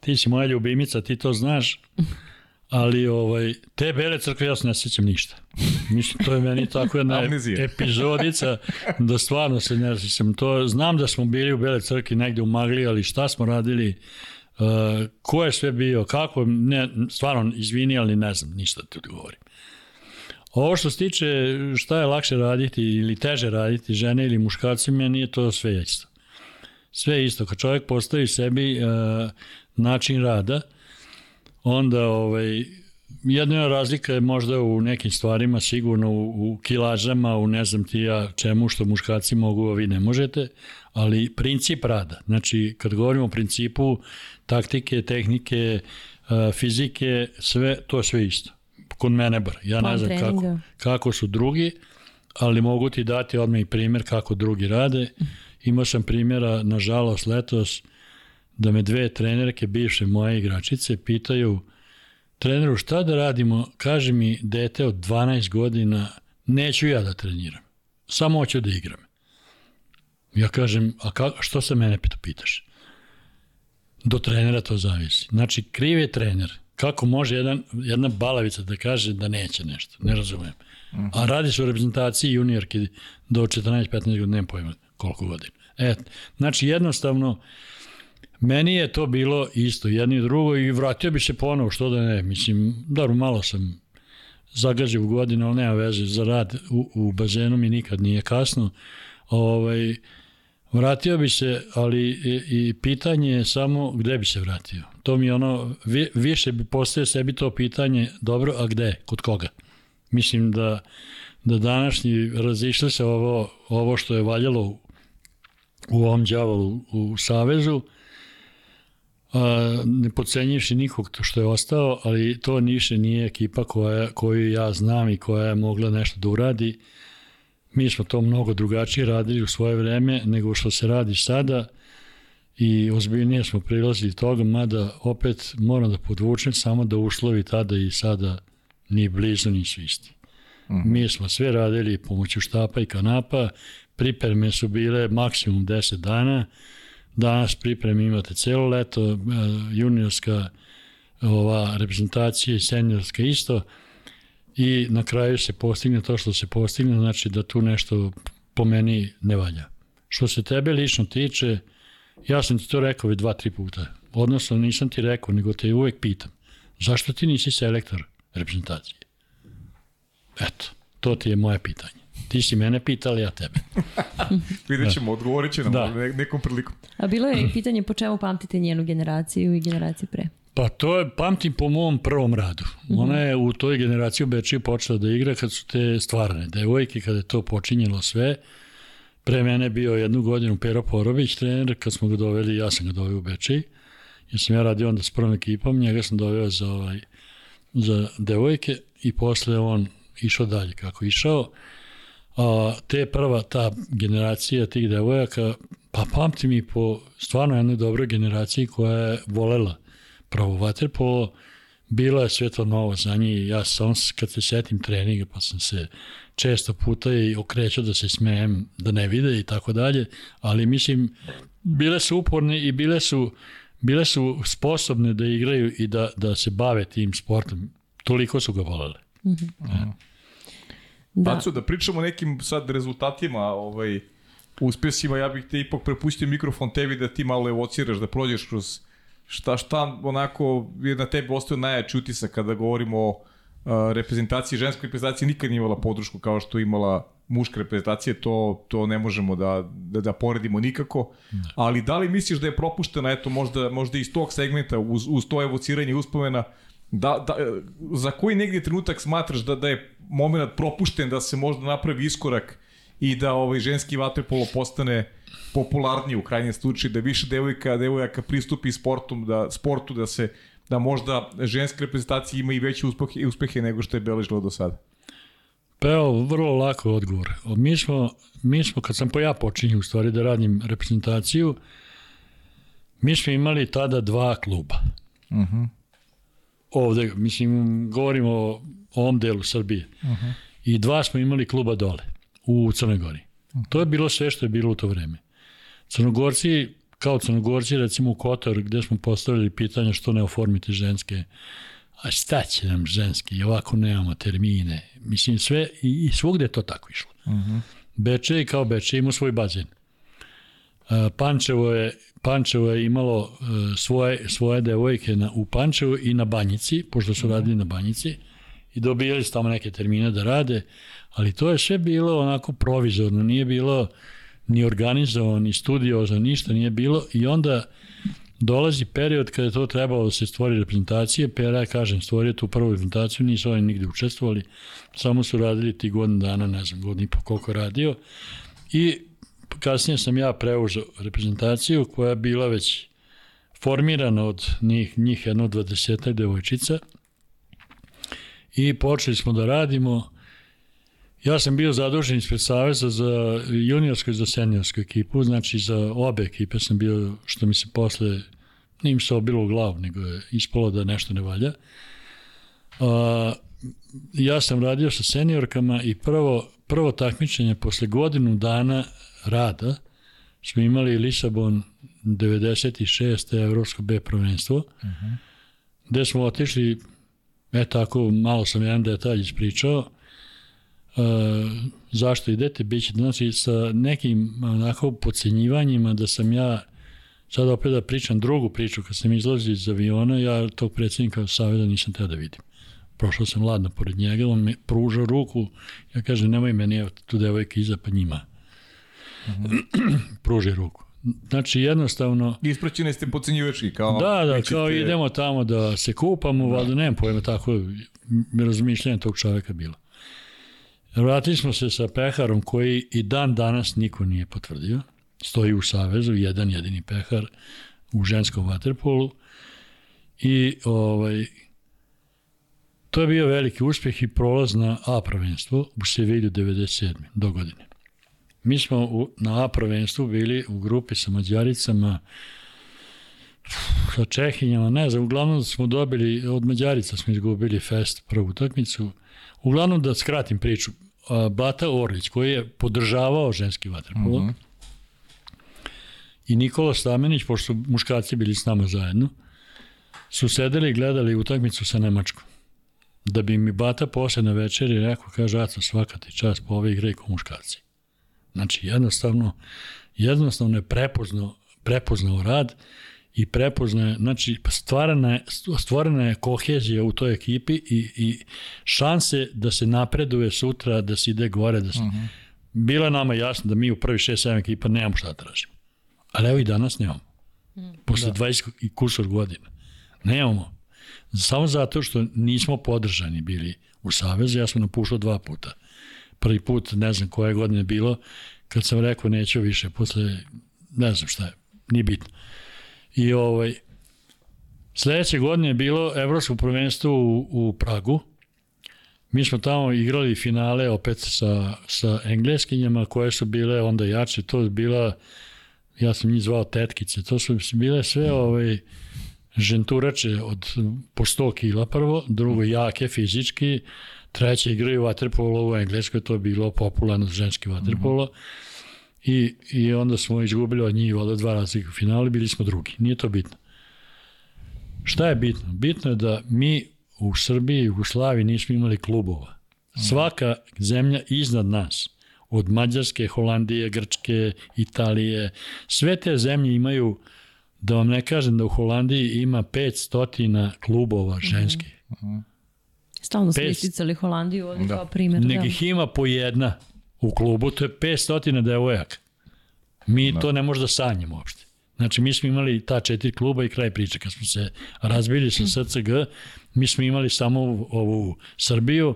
Ti si moja ljubimica, ti to znaš. Ali ovaj, te bele crkve ja se ne sjećam ništa. Mislim, to je meni tako jedna [laughs] epizodica da stvarno se ne sjećam. To, znam da smo bili u bele crkvi negde u Magli, ali šta smo radili, uh, ko je sve bio, kako, ne, stvarno izvini, ali ne znam ništa da ti govorim. Ovo što se tiče šta je lakše raditi ili teže raditi, žene ili muškarci, meni je to sve isto. Sve isto. Kad čovjek postavi sebi uh, način rada, onda ovaj, jedna razlika je možda u nekim stvarima, sigurno u, u kilažama, u ne znam ti ja čemu što muškarci mogu, a vi ne možete, ali princip rada. Znači, kad govorimo o principu taktike, tehnike, uh, fizike, sve, to je sve isto kod mene bar. Ja ne znam kako, kako su drugi, ali mogu ti dati odmah i primjer kako drugi rade. Imao sam primjera, nažalost, letos, da me dve trenerke, bivše moje igračice, pitaju treneru šta da radimo, kaže mi dete od 12 godina, neću ja da treniram, samo hoću da igram. Ja kažem, a ka, što se mene pitaš? Do trenera to zavisi. Znači, kriv je trener. Kako može jedan, jedna balavica da kaže da neće nešto? Ne razumem. A radi se o reprezentaciji juniorki do 14-15 godina, nemam pojma koliko godina. E, znači jednostavno, meni je to bilo isto, jedno i drugo i vratio bi se ponovo, što da ne, mislim, dobro, malo sam zagađio u godinu, ali nema veze, za rad u, u bazenu mi nikad nije kasno. Ovaj, Vratio bi se, ali i, i pitanje je samo gde bi se vratio. To mi ono, vi, više bi postavio sebi to pitanje, dobro, a gde, kod koga? Mislim da, da današnji razišli se ovo, ovo što je valjalo u, u ovom djavolu u Savezu, ne pocenjivši nikog to što je ostao, ali to niše nije ekipa koja, koju ja znam i koja je mogla nešto da uradi. Mi smo to mnogo drugačije radili u svoje vreme nego što se radi sada i ozbiljnije smo prilazili toga, mada opet moram da podvučem samo da uslovi tada i sada ni blizu nisu isti. Mm -hmm. Mi smo sve radili pomoću štapa i kanapa, pripreme su bile maksimum 10 dana, danas pripreme imate celo leto, juniorska ova reprezentacija i seniorska isto, i na kraju se postigne to što se postigne, znači da tu nešto po meni ne valja. Što se tebe lično tiče, ja sam ti to rekao već dva, tri puta. Odnosno nisam ti rekao, nego te uvek pitam. Zašto ti nisi selektor reprezentacije? Eto, to ti je moje pitanje. Ti si mene pitali, ja tebe. [laughs] Vidjet ćemo, da. odgovorit će nam da. nekom prilikom. A bilo je i [clears throat] pitanje po čemu pamtite njenu generaciju i generaciju pre? Pa to je, pamtim po mom prvom radu. Mm -hmm. Ona je u toj generaciji u Bečiju počela da igra kad su te stvarane devojke, kada je to počinjelo sve. Pre mene bio jednu godinu Pero Porović, trener, kad smo ga doveli, ja sam ga doveo u Bečiji. Jer sam ja radio onda s prvom ekipom, njega sam doveo za, ovaj, za devojke i posle on išao dalje kako išao. A, te prva ta generacija tih devojaka, pa pamtim i po stvarno jednoj dobroj generaciji koja je volela pravo vaterpolo, bilo je sve to novo za njih, ja sam kad se setim treninga pa sam se često puta i okrećao da se smejem da ne vide i tako dalje, ali mislim bile su uporne i bile su bile su sposobne da igraju i da, da se bave tim sportom. Toliko su ga volele. Mm -hmm. ja. Da. Pacu, da pričamo o nekim sad rezultatima, ovaj, uspjesima, ja bih te ipak prepustio mikrofon tebi da ti malo evociraš, da prođeš kroz šta, šta onako je na tebi ostao najjači utisak kada govorimo o reprezentaciji, ženskoj reprezentaciji nikad nije imala podršku kao što imala muška reprezentacija, to, to ne možemo da, da, da poredimo nikako, ne. ali da li misliš da je propuštena, eto, možda, možda iz tog segmenta, uz, uz to evociranje uspomena, da, da, za koji negdje trenutak smatraš da, da je moment propušten da se možda napravi iskorak i da ovaj ženski vaterpolo postane popularniji u krajnjem slučaju, da više devojka, devojaka pristupi sportom, da, sportu, da se da možda ženska reprezentacija ima i veće uspehe, uspehe nego što je beležila do sada? Pa evo, vrlo lako odgovor. Mi smo, mi smo, kad sam po ja počinio u stvari da radim reprezentaciju, mi smo imali tada dva kluba. Uh mhm. -huh. Ovde, mislim, govorimo ovom delu Srbije. Uh. -huh. I dva smo imali kluba dole, u Crnoj Gori. To je bilo sve što je bilo u to vreme. Crnogorci, kao Crnogorci, recimo u Kotor, gde smo postavili pitanje što ne oformite ženske, a šta će nam ženski, i ovako nemamo termine. Mislim, sve, i, i svugde je to tako išlo. Uh -huh. Beče kao Beče ima svoj bazen. Pančevo je, Pančevo je imalo e, svoje, svoje devojke na, u Pančevu i na Banjici, pošto su radili na Banjici, i dobijali su tamo neke termine da rade, ali to je sve bilo onako provizorno, nije bilo ni organizovano, ni studiozno, ništa nije bilo. I onda dolazi period kada je to trebalo da se stvori reprezentacije, Pera je, kažem, stvorio tu prvu reprezentaciju, nisu oni nigde učestvovali, samo su radili ti godin dana, ne znam, godin i po koliko radio. I kasnije sam ja preuzeo reprezentaciju koja je bila već formirana od njih, njih jedno dvadesetak devojčica i počeli smo da radimo. Ja sam bio zadužen ispred Saveza za juniorsku i za seniorsku ekipu, znači za obe ekipe sam bio, što mi se posle, nije mi se obilo u glavu, nego je ispalo da nešto ne valja. A, ja sam radio sa seniorkama i prvo, prvo takmičenje posle godinu dana rada smo imali Lisabon 96. Evropsko B prvenstvo, uh -huh. gde smo otišli, e tako, malo sam jedan detalj ispričao, e, zašto idete, bit će, znači, sa nekim onako pocenjivanjima da sam ja, sad opet da pričam drugu priču, kad sam izlazio iz aviona, ja tog predsjednika savjeda nisam teo da vidim. Prošao sam ladno pored njega, on me pružao ruku, ja kažem, nemoj meni, evo tu devojka iza, pa njima [clears throat] pruži ruku. Znači jednostavno... Ispraćene ste pocenjivački, kao... Da, da, kao idemo tamo da se kupamo, da. valjda nemam pojma, tako razmišljanje tog čoveka bilo. Vratili smo se sa peharom koji i dan danas niko nije potvrdio. Stoji u Savezu, jedan jedini pehar u ženskom vaterpolu. I ovaj, to je bio veliki uspeh i prolaz na A prvenstvo u Sevilju 97. do godine. Mi smo u, na A prvenstvu bili u grupi sa Mađaricama, sa Čehinjama, ne znam, uglavnom smo dobili, od Mađarica smo izgubili fest prvu utakmicu. Uglavnom da skratim priču, Bata Orlić koji je podržavao ženski vaterpolo uh mhm. -huh. i Nikola Stamenić, pošto su muškarci bili s nama zajedno, su sedeli i gledali utakmicu sa Nemačkom. Da bi mi Bata posle na večeri rekao, kaže, Aco, svaka ti čas po ove igre ko muškarci. Znači, jednostavno, jednostavno je prepoznao, prepoznao rad i prepoznaje, znači stvarana je, stvorena je kohezija u toj ekipi i, i šanse da se napreduje sutra, da se ide gore, da se... Uh mhm. -huh. Bilo je nama jasno da mi u prvi 6-7 ekipa nemamo šta da tražimo. Ali evo i danas nemamo. Posle da. 20 i kusor godina. Nemamo. Samo zato što nismo podržani bili u Savezu, ja sam napušao dva puta prvi put, ne znam koje godine bilo, kad sam rekao neću više, posle, ne znam šta je, nije bitno. I ovaj, sledeće godine je bilo evropsko prvenstvo u, u Pragu, Mi smo tamo igrali finale opet sa, sa engleskinjama koje su bile onda jače, to je bila, ja sam njih zvao tetkice, to su bile sve ovaj, ženturače od po 100 kila prvo, drugo jake fizički, treće igraju vaterpolo u Engleskoj, to je bilo popularno ženski vaterpolo. Mm -hmm. I, I onda smo izgubili od njih od dva razlika u finali, bili smo drugi. Nije to bitno. Šta je bitno? Bitno je da mi u Srbiji i Jugoslaviji nismo imali klubova. Svaka zemlja iznad nas, od Mađarske, Holandije, Grčke, Italije, sve te zemlje imaju, da vam ne kažem da u Holandiji ima 500 klubova mhm. ženskih. Mm -hmm. Stalno smo isticali Holandiju ovdje da. kao primjer. Nek da. ih ima po jedna u klubu, to je 500 devojaka. Mi da. to ne možda sanjamo uopšte. Znači, mi smo imali ta četiri kluba i kraj priče. Kad smo se razbili sa SCG, mi smo imali samo ovu Srbiju,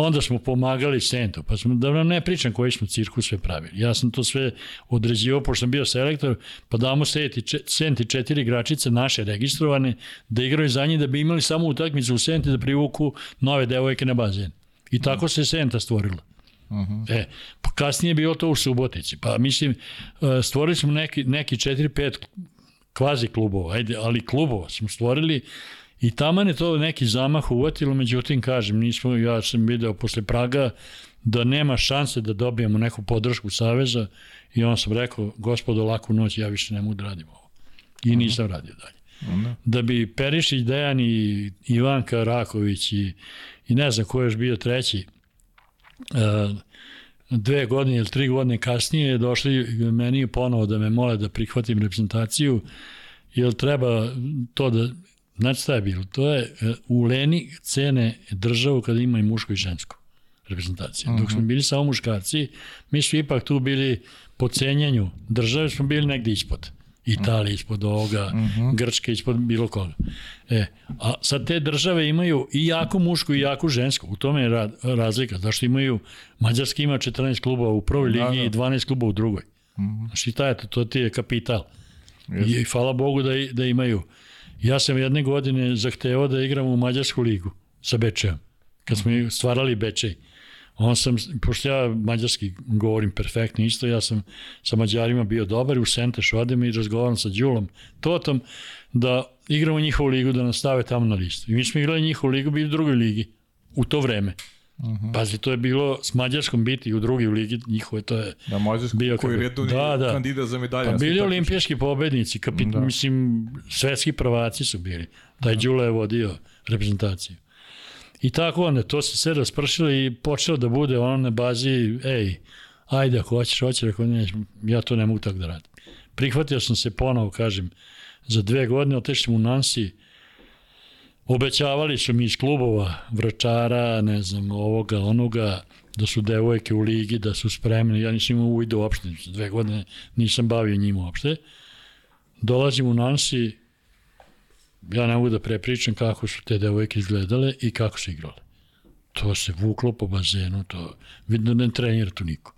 Onda smo pomagali Sentu, pa smo, da vam ne pričam koji smo cirkus sve pravili. Ja sam to sve određivao, pošto sam bio selektor, pa damo Senti, Senti četiri igračice naše registrovane, da igraju za njih, da bi imali samo utakmicu u Senti da privuku nove devojke na bazen. I tako se Senta stvorila. Uh -huh. E, pa kasnije je bilo to u Subotici. Pa mislim, e, stvorili smo neki, neki 4-5 kvazi klubova, ajde, ali klubova smo stvorili I taman je to neki zamah uvatilo, međutim, kažem, nismo, ja sam video posle Praga, da nema šanse da dobijemo neku podršku Saveza i on sam rekao, gospodo, laku noć, ja više ne mogu da radim ovo. I nisam radio dalje. Onda. Da bi Perišić, Dejan i Ivanka Raković i, i ne znam ko je još bio treći, uh, dve godine ili tri godine kasnije došli meni ponovo da me mole da prihvatim reprezentaciju, jer treba to da, znači šta je bilo, to je uh, u Leni cene državu kada ima i muško i žensko reprezentacije. Dok smo mhm. bili samo muškarci, mi smo ipak tu bili po cenjenju države, smo bili negde ispod. Italija ispod ovoga, uh mhm. -huh. Grčka ispod bilo koga. E, a sad te države imaju i jako mušku i jako žensku. U tome je razlika. Zašto imaju, Mađarska ima 14 klubova u prvoj ligi da, da. i 12 klubova u drugoj. Uh mhm. -huh. Znači, taj, to, to ti je kapital. Yes. I hvala Bogu da, da imaju. Ja sam jedne godine zahtevao da igram u Mađarsku ligu sa Bečejom. Kad smo stvarali Bečej. On sam, pošto ja mađarski govorim perfektno isto, ja sam sa Mađarima bio dobar, u Senteš odem i razgovaram sa Đulom Totom da igramo njihovu ligu, da nas stave tamo na listu. I mi smo igrali njihovu ligu, bili u drugoj ligi u to vreme. Uh mhm. -huh. Pazi, to je bilo s Mađarskom biti u drugi u ligi njihove, to je da, Mađarsko, bio koji je redovni da, da. kandidat za medalje. Pa bili olimpijski pobednici, kapit, da. mislim, svetski prvaci su bili. Taj da. Đula je vodio reprezentaciju. I tako onda, to se sve raspršilo i počelo da bude ono na bazi, ej, ajde ako hoćeš, hoćeš, ako ne, ja to ne mogu tako da radim. Prihvatio sam se ponovo, kažem, za dve godine otešli u Nansi, obećavali su mi iz klubova, vračara, ne znam, ovoga, onoga, da su devojke u ligi, da su spremni, ja nisam imao uvide uopšte, dve godine nisam bavio njima uopšte. Dolazim u Nansi, ja ne mogu da prepričam kako su te devojke izgledale i kako su igrale. To se vuklo po bazenu, to vidno da ne trenira tu niko.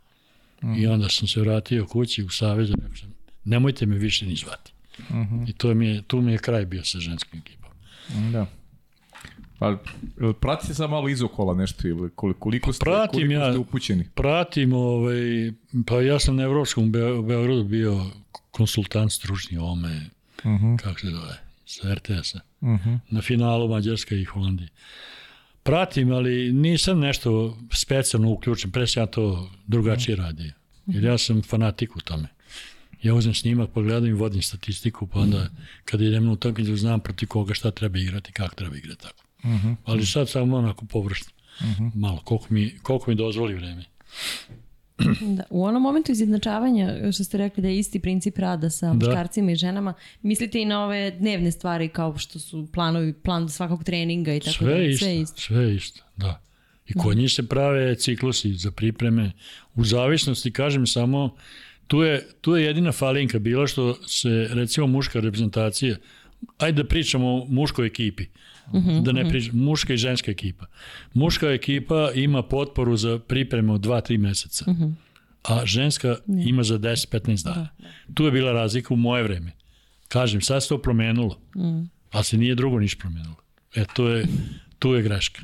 Mm. I onda sam se vratio kući u Savez, rekao sam, nemojte me više ni zvati. Mm -hmm. I to mi je, tu mi je kraj bio sa ženskim ekipom. Da. Pa, pratite sad malo izokola nešto ili koliko ste, pa koliko ja, ste upućeni? Pratim, ovaj, pa ja sam na Evropskom u Beogradu bio konsultant stručni ome, uh mhm. -huh. kako se zove, sa RTS-a, uh mhm. -huh. na finalu Mađarska i Holandije. Pratim, ali nisam nešto specijalno uključen, pre ja to drugačije uh mhm. -huh. radio. Jer ja sam fanatik u tome. Ja uzem snimak, pogledam i vodim statistiku, pa onda kada idem na utakmicu znam protiv koga šta treba igrati, kako treba igrati tako. Uh mhm. -huh. Ali sad samo onako površno. Uh -huh. Malo, koliko mi, koliko mi dozvoli vreme. [clears throat] Da, u onom momentu izjednačavanja, što ste rekli da je isti princip rada sa da. muškarcima i ženama, mislite i na ove dnevne stvari kao što su planovi, plan svakog treninga i tako sve da, isto, sve isto. Sve isto, da. I kod njih se prave ciklusi za pripreme. U zavisnosti, kažem samo, tu je, tu je jedina falinka bila što se, recimo, muška reprezentacija, ajde da pričamo o muškoj ekipi, uh -huh, da ne mhm. pričamo, muška i ženska ekipa. Muška ekipa ima potporu za pripreme od 2-3 meseca, uh mhm. -huh. a ženska ne. ima za 10-15 dana. Da, da. Tu je bila razlika u moje vreme. Kažem, sad se to promenilo, uh -huh. ali se nije drugo niš promenilo. E, to je, tu je greška.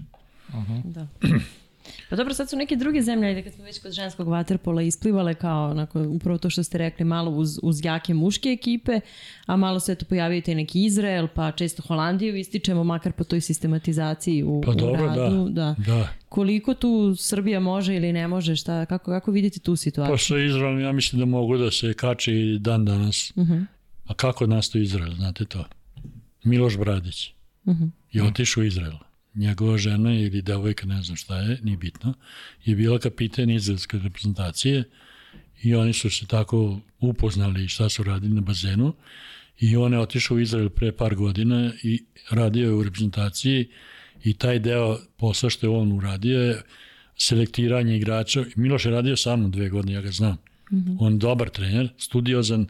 Uh -huh. Da. [clears throat] Pa dobro, sad su neke druge zemlje, ajde kad smo već kod ženskog vaterpola isplivale kao onako, upravo to što ste rekli, malo uz, uz jake muške ekipe, a malo se to pojavio i neki Izrael, pa često Holandiju ističemo, makar po toj sistematizaciji u, pa dobro, u radu. Da. da. da. Koliko tu Srbija može ili ne može, šta, kako, kako vidite tu situaciju? Pa sa Izraelom ja mislim da mogu da se kače dan danas. Uh mhm. -huh. A kako nastoji Izrael, znate to? Miloš Bradić uh mhm. -huh. je otišao u Izrael njegova žena ili devojka, ne znam šta je, nije bitno, je bila kapiten izraelske reprezentacije i oni su se tako upoznali šta su radili na bazenu i on je otišao u Izrael pre par godina i radio je u reprezentaciji i taj deo posla što je on uradio je selektiranje igrača. Miloš je radio sa mnom dve godine, ja ga znam. Mm -hmm. On je dobar trener, studiozan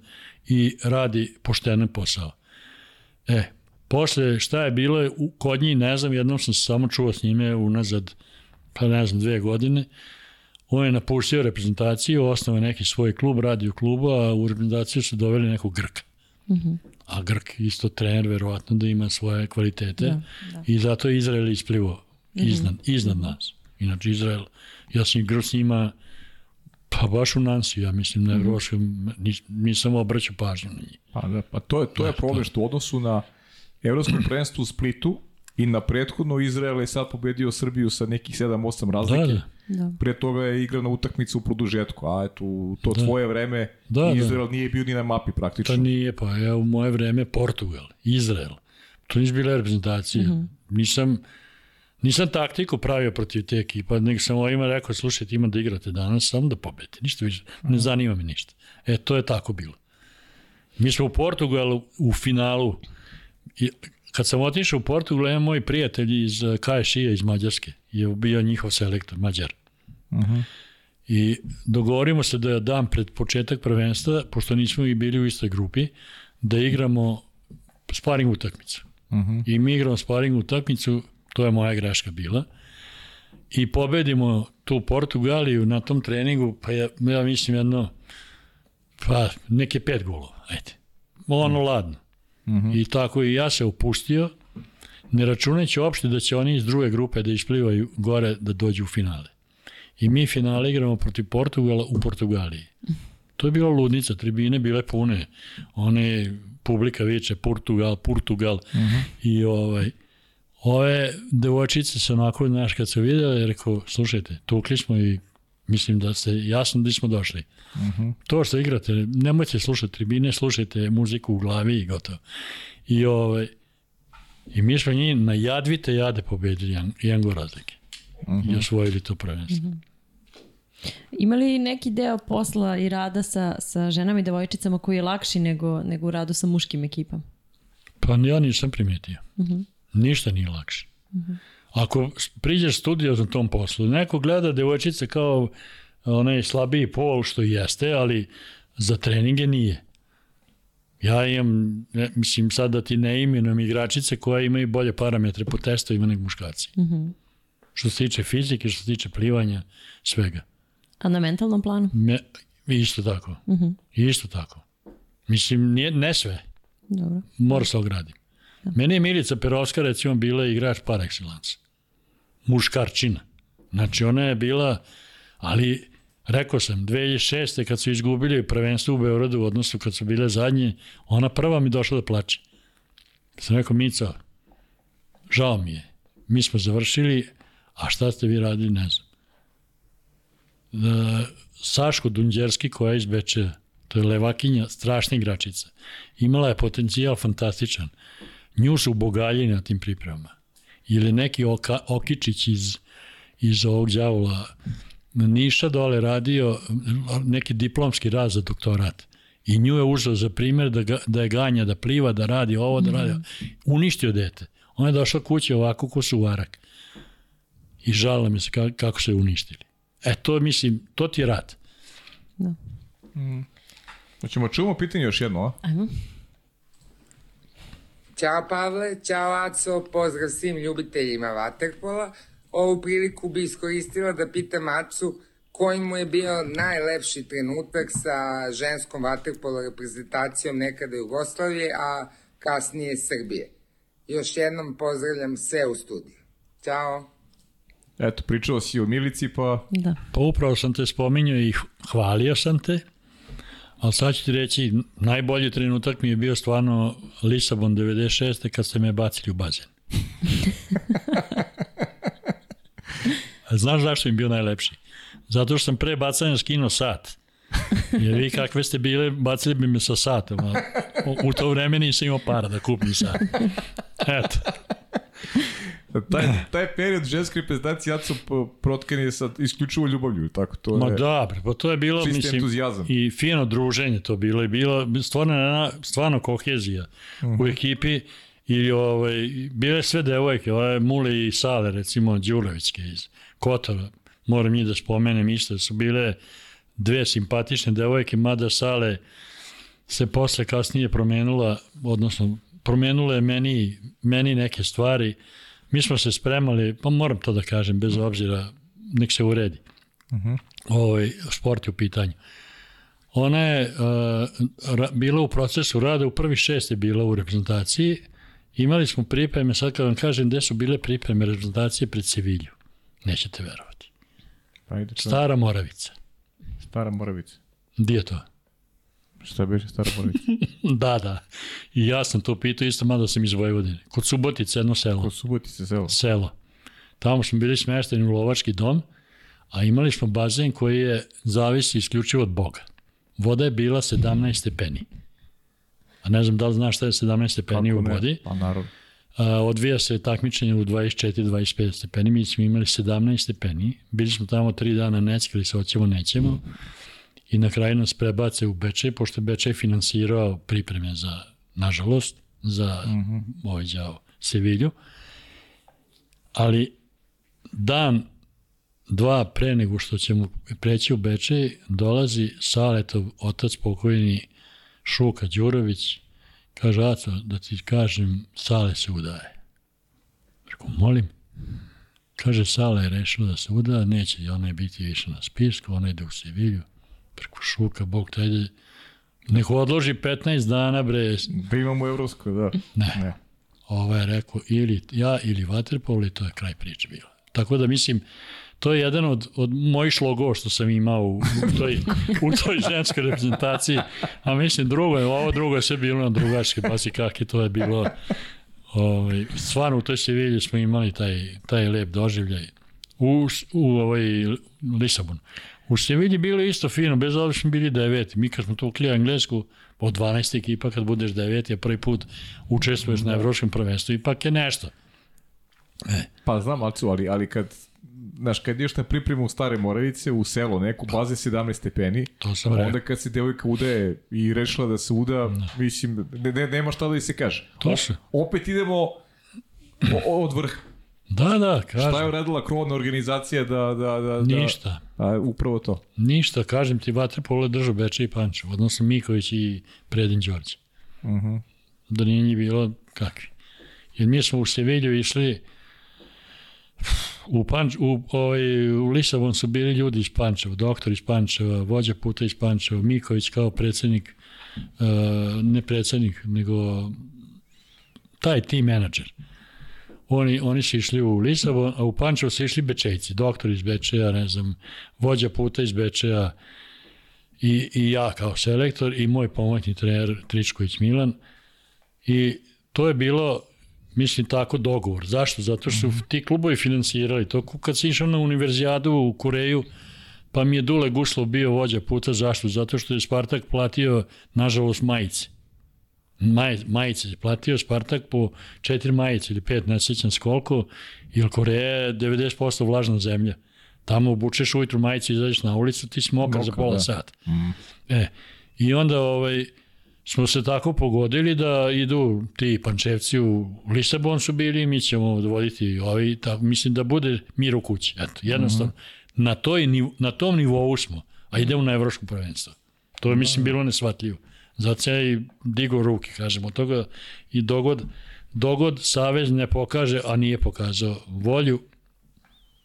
i radi poštene posao. E, Posle šta je bilo kod njih, ne znam, jednom sam se samo čuo s njime unazad, pa ne znam, dve godine. On je napustio reprezentaciju, osnovao neki svoj klub, radi u klubu, a u reprezentaciju su doveli nekog Grka. Mm -hmm. A Grk isto trener, verovatno da ima svoje kvalitete da, da. i zato je Izrael isplivo iznad, mm -hmm. iznad nas. Inače Izrael, ja sam igrao s njima pa baš u Nansi, ja mislim, na mm -hmm. nisam obraćao pažnju na njih. Pa, da, pa to je, to je da, problem što u odnosu na Evropskom prvenstvu u Splitu i na prethodno Izrael je sad pobedio Srbiju sa nekih 7-8 razlike. Da, da. Da. Prije toga je igrana utakmica u produžetku, a eto, to da. tvoje vreme da, da. Izrael da. nije bio ni na mapi praktično. Pa nije, pa ja u moje vreme Portugal, Izrael. To nisu bile reprezentacije. Mm -hmm. Nisam, nisam taktiku pravio protiv te ekipa, nego sam ovima rekao, slušajte, ima da igrate danas, samo da pobedite, ništa više, ne zanima me ništa. E, to je tako bilo. Mi smo u Portugalu u finalu, i kad sam otišao u Portugal, jedan moj prijatelj iz eh, KSI-a iz Mađarske je bio njihov selektor, Mađar. Uh mhm. -huh. I dogovorimo se da dam pred početak prvenstva, pošto nismo i bili u istoj grupi, da igramo sparing utakmicu. Uh mhm. -huh. I mi igramo sparing utakmicu, to je moja greška bila. I pobedimo tu Portugaliju na tom treningu, pa ja, ja mislim jedno, pa neke pet golova, ajde. Ono ladno. -huh. I tako i ja se upustio, ne računajući uopšte da će oni iz druge grupe da isplivaju gore da dođu u finale. I mi finale igramo protiv Portugala u Portugaliji. To je bila ludnica, tribine bile pune. One publika viče Portugal, Portugal mhm. -huh. i ovaj ove devojčice se onako, znaš, kad se vidjeli, rekao, slušajte, tukli smo i mislim da ste jasno da smo došli. Uh mhm. -huh. To što igrate, nemojte slušati tribine, slušajte muziku u glavi i gotovo. I ovaj, I mi smo njih na jadvite jade pobedili jedan, jedan go razlike. Uh -huh. I mhm. osvojili to prvenstvo. Uh mhm. -huh. Ima li neki deo posla i rada sa, sa ženama i devojčicama koji je lakši nego, nego u radu sa muškim ekipama? Pa ja nisam primetio. Uh -huh. Ništa nije lakše. Uh -huh. Ako priđeš studio za tom poslu, neko gleda devojčice kao onaj slabiji pol što jeste, ali za treninge nije. Ja imam, mislim sad da ti ne imenujem igračice koje imaju bolje parametre po testovima nego muškarci. Mm -hmm. Što se tiče fizike, što se tiče plivanja, svega. A na mentalnom planu? Me, isto tako. Mm -hmm. Isto tako. Mislim, nije, ne sve. Dobro. Mora se ogradi. Da. Mene je Milica Perovska recimo bila igrač par excellence. Muškarčina. Znači ona je bila, ali Rekao sam, 2006. kad su izgubili prvenstvo u Beogradu u odnosu kad su bile zadnje, ona prva mi došla da plače. Sam rekao, Mica, žao mi je, mi smo završili, a šta ste vi radili, ne znam. Da, Saško Dunđerski koja je iz Bečeja, to je levakinja, strašna igračica. Imala je potencijal fantastičan. Nju su ubogaljeni na tim pripremama. Ili neki oka, Okičić iz, iz ovog djavola Niša dole radio neki diplomski rad za doktorat. I nju je uzeo za primjer da, ga, da je ganja, da pliva, da radi ovo, da radi. Uništio dete. On je došao kuće ovako ko su varak. I žalila mi se kako se uništili. E, to mislim, to ti je rad. Da. Mm. Hoćemo čujemo pitanje još jedno, a? Ajmo. Ćao Pavle, ćao Aco, pozdrav svim ljubiteljima Waterpola ovu priliku bi iskoristila da pitam Macu koji mu je bio najlepši trenutak sa ženskom vaterpolo reprezentacijom nekada Jugoslavije, a kasnije Srbije. Još jednom pozdravljam sve u studiju. Ćao. Eto, pričao si o Milici, pa... Da. Pa upravo sam te spominjao i hvalio sam te, ali sad ću ti reći, najbolji trenutak mi je bio stvarno Lisabon 96. kad ste me bacili u bazen. [laughs] Znaš zašto im bio najlepši? Zato što sam pre bacanja skinuo sat. Jer vi kakve ste bile, bacili bi me sa satom. A u to vreme nisam imao para da kupim sat. Eto. taj, taj period ženske reprezentacije ja su protkani sa isključivo ljubavlju, tako to Ma je. Ma pa to je bilo mislim entuzijazam. i fino druženje to bilo i bilo stvarno stvarno kohezija uh -huh. u mhm. ekipi i ovaj bile sve devojke, ovaj Mule i Sale recimo Đurovićke iz Kotora, moram njih da spomenem isto, da su bile dve simpatične devojke, mada Sale se posle kasnije promenula, odnosno promenula je meni, meni neke stvari. Mi smo se spremali, pa moram to da kažem, bez obzira, nek se uredi. Uh mhm. -huh. ovaj, sport je u pitanju. Ona je uh, bila u procesu rada, u prvi šest je bila u reprezentaciji. Imali smo pripreme, sad kad vam kažem gde su bile pripreme reprezentacije pred Sevilju. Nećete verovati. Ajde, čo? Stara Moravica. Stara Moravica. Gdje je to? Šta biše Stara Moravica? [laughs] da, da. I ja sam to pitao isto, mada sam iz Vojvodine. Kod Subotice, jedno selo. Kod Subotice, selo. Selo. Tamo smo bili smešteni u lovački dom, a imali smo bazen koji je zavisi isključivo od Boga. Voda je bila 17 stepeni. A ne znam da li znaš šta je 17 stepeni Kako u vodi. Pa naravno. A, odvija se takmičenje u 24-25 stepeni. Mi smo imali 17 stepeni. Bili smo tamo tri dana, neckali se, hoćemo, nećemo. I na kraju nas prebace u Bečej, pošto je Bečej finansirao pripreme za, nažalost, za mm -hmm. ovaj djavo Sevilju. Ali dan dva pre nego što ćemo preći u Bečej, dolazi Saletov otac pokojni Šuka Đurović, kaže, Aco, da ti kažem, Sale se udaje. Rekao, molim. Kaže, Sale je rešila da se uda, neće i ona je biti više na spisku, ona ide u Sevilju. Preko Šuka, Bog te ide, neko odloži 15 dana, bre. Da imamo u Evropskoj, da. Ne. ne. Ovo je rekao, ili ja, ili Vaterpol, i to je kraj priče bila. Tako da mislim, to je jedan od, od mojih šlogova što sam imao u, u, toj, u toj ženskoj reprezentaciji, a mislim drugo je, ovo drugo je sve bilo na drugačke basi kaki, to je bilo ovaj, stvarno u toj Sevilji smo imali taj, taj lep doživljaj u, u ovaj Lisabon. U Sevilji bilo isto fino, bez obzira smo bili deveti. Mi kad smo to ukli Englesku, od 12 ekipa kad budeš deveti, a prvi put učestvuješ na evropskom prvenstvu, ipak je nešto. E. Pa znam, ali, ali kad znaš, kad ideš na pripremu u Stare Moravice, u selo, neku baze 17 stepeni, to sam onda rekao. kad se devojka udaje i rešila da se uda, no. mislim, ne, ne, nema šta da se kaže. To se. Opet idemo od vrha. Da, da, kažem. Šta je uradila krovna organizacija da... da, da, da Ništa. A, upravo to. Ništa, kažem ti, Vatrepolo držao Beče i Pančevo, odnosno Miković i Predin Đorđe. Uh mhm. -huh. Da nije njih bilo kakvi. Jer mi smo u Sevilju išli u, Panč, u, ovaj, u Lisabon su bili ljudi iz Pančeva, doktor iz Pančeva, vođa puta iz Pančeva, Miković kao predsednik, uh, ne predsednik, nego taj team menadžer. Oni, oni su išli u Lisabon, a u Pančevo su išli Bečejci, doktor iz Bečeja, ne znam, vođa puta iz Bečeja i, i ja kao selektor i moj pomoćni trener Tričković Milan i to je bilo mislim tako dogovor. Zašto? Zato što su ti klubovi finansirali. To kad si išao na univerzijadu u Koreju, pa mi je Dule Guslov bio vođa puta. Zašto? Zato što je Spartak platio, nažalost, majice. Maj, majice je platio Spartak po četiri majice ili pet, ne sjećam s koliko, jer Koreja je 90% vlažna zemlja. Tamo obučeš ujutru majice, izađeš na ulicu, ti si mokar za pola da. sata. Mm. E, I onda ovaj, smo se tako pogodili da idu ti pančevci u Lisabon su bili, mi ćemo dovoditi ovi, tako, mislim da bude mir u kući. Eto, jednostavno, mm -hmm. na, toj, na tom nivou smo, a idemo na evropsko prvenstvo. To je, mislim, bilo nesvatljivo. Zato se ja i digo ruke, kažem, od toga i dogod, dogod Savez ne pokaže, a nije pokazao volju,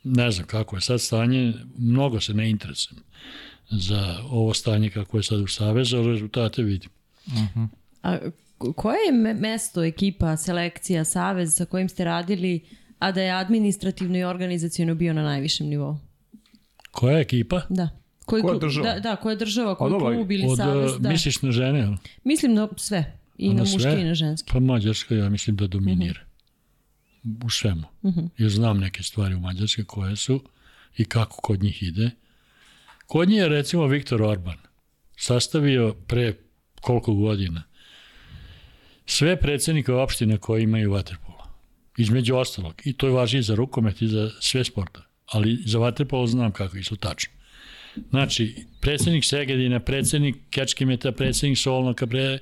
ne znam kako je sad stanje, mnogo se ne interesujem za ovo stanje kako je sad u Savezu, ali rezultate vidim. Uh -huh. A koje je mesto, ekipa, selekcija, savez sa kojim ste radili, a da je administrativno i organizacijno bio na najvišem nivou? Koja je ekipa? Da. Koji koja država? Da, da, koja država, koji klub ili Od, savez. Da. Misliš na žene? Ali? Mislim na sve. I na, na muški i na ženski. Pa Mađarska ja mislim da dominira. Uh -huh. U svemu. Uh -huh. Jer znam neke stvari u Mađarskoj koje su i kako kod njih ide. Kod njih je recimo Viktor Orban sastavio pre koliko godina. Sve predsednike opštine koje imaju vaterpolo, između ostalog, i to je važi i za rukomet i za sve sporta, ali za vaterpolo znam kako je su tačno. Znači, predsednik Segedina, predsednik Kečkimeta, predsednik Solnoka, pre...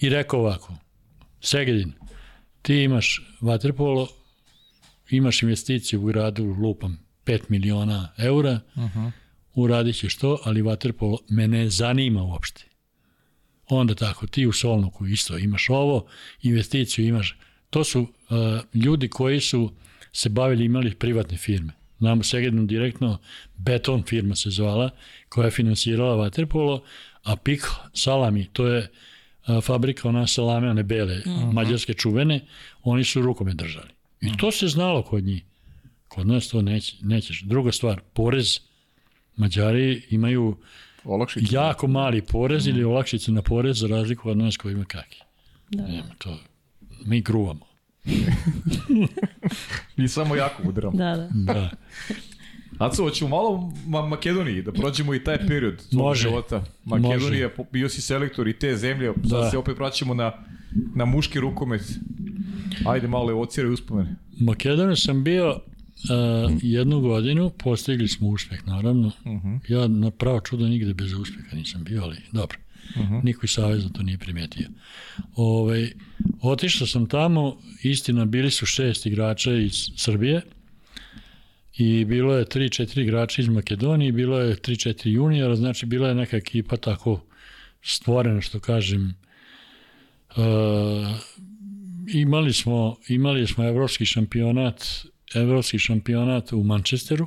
i rekao ovako, Segedin, ti imaš vaterpolo, imaš investiciju u gradu, lupam, 5 miliona eura, uh -huh. uradit ćeš to, ali vaterpolo me ne zanima uopšte onda tako, ti u Solnuku isto imaš ovo, investiciju imaš. To su uh, ljudi koji su se bavili, imali privatne firme. Znamo Segednu direktno, Beton firma se zvala, koja je finansirala Waterpolo, a Pik Salami, to je uh, fabrika ona salame, one bele, mhm. -huh. mađarske čuvene, oni su rukome držali. I to se znalo kod njih. Kod nas to neće, nećeš. Druga stvar, porez. Mađari imaju olakšice. Jako mali porez ili olakšice na porez za razliku od nas koji ima kaki. Da. Nema, to, mi gruvamo. [laughs] Mi samo jako udramo. Da, da. da. Aco, hoćemo malo ma Makedoniji, da prođemo i taj period Može. života. Makedonija, Može. bio si selektor i te zemlje, sad da. se opet vraćamo na, na muški rukomet. Ajde malo evociraj uspomene. Makedoniju sam bio uh, jednu godinu, postigli smo uspeh, naravno. Uh mhm. -huh. Ja na pravo čudo nigde bez uspeha nisam bio, ali dobro. Uh mhm. -huh. Niko iz Saveza to nije primetio. Ove, ovaj, otišao sam tamo, istina, bili su šest igrača iz Srbije, i bilo je 3-4 igrača iz Makedonije, bilo je 3-4 juniora, znači bila je neka ekipa tako stvorena, što kažem. E, imali smo imali smo evropski šampionat evropski šampionat u Manchesteru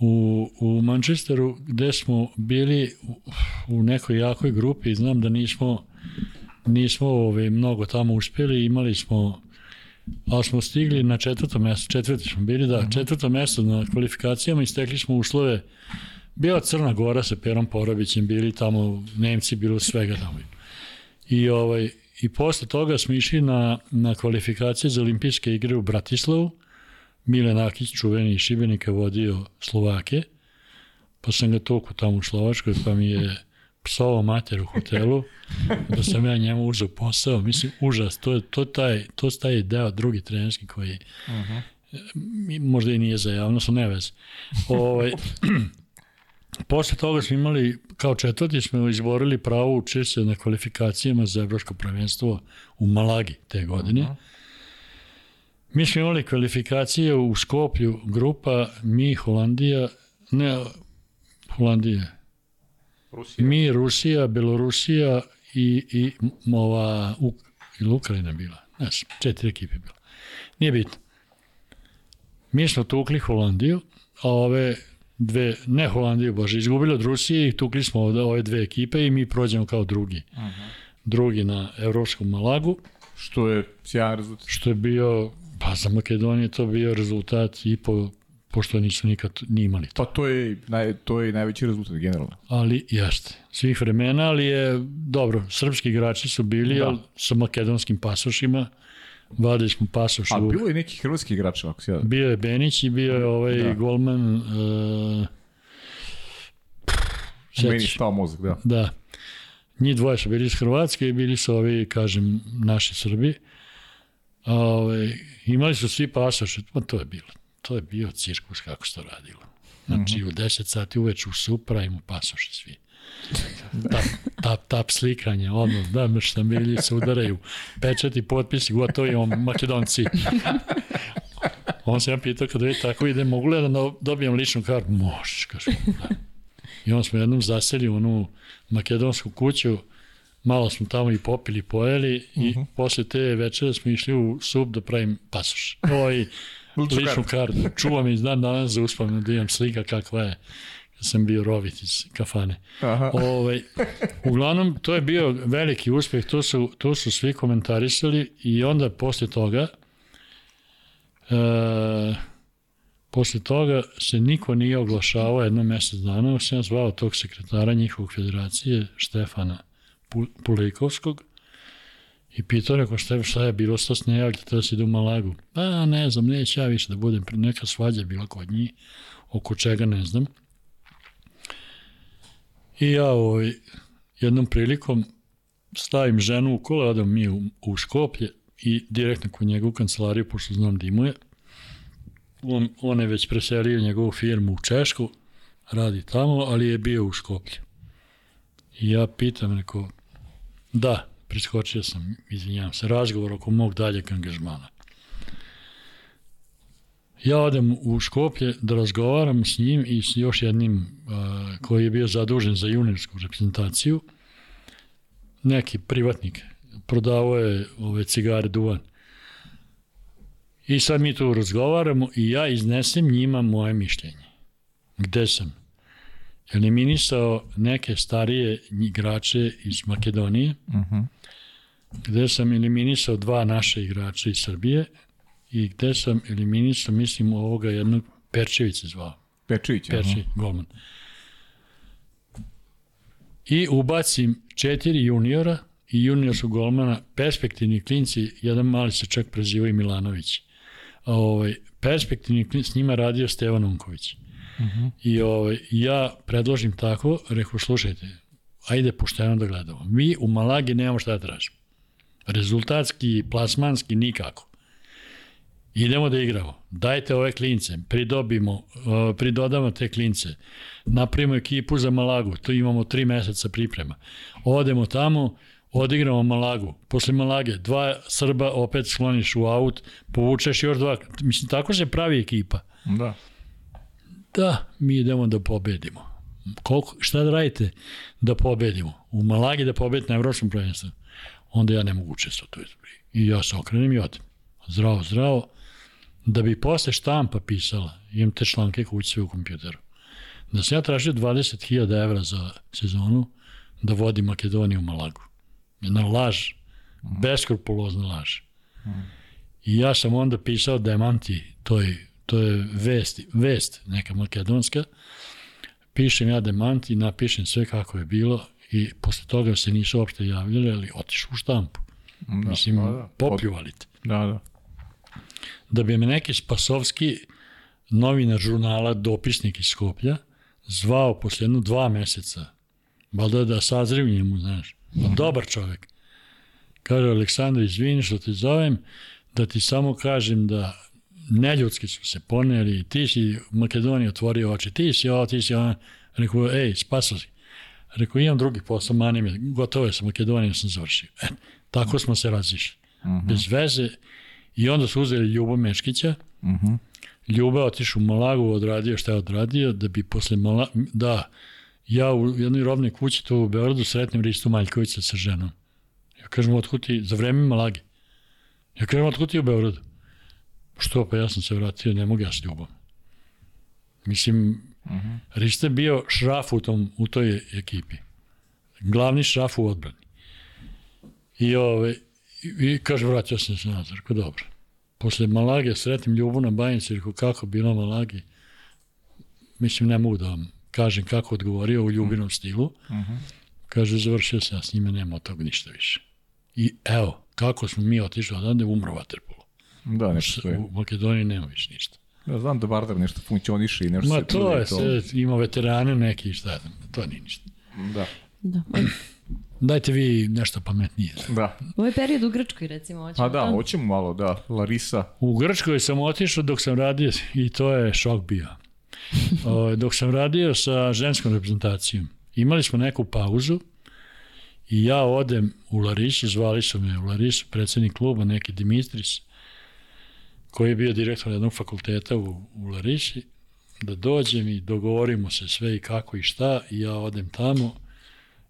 u, u Manchesteru gde smo bili u, u nekoj jakoj grupi znam da nismo nismo ove, ovaj, mnogo tamo uspjeli imali smo ali smo stigli na četvrto mesto, četvrti smo bili, da, mhm. četvrto mesto na kvalifikacijama i stekli smo uslove, bila Crna Gora sa Perom Porobićem, bili tamo Nemci, bilo svega tamo. I, ovaj, i posle toga smo išli na, na kvalifikacije za olimpijske igre u Bratislavu, Mile Nakić, čuveni iz Šibenika, vodio Slovake, pa sam ga toku tamo u Slovačkoj, pa mi je psovao mater u hotelu, [laughs] da sam ja njemu uzao posao, mislim, užas, to je to taj, to taj deo drugi trenerski koji uh -huh. možda i nije za javnost, ne vez. Ovaj, [clears throat] Posle toga smo imali, kao četvrti smo izborili pravo učešće na kvalifikacijama za evropsko prvenstvo u Malagi te godine. Uh -huh. Mi smo imali kvalifikacije u Skoplju, grupa mi, Holandija, ne, Holandija, Rusija. Mi, Rusija, Belorusija i, i ova, Uk, ili Ukrajina bila. Ne znam, četiri ekipe bila. Nije bitno. Mi smo tukli Holandiju, a ove dve, ne Holandiju, bože, izgubili od Rusije i tukli smo ovde, ove dve ekipe i mi prođemo kao drugi. Uh -huh. Drugi na Evropskom Malagu. Što je sjajan rezultat. Što je bio, pa za Makedonije to bio rezultat i po pošto nisu nikad ni imali to. Pa to je, naj, to je najveći rezultat generalno. Ali jeste, svih vremena, ali je dobro, srpski igrači su bili, da. sa makedonskim pasošima, vadili smo pasoš. A bilo je neki hrvatski igrača, ako se ja... Bio je Benić i bio je ovaj da. golman... Uh, Meni stao mozak, da. Da. Njih dvoje su bili iz Hrvatske i bili su ovi, kažem, naši Srbi. A, ovaj, imali su svi pasoše, pa to je bilo to je bio cirkus kako se to radilo. Znači, mm -hmm. u 10 sati uveč u supra i mu pasoše svi. Tap, tap, tap slikanje, ono, da, milji se udaraju, pečati, potpisi, gotovi, on, makedonci. On se ja pitao kada je tako ide, mogu li da dobijem ličnu kartu? Možeš, kaže. Da. I on smo jednom zaseli u onu makedonsku kuću, malo smo tamo i popili, pojeli i uh mhm. -huh. posle te večere smo išli u sub da pravim pasoš. Oj, ličnu, ličnu kartu. Čuvam iz dan danas za uspomenu da imam slika kakva je kad sam bio rovit iz kafane. Aha. Ove, [laughs] ovaj, uglavnom, to je bio veliki uspeh, to su, to su svi komentarisali i onda posle toga e, posle toga se niko nije oglašavao jedno mesec dana, sam zvao tog sekretara njihovog federacije, Štefana Pulikovskog, I pitao rekao šta, šta je bilo sto snijavljati, da se ide u Malagu. Pa ne znam, neće ja više da budem, neka svađa bila kod njih, oko čega ne znam. I ja ovaj, jednom prilikom stavim ženu u kola, odam mi u, u Škoplje i direktno kod njegovu kancelariju, pošto znam da imuje. On, on je već preselio njegovu firmu u Češku, radi tamo, ali je bio u Škoplje. I ja pitam, neko, da, priskočio sam, izvinjavam se, razgovor oko mog daljeg angažmana. Ja odem u Škoplje da razgovaram s njim i s još jednim uh, koji je bio zadužen za juniorsku reprezentaciju. Neki privatnik prodavao je ove cigare duvan. I sad mi tu razgovaramo i ja iznesem njima moje mišljenje. Gde sam? Eliminisao neke starije igrače iz Makedonije, uh mhm. -huh gde sam eliminisao dva naše igrača iz Srbije i gde sam eliminisao, mislim, ovoga jednog Perčevića zvao. Perčević, Perčević, golman. I ubacim četiri juniora i juniorskog golmana, perspektivni klinci, jedan mali se čak prezivao i Milanović. Ovaj, perspektivni s njima radio Stevan Unković. Uh mhm. -huh. I ovaj, ja predložim tako, rekao, slušajte, ajde pošteno da gledamo. Mi u Malagi nemamo šta da tražimo. Rezultatski, plasmanski, nikako. Idemo da igramo. Dajte ove klince, pridobimo, uh, pridodamo te klince. Napravimo ekipu za Malagu, tu imamo tri meseca priprema. Odemo tamo, odigramo Malagu. Posle Malage, dva Srba opet skloniš u aut, povučeš još dva. Mislim, tako se pravi ekipa. Da. Da, mi idemo da pobedimo. Koliko, šta da radite da pobedimo? U Malagi da pobedite na Evropskom prvenstvu. Onda ja ne mogu učestvati u toj I ja se okrenem i odem. Zdravo, zdravo da bi posle štampa pisala, imam te članke kući sve u kompjuteru, da sam ja tražio 20.000 evra za sezonu da vodi Makedoniju u Malagu. Jedna laž, mm. beskrupulozna laž. Mm. I ja sam onda pisao demanti toj, to je vest, vest neka makedonska, pišem ja demanti, napišem sve kako je bilo i posle toga se nisu uopšte javljali, ali otišu u štampu. Da, Mislim, da, da. popljuvali te. Da, da da bi me neki Spasovski novinar žurnala, dopisnik iz Skoplja, zvao posle jednu dva meseca, valjda da sazriv njemu, znaš, mm. dobar čovek. Kaže, Aleksandar, izvini što te zovem, da ti samo kažem da neljudski su se poneli, ti si Makedoniji otvorio oči, ti si ovo, ti si ovo, rekao, ej, spasao si. Rekao, imam drugi posao, mani me, gotovo je sa Makedonijom, sam završio. E, tako smo se razišli. Mm -hmm. Bez veze, I onda su uzeli Ljubo Meškića, uh mhm. -huh. Ljuba otišao u Malagu, odradio šta je odradio, da bi posle Mala... Da, ja u jednoj robnoj kući to u Beogradu sretnem Ristu Maljkovića sa ženom. Ja kažem, otkud ti, za vreme Malage. Ja kažem, otkud ti u Beogradu? Što, pa ja sam se vratio, ne mogu ja s Ljubom. Mislim, uh mhm. -huh. Rista je bio šraf u, tom, u toj ekipi. Glavni šraf u odbrani. I, ove, I, i kaže, vratio sam se nazad. Rekao, dobro. Posle Malage sretim Ljubu na bajnici, rekao, kako bilo Malagi? Mislim, ne mogu da vam kažem kako odgovorio u ljubinom stilu. Uh mhm. -huh. Kaže, završio sam ja s njime, nema od toga ništa više. I evo, kako smo mi otišli odande, umro Waterpolo. Da, nešto U Makedoniji nema više ništa. Ja znam da Vardar nešto funkcioniše i nešto Ma se to je, to... Se, ima veterane neki, šta, to nije ništa. Da. Da. [clears throat] Dajte vi nešto pametnije. Da. Ovaj period u Grčkoj, recimo, hoćemo A da, tam? hoćemo malo, da. Larisa. U Grčkoj sam otišao dok sam radio i to je šok bio. [laughs] o, dok sam radio sa ženskom reprezentacijom. Imali smo neku pauzu i ja odem u Larisu, zvali su me u Larisu, predsednik kluba, neki Dimitris, koji je bio direktor jednog fakulteta u, u Larisi, da dođem i dogovorimo se sve i kako i šta i ja odem tamo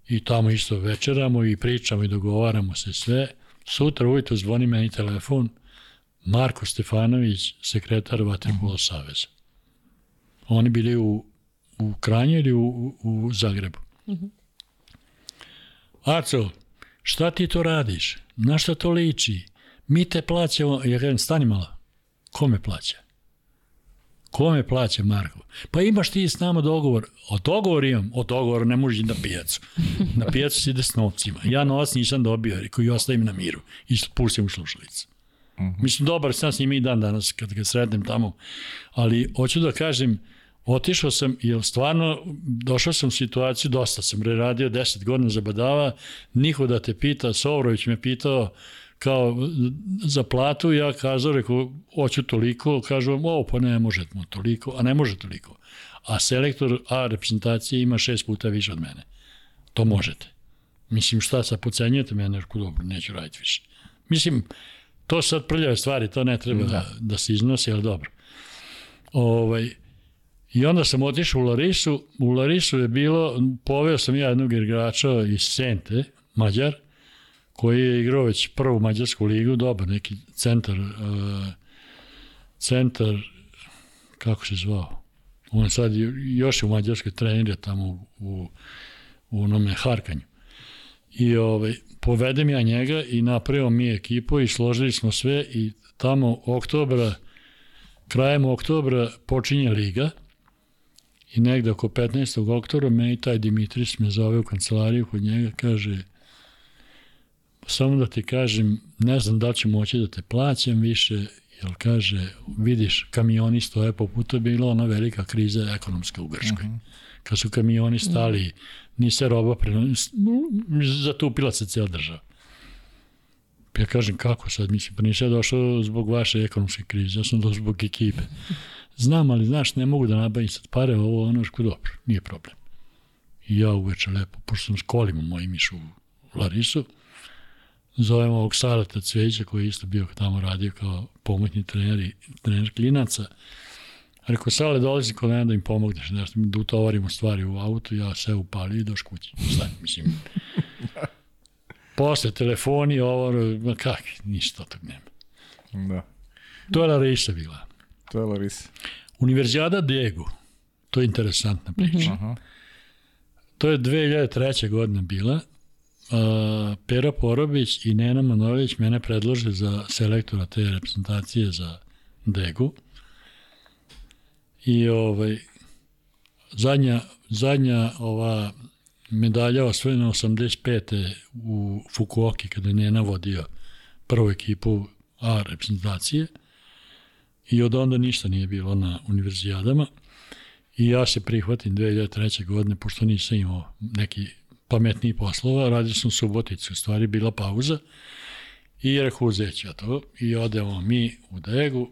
i tamo isto večeramo i pričamo i dogovaramo se sve. Sutra ujutro zvoni meni telefon Marko Stefanović, sekretar Vatripolo mhm. saveza. Oni bili u, u Kranju ili u, u Zagrebu. Uh mhm. -huh. Aco, šta ti to radiš? Na šta to liči? Mi te plaćamo, ja kažem, stani malo, ko me plaća? Kome plaća Marko? Pa imaš ti s nama dogovor. O dogovor imam, o dogovor ne možeš na pijacu. Na pijacu si ide s novcima. Ja novac nisam dobio, rekao i ostavim na miru. I pustim u slušalicu. Mhm. -huh. Mislim, dobar sam s njim i dan danas kad ga sretnem tamo. Ali hoću da kažem, otišao sam, jer stvarno došao sam u situaciju, dosta sam radio 10 godina za badava, niko da te pita, Sovrović me pitao, kao za platu, ja kazao, rekao, hoću toliko, kažu, ovo pa ne možemo toliko, a ne može toliko. A selektor A reprezentacije ima šest puta više od mene. To možete. Mislim, šta sad pocenjujete mene, rekao, dobro, neću raditi više. Mislim, to sad prljave stvari, to ne treba da, da se iznosi, ali dobro. Ovaj, I onda sam otišao u Larisu, u Larisu je bilo, poveo sam ja jednog igrača iz Sente, Mađar, koji je igrao već prvu mađarsku ligu, dobar neki centar, uh, centar, kako se zvao, on sad još je u Mađarskoj trener tamo u, u onome Harkanju. I ovaj, povedem ja njega i napravio mi ekipu i složili smo sve i tamo oktobra, krajem oktobra počinje liga i negde oko 15. oktobra me i taj Dimitris me zove u kancelariju kod njega, kaže samo da ti kažem, ne znam da li ću moći da te plaćam više, Jer kaže, vidiš, kamioni stoje poput, to je bila ona velika kriza ekonomska u Grškoj. Uh -huh. Kad su kamioni stali, ni se roba prenos, zatupila se cijela država. Ja kažem, kako sad, mislim, pa nisam ja došao zbog vaše ekonomske krize, ja sam došao zbog ekipe. Znam, ali znaš, ne mogu da nabavim sad pare, ovo, ono, ško dobro, nije problem. I ja uveče lepo, pošto sam s kolima mojim išao u Larisu, zovem ovog Salata Cveća koji je isto bio tamo radio kao pomoćni trener i trener klinaca. Rekao, Sale, dolazi kod mene da im pomogneš, da, da utovarimo stvari u auto, ja sve upali i doš kući. Šta, mislim, [laughs] posle telefoni, ovo, ma kak, ništa tog nema. Da. To je Larisa bila. To je Larisa. Univerzijada Degu, to je interesantna priča. Mm -hmm. To je 2003. godina bila. Uh, Pera Porobić i Nena Manolić mene predlože za selektora te reprezentacije za Degu. I ovaj, zadnja, zadnja ova medalja osvojena 85. u Fukuoki kada je Nena vodio prvu ekipu A reprezentacije i od onda ništa nije bilo na univerzijadama i ja se prihvatim 2003. godine pošto nisam imao neki pametniji poslova, radio sam Suboticu, u stvari bila pauza i rekao uzeću ja to i odemo mi u Degu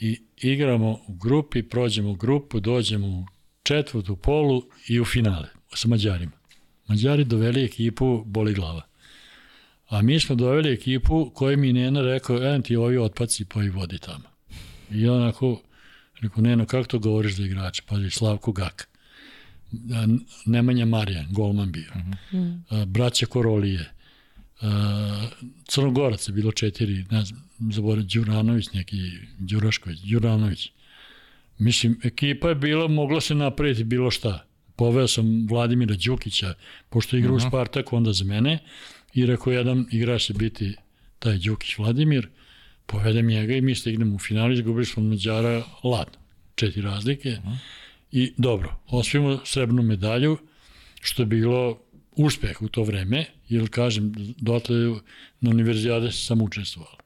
i igramo u grupi, prođemo u grupu, dođemo u četvrtu polu i u finale sa Mađarima. Mađari doveli ekipu boli glava. A mi smo doveli ekipu koji mi Nena rekao, en ti ovi otpaci pa i vodi tamo. I onako, rekao, Nena, kako to govoriš za igrače? Pazi, Slavko Gak. Nemanja Marijan, golman bio. Uh -huh. Braća Korolije. Crnogorac je bilo četiri, ne znam, zaboravim, Đuranović neki, Đurašković, Đuranović. Mislim, ekipa je bila, mogla se napraviti bilo šta poveo sam Vladimira Đukića, pošto igra uh -huh. u Spartaku onda za mene, i rekao jedan igrač će biti taj Đukić Vladimir, povedem njega i mi stignemo u finali, izgubili smo Mađara ladno, četiri razlike, uh -huh. I dobro, osvijemo srebrnu medalju, što je bilo uspeh u to vreme, jer kažem, dotle na univerzijade sam učestvovao.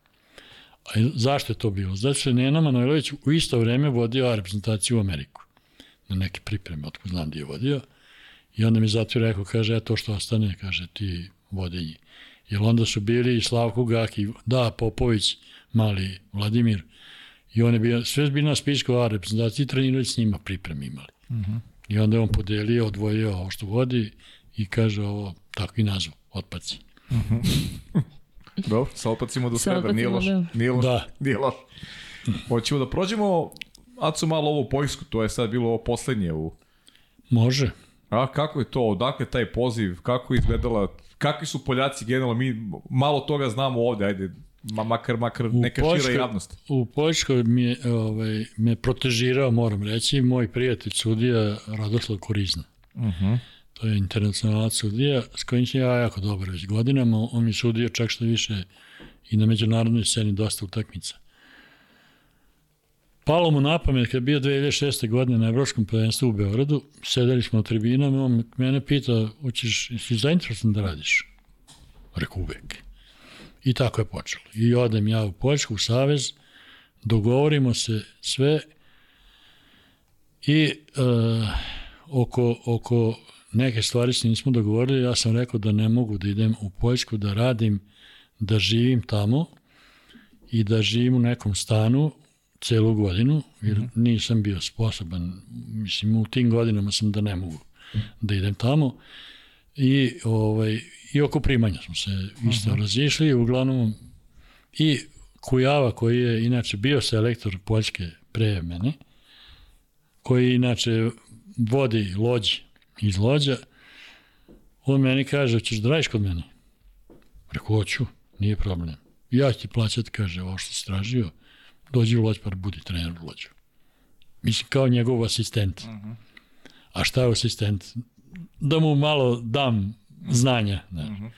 A zašto je to bilo? Zato što je Nena Manojlović u isto vreme vodio reprezentaciju u Ameriku na neke pripreme, otko znam gdje je vodio. I onda mi zato rekao, kaže, to što ostane, kaže, ti vodenji. Jer onda su bili i Slavko Gaki, da, Popović, mali Vladimir, i on je bio, sve bili na spisku A reprezentaciji, trenirali s njima pripreme imali. Uh mhm. -huh. I onda je on podelio, odvojio ovo što vodi i kaže ovo, tako i nazvu, otpaci. Uh mhm. -huh. [laughs] Dobro, sa otpacima do srebra, nije loš. Da. Nije loš. Da. Nije loš. Hoćemo da prođemo Aco malo ovo Poljsku, to je sad bilo ovo poslednje u... Može. A kako je to, odakle taj poziv, kako je izgledala, kakvi su Poljaci generalno, mi malo toga znamo ovde, ajde, ma, makar, makar neka Poljska, šira javnost. U Poljskoj mi je, ovaj, me protežirao, moram reći, moj prijatelj sudija Radoslav Korizna. Uh mhm. -huh. To je internacionalac sudija s kojim sam ja jako dobar već godinama. On mi sudio čak što više i na međunarodnoj sceni dosta utakmica. Palo mu na pamet kad je bio 2006. godine na Evropskom prvenstvu u Beogradu, sedeli smo na tribinama, on mene pita, hoćeš, si zainteresovan da radiš? Reku uvek. I tako je počelo. I odem ja u Poljsku, u Savez, dogovorimo se sve i uh, oko, oko neke stvari se nismo dogovorili, ja sam rekao da ne mogu da idem u Poljsku da radim, da živim tamo i da živim u nekom stanu celu godinu, jer -hmm. nisam bio sposoban, mislim u tim godinama sam da ne mogu da idem tamo i, ovaj, i oko primanja smo se isto mm -hmm. razišli, uglavnom i Kujava koji je inače bio selektor Poljske pre mene, koji inače vodi lođi iz lođa, on meni kaže, ćeš da radiš kod mene? Rekao, hoću, nije problem. Ja ću ti plaćati, kaže, ovo što si tražio, dođi u lođ pa budi trener u lođu. Mislim, kao njegov asistent. Uh -huh. A šta je asistent? Da mu malo dam znanja. Ne. Uh -huh.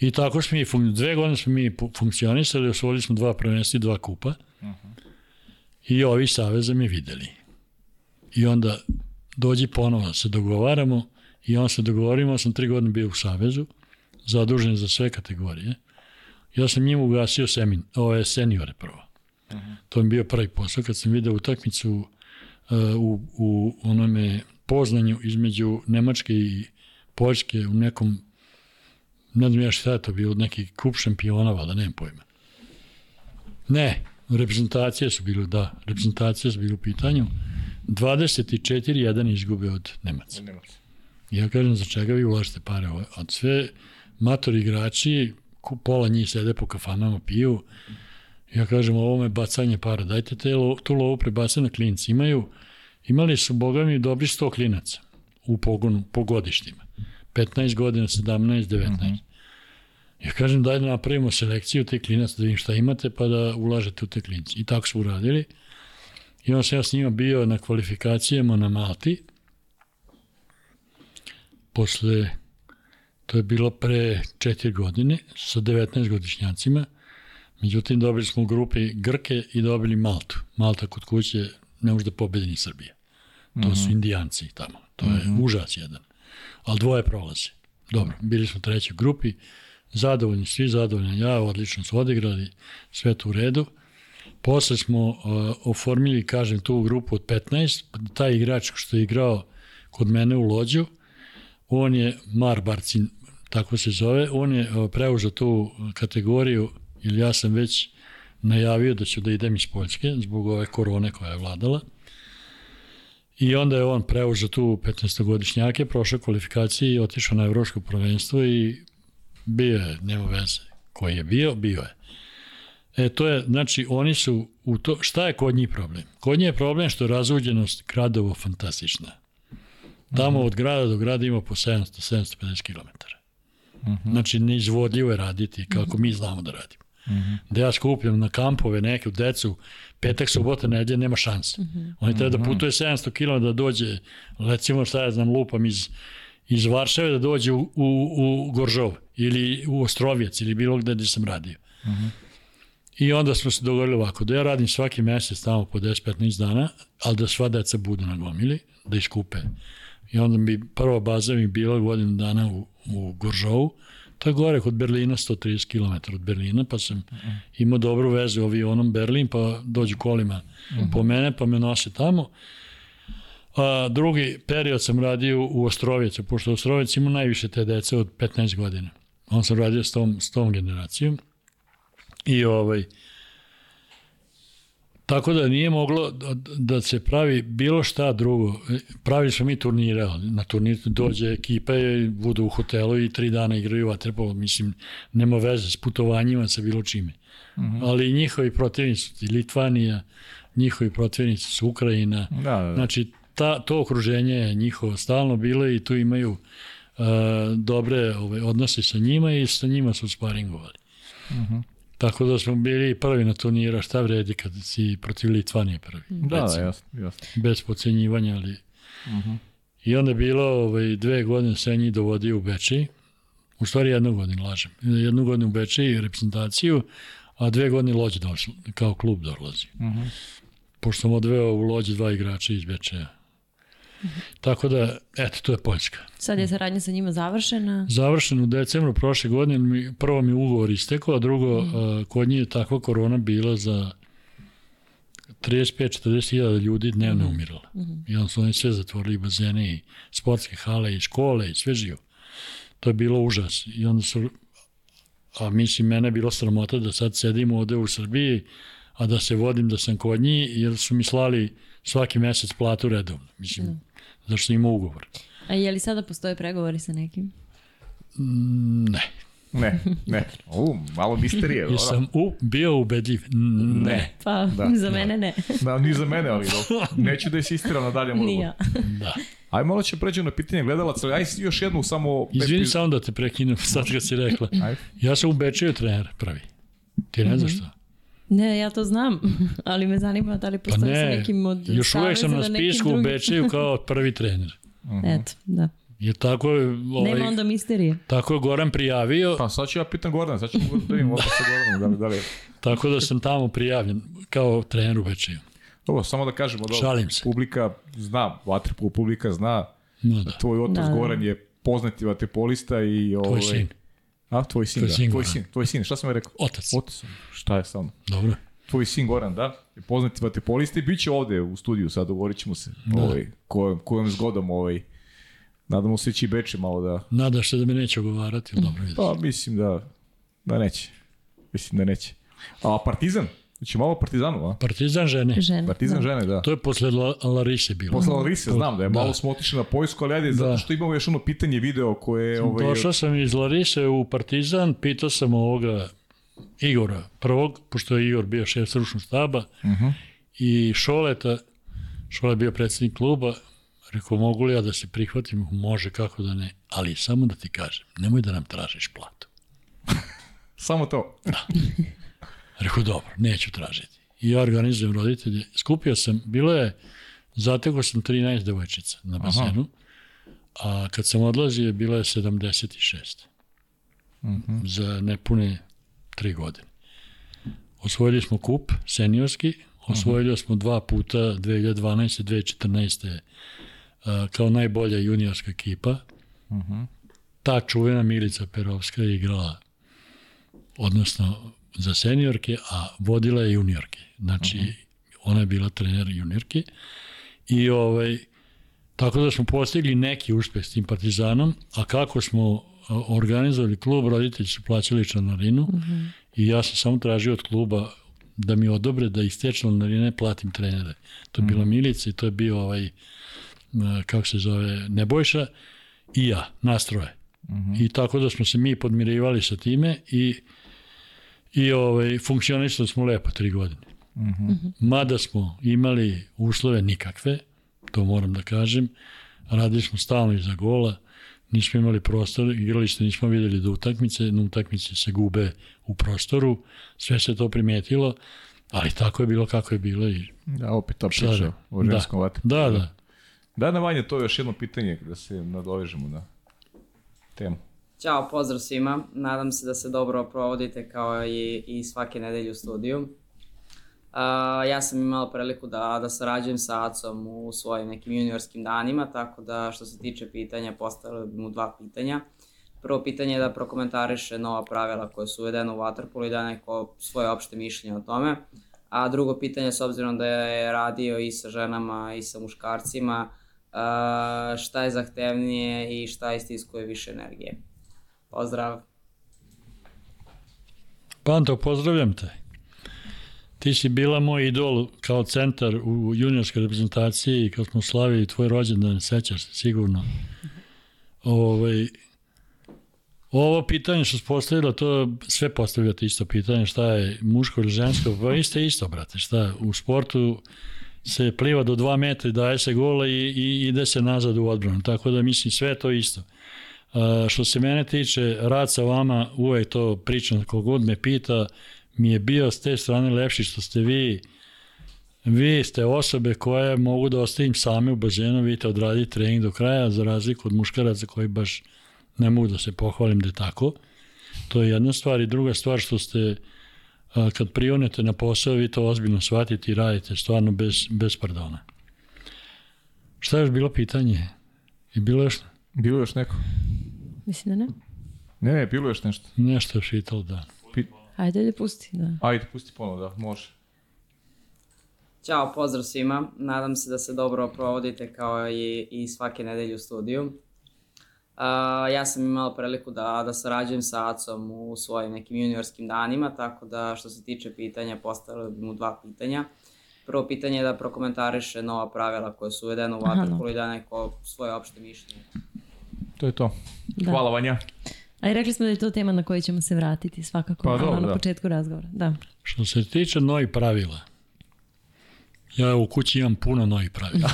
I tako smo mi, dve godine smo mi funkcionisali, osvojili smo dva prvenstva i dva kupa. Uh -huh. I ovi saveza mi videli. I onda dođi ponovo, se dogovaramo i on se dogovorimo, sam tri godine bio u savezu, zadužen za sve kategorije. Ja sam njima ugasio semin, ove seniore prvo. Uh -huh. To mi bio prvi posao kad sam video utakmicu uh, u, u onome poznanju između Nemačke i Poljske u nekom ne znam ja šta je to bio, neki kup šampiona, da nemam pojma. Ne, reprezentacije su bile, da, reprezentacije su bile u pitanju. 24-1 izgube od Nemaca. Nemaca. Ja kažem, za čega vi ulažete pare? Od sve matori igrači, pola njih sede po kafanama, piju. Ja kažem, ovo me bacanje para, dajte te, tu lovu prebacanje na klinci. Imaju, imali su, boga mi, dobri 100 klinaca u pogonu, po godištima. 15 godina, 17, 19. Mm -hmm. Ja kažem, daj da napravimo selekciju te klinaca, da vidim šta imate, pa da ulažete u te klinci. I tako su uradili. I onda sam ja s njima bio na kvalifikacijama na Malti. Posle, to je bilo pre četiri godine, sa 19 godišnjacima. Međutim, dobili smo u grupi Grke i dobili Maltu. Malta kod kuće ne može da pobedi ni Srbija. To mm -hmm. su mhm. indijanci tamo. To je mm -hmm. užas jedan. Ali dvoje prolaze. Dobro, bili smo u grupi, zadovoljni, svi zadovoljni, ja, odlično su odigrali, sve to u redu. Posle smo uh, oformili, kažem, tu grupu od 15, taj igrač što je igrao kod mene u Lođu, on je Mar Barcin, tako se zove, on je uh, preuzeo tu kategoriju, ili ja sam već najavio da ću da idem iz Poljske zbog ove korone koja je vladala. I onda je on preuzeo tu 15-godišnjake, prošao kvalifikacije i otišao na evropsko prvenstvo i bio je, nema veze. Koji je bio, bio je. E, to je, znači, oni su u to, šta je kod njih problem? Kod njih je problem što je razuđenost gradovo fantastična. Tamo mm -hmm. od grada do grada ima po 700-750 km. Mm -hmm. Znači, neizvodljivo je raditi kako mi znamo da radimo. Mm -hmm. Da ja skupljam na kampove neke u decu, petak, subota, nedelje, nema šanse. Mm -hmm. Oni treba da mhm. putuje 700 km da dođe, recimo šta ja znam, lupam iz, iz Varšave da dođe u, u, u Goržov ili u Ostrovjec ili bilo gde gde sam radio. Mm -hmm. I onda smo se dogovorili ovako, da ja radim svaki mesec tamo po 10-15 dana, ali da sva deca budu na gomili, da iskupe. I onda bi prva baza mi bila godinu dana u, u Goržovu, to je gore kod Berlina, 130 km od Berlina, pa sam imao dobru vezu avionom Berlin, pa dođu kolima uh -huh. po mene, pa me nose tamo. A, drugi period sam radio u Ostrovicu, pošto Ostrovic ima najviše te dece od 15 godina. On sam radio s tom, s tom generacijom. I ovaj, Tako da nije moglo da, se pravi bilo šta drugo. Pravili smo mi turnire, na turnir dođe ekipa i budu u hotelu i tri dana igraju vaterpolo. Mislim, nema veze s putovanjima, sa bilo čime. Mm -hmm. Ali njihovi protivnici su Litvanija, njihovi protivnici su Ukrajina. Da, da, da. Znači, ta, to okruženje je njihovo stalno bilo i tu imaju uh, dobre ove, odnose sa njima i sa njima su sparingovali. Mm -hmm. Tako da smo bili prvi na turnira, šta vredi kad si protiv Litvanije prvi. Da, da, jasno, jasno. Bez pocenjivanja, ali... Uh mhm. -huh. I onda je bilo ovaj, dve godine se njih dovodio u Bečej, u stvari jednu godinu, lažem, jednu godinu u Bečej reprezentaciju, a dve godine Lođe došli, kao klub dolazi. Uh mhm. -huh. Pošto sam odveo u Lođe dva igrača iz Bečeja. Tako da, eto, to je Poljska. Sad je saradnja sa njima završena? Završen u decembru prošle godine, mi, prvo mi ugovor istekao, a drugo, mm. kod njih je takva korona bila za 35-40 hiljada ljudi dnevno mm. umirala. Mm. I onda su oni sve zatvorili, bazene i sportske hale i škole i sve živo. To je bilo užas. I onda su, a mislim, mene je bilo sramota da sad sedim ovde u Srbiji, a da se vodim da sam kod njih, jer su mi slali svaki mesec platu redovno. Mislim, mm zašto ima ugovor. A je li sada postoje pregovori sa nekim? Mm, ne. Ne, ne. U, malo misterije. Jesam u, bio ubedljiv? Ne. Pa, da. za mene ne. [laughs] Da, ni za mene, ali do, [laughs] neću da je sistiram na dalje Nija. Da. Aj malo će pređemo na pitanje gledalaca. Aj još jednu samo... Izvini samo da te prekinem, [laughs] sad kad si rekla. Aj. Ja sam u Bečeju trener prvi. Ti ne znaš mhm. što? Ne, ja to znam, [laughs] ali me zanima da li postoji pa ne, sa nekim od Još uvek sam na spisku u Bečeju [laughs] kao prvi trener. Uh mhm. -huh. Eto, da. Je tako ovaj, Nema onda misterije. Tako je Goran prijavio. Pa sad ću ja pitan Goran, sad ćemo da vidim ovdje sa Goranom. Da li, da li... Tako da sam tamo prijavljen kao trener u Bečeju. Dobro, samo da kažemo da Šalim se. publika zna, vaterpolu publika zna no, da. tvoj otac da, da. Goran je poznati vaterpolista i ovaj, Tvoj sin. A, tvoj sin, tvoj da. Sin tvoj sin, tvoj sin, šta sam je rekao? Otac. Otac, šta je samo? Dobro. Tvoj sin Goran, da? Poznati vaterpolista i bit će ovde u studiju, sad govorit ćemo se da. ovaj, kojom, kojom zgodom ovaj, Nadamo se da će i Beče malo da... Nadaš se da me neće ogovarati, dobro vidiš. Pa, mislim da, da neće. Mislim da neće. A Partizan? Znači malo Partizanu, a? Partizan žene. žene Partizan da. žene, da. To je posle Larise bilo. Posle Larise, znam da je da. malo smo otišli na Poljsku, ali ajde, da. zato što imamo još ono pitanje video koje... Ovaj... Došao sam iz Larise u Partizan, pitao sam ovoga Igora prvog, pošto je Igor bio šef stručnog staba, uh mhm. -huh. i Šoleta, Šole je bio predsednik kluba, rekao, mogu li ja da se prihvatim? Može, kako da ne. Ali samo da ti kažem, nemoj da nam tražiš platu. [laughs] samo to? Da. [laughs] Rekao, dobro, neću tražiti. I ja organizujem roditelje. Skupio sam, bilo je, zatekao sam 13 devojčica na basenu, Aha. a kad sam odlazio, bilo je 76. Uh -huh. Za nepune tri godine. Osvojili smo kup seniorski, osvojili uh -huh. smo dva puta 2012. 2014. kao najbolja juniorska ekipa. Uh -huh. Ta čuvena Milica Perovska je igrala odnosno za seniorke, a vodila je juniorke. Znači, uh -huh. ona je bila trener juniorke. I ovaj, tako da smo postigli neki uspeh s tim Partizanom, a kako smo organizovali klub, roditelji su plaćali članarinu uh -huh. i ja sam samo tražio od kluba da mi odobre da iz te članarine platim trenere. To je bila Milica i to je bio ovaj, kako se zove, Nebojša i ja, nastroje. Uh -huh. I tako da smo se mi podmirivali sa time i i ovaj, funkcionisali smo lepo tri godine. Uh -huh. Mada smo imali uslove nikakve, to moram da kažem, radili smo stalno iza gola, nismo imali prostor, igralište nismo videli da utakmice, na utakmice se gube u prostoru, sve se to primetilo, ali tako je bilo kako je bilo. I... Da, opet ta priča o ženskom da. Da, da. Da, na vanje, to je još jedno pitanje da se nadovežemo na temu. Ćao, pozdrav svima. Nadam se da se dobro provodite kao i, i svake nedelje u studiju. Uh, ja sam imala priliku da, da sarađujem sa Acom u svojim nekim juniorskim danima, tako da što se tiče pitanja, postavila bi mu dva pitanja. Prvo pitanje je da prokomentariše nova pravila koje su uvedene u Waterpolu i da neko svoje opšte mišljenje o tome. A drugo pitanje, s obzirom da je radio i sa ženama i sa muškarcima, uh, šta je zahtevnije i šta istiskuje više energije? Pozdrav. Panto, pozdravljam te. Ti si bila moj idol kao centar u juniorskoj reprezentaciji i kad smo slavili tvoj rođendan, sećaš se sigurno. Ovaj, ovo pitanje što se postavila, to sve postavljate isto pitanje, šta je muško ili žensko, pa isto isto, brate, šta u sportu se pliva do 2 metra i daje se gola i, i ide se nazad u odbranu, tako da mislim sve to isto. Što se mene tiče, rad sa vama, uvek to pričam, kogod me pita, mi je bio s te strane lepši što ste vi, vi ste osobe koje mogu da ostavim same u bazenu, vidite odraditi trening do kraja, za razliku od muškaraca koji baš ne mogu da se pohvalim da je tako. To je jedna stvar i druga stvar što ste kad prionete na posao, vi to ozbiljno shvatite i radite stvarno bez, bez pardona. Šta je još bilo pitanje? I bilo još... Bilo još neko? Mislim da ne. Ne, ne, bilo još nešto. Nešto je šitalo, da. Pi... Ajde da pusti, da. Ajde, pusti ponovo, da, može. Ćao, pozdrav svima. Nadam se da se dobro provodite kao i, i svake nedelje u studiju. Uh, ja sam imala priliku da, da sarađujem sa Acom u svojim nekim juniorskim danima, tako da što se tiče pitanja, postavila bi mu dva pitanja. Prvo pitanje je da prokomentariše nova pravila koje su uvedene u Waterpolu i da neko svoje opšte mišljenje. To je to. Da. Hvala Vanja. A i rekli smo da je to tema na koju ćemo se vratiti svakako pa, dobro, na da. početku razgovora. Da. Što se tiče novih pravila, ja u kući imam puno novih pravila.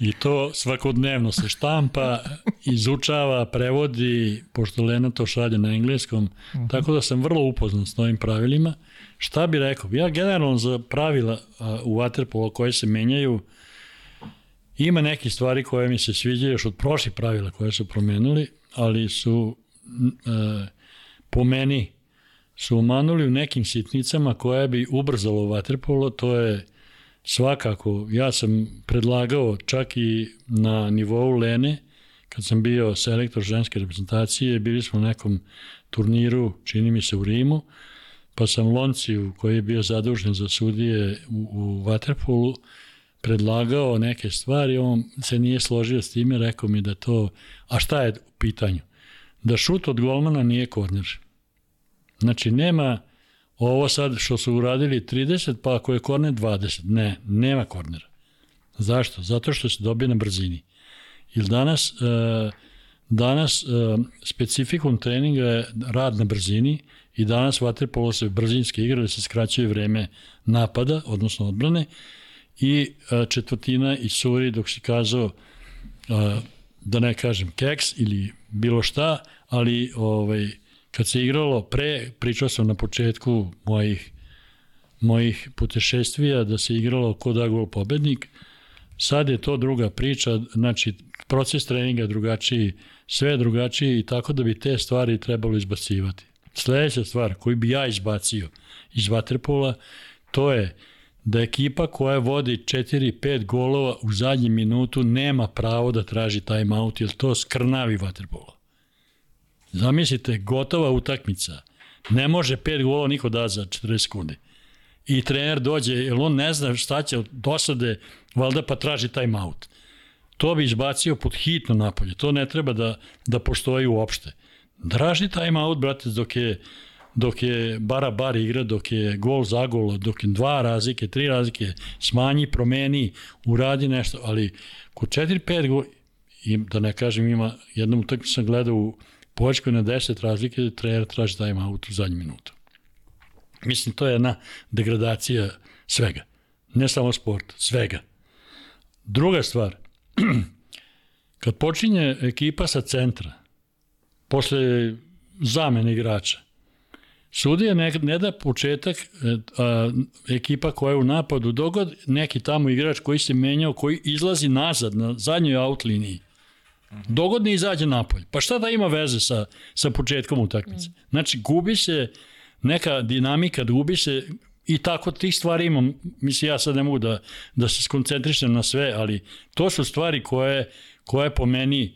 I to svakodnevno se štampa, izučava, prevodi, pošto Lena to šalje na engleskom, uh mhm. -huh. tako da sam vrlo upoznan s novim pravilima. Šta bi rekao? Ja generalno za pravila u Waterpolo koje se menjaju, Ima neke stvari koje mi se sviđaju još od prošlih pravila koje su promenili, ali su e, po meni su umanuli u nekim sitnicama koje bi ubrzalo vaterpolo, to je svakako, ja sam predlagao čak i na nivou Lene, kad sam bio selektor ženske reprezentacije, bili smo u nekom turniru, čini mi se u Rimu, pa sam Lonciju, koji je bio zadužen za sudije u, u Waterpolu, predlagao neke stvari, on se nije složio s time, rekao mi da to, a šta je u pitanju? Da šut od golmana nije korner. Znači, nema ovo sad što su uradili 30, pa ako je korner 20. Ne, nema kornera. Zašto? Zato što se dobije na brzini. Ili danas, e, danas e, specifikum treninga je rad na brzini i danas vaterpolo se brzinski igra da se skraćuje vreme napada, odnosno odbrane, i e, četvrtina i suri dok si kazao da ne kažem keks ili bilo šta, ali ovaj, kad se igralo pre, pričao sam na početku mojih mojih putešestvija da se igralo ko da gol pobednik, sad je to druga priča, znači proces treninga drugačiji, sve drugačiji i tako da bi te stvari trebalo izbacivati. Sledeća stvar koju bi ja izbacio iz Vaterpola, to je da ekipa koja vodi 4-5 golova u zadnjem minutu nema pravo da traži time out, jer to skrnavi Vaterpola. Zamislite, gotova utakmica. Ne može 5 golova niko da za 40 sekundi. I trener dođe, jer on ne zna šta će od dosade, valjda pa traži time out. To bi izbacio pod hitno napolje. To ne treba da, da postoji uopšte. Draži time out, brate, dok je dok je bara bar igra, dok je gol za gol, dok je dva razlike, tri razlike, smanji, promeni, uradi nešto, ali kod 4-5 gol, i da ne kažem ima, jednom utakmicu sam gledao u Poljskoj na 10 razlike, trener traži time out u zadnju minutu. Mislim, to je jedna degradacija svega. Ne samo sport, svega. Druga stvar, [clears throat] kad počinje ekipa sa centra, posle zamene igrača, Sudija ne, ne da početak e, a, ekipa koja je u napadu, dogod neki tamo igrač koji se menjao, koji izlazi nazad na zadnjoj out liniji, dogod ne izađe napolje. Pa šta da ima veze sa, sa početkom utakmice? Znači, gubi se neka dinamika, gubi se i tako tih stvari imam. Mislim, ja sad ne mogu da, da se skoncentrišem na sve, ali to su stvari koje, koje po meni,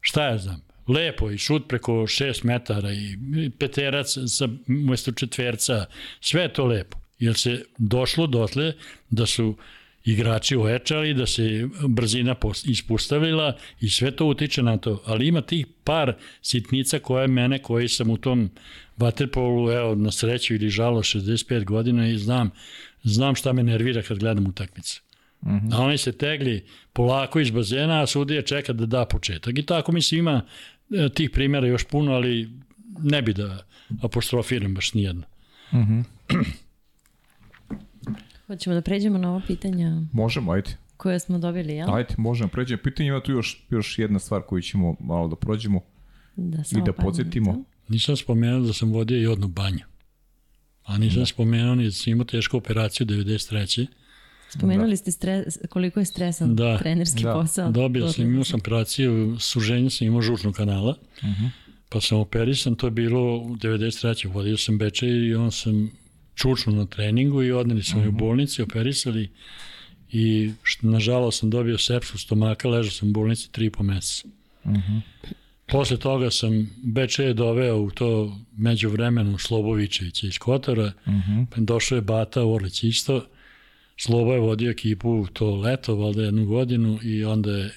šta ja znam, lepo i šut preko 6 metara i peterac sa umesto četverca, sve je to lepo. Jer se došlo dotle da su igrači ojačali, da se brzina ispustavila i sve to utiče na to. Ali ima tih par sitnica koje mene, koji sam u tom vaterpolu, evo, na sreću ili žalo 65 godina i znam, znam šta me nervira kad gledam utakmice. Mm -hmm. A oni se tegli polako iz bazena, a sudija čeka da da početak. I tako mislim ima tih primjera još puno, ali ne bi da apostrofiram baš nijedno. Mm -hmm. [clears throat] Hoćemo da pređemo na ovo pitanja? Možemo, ajde. Koje smo dobili, jel? Ajde, možemo pređemo. Pitanje ima tu još, još jedna stvar koju ćemo malo da prođemo da, i da podsjetimo. Nisam spomenuo da sam vodio i odnu banju. A nisam da. spomenuo ni da sam imao tešku operaciju 93. Spomenuli da. ste stres, koliko je stresan da. trenerski da. posao. Dobio sam, imao sam operaciju, suženje sam imao žučnog kanala, uh mhm. -huh. pa sam operisan, to je bilo u 93. Vodio sam Bečaj i on sam čučnu na treningu i odneli smo uh -huh. u mhm. bolnici, operisali i što, nažalost sam dobio sepsu stomaka, ležao sam u bolnici tri po meseca. Uh mhm. -huh. Posle toga sam Bečaj doveo u to među vremenu Slobovićevića iz Kotora, uh -huh. došao je Bata Orlić isto, Slobo je vodio ekipu to leto, valjda jednu godinu i onda je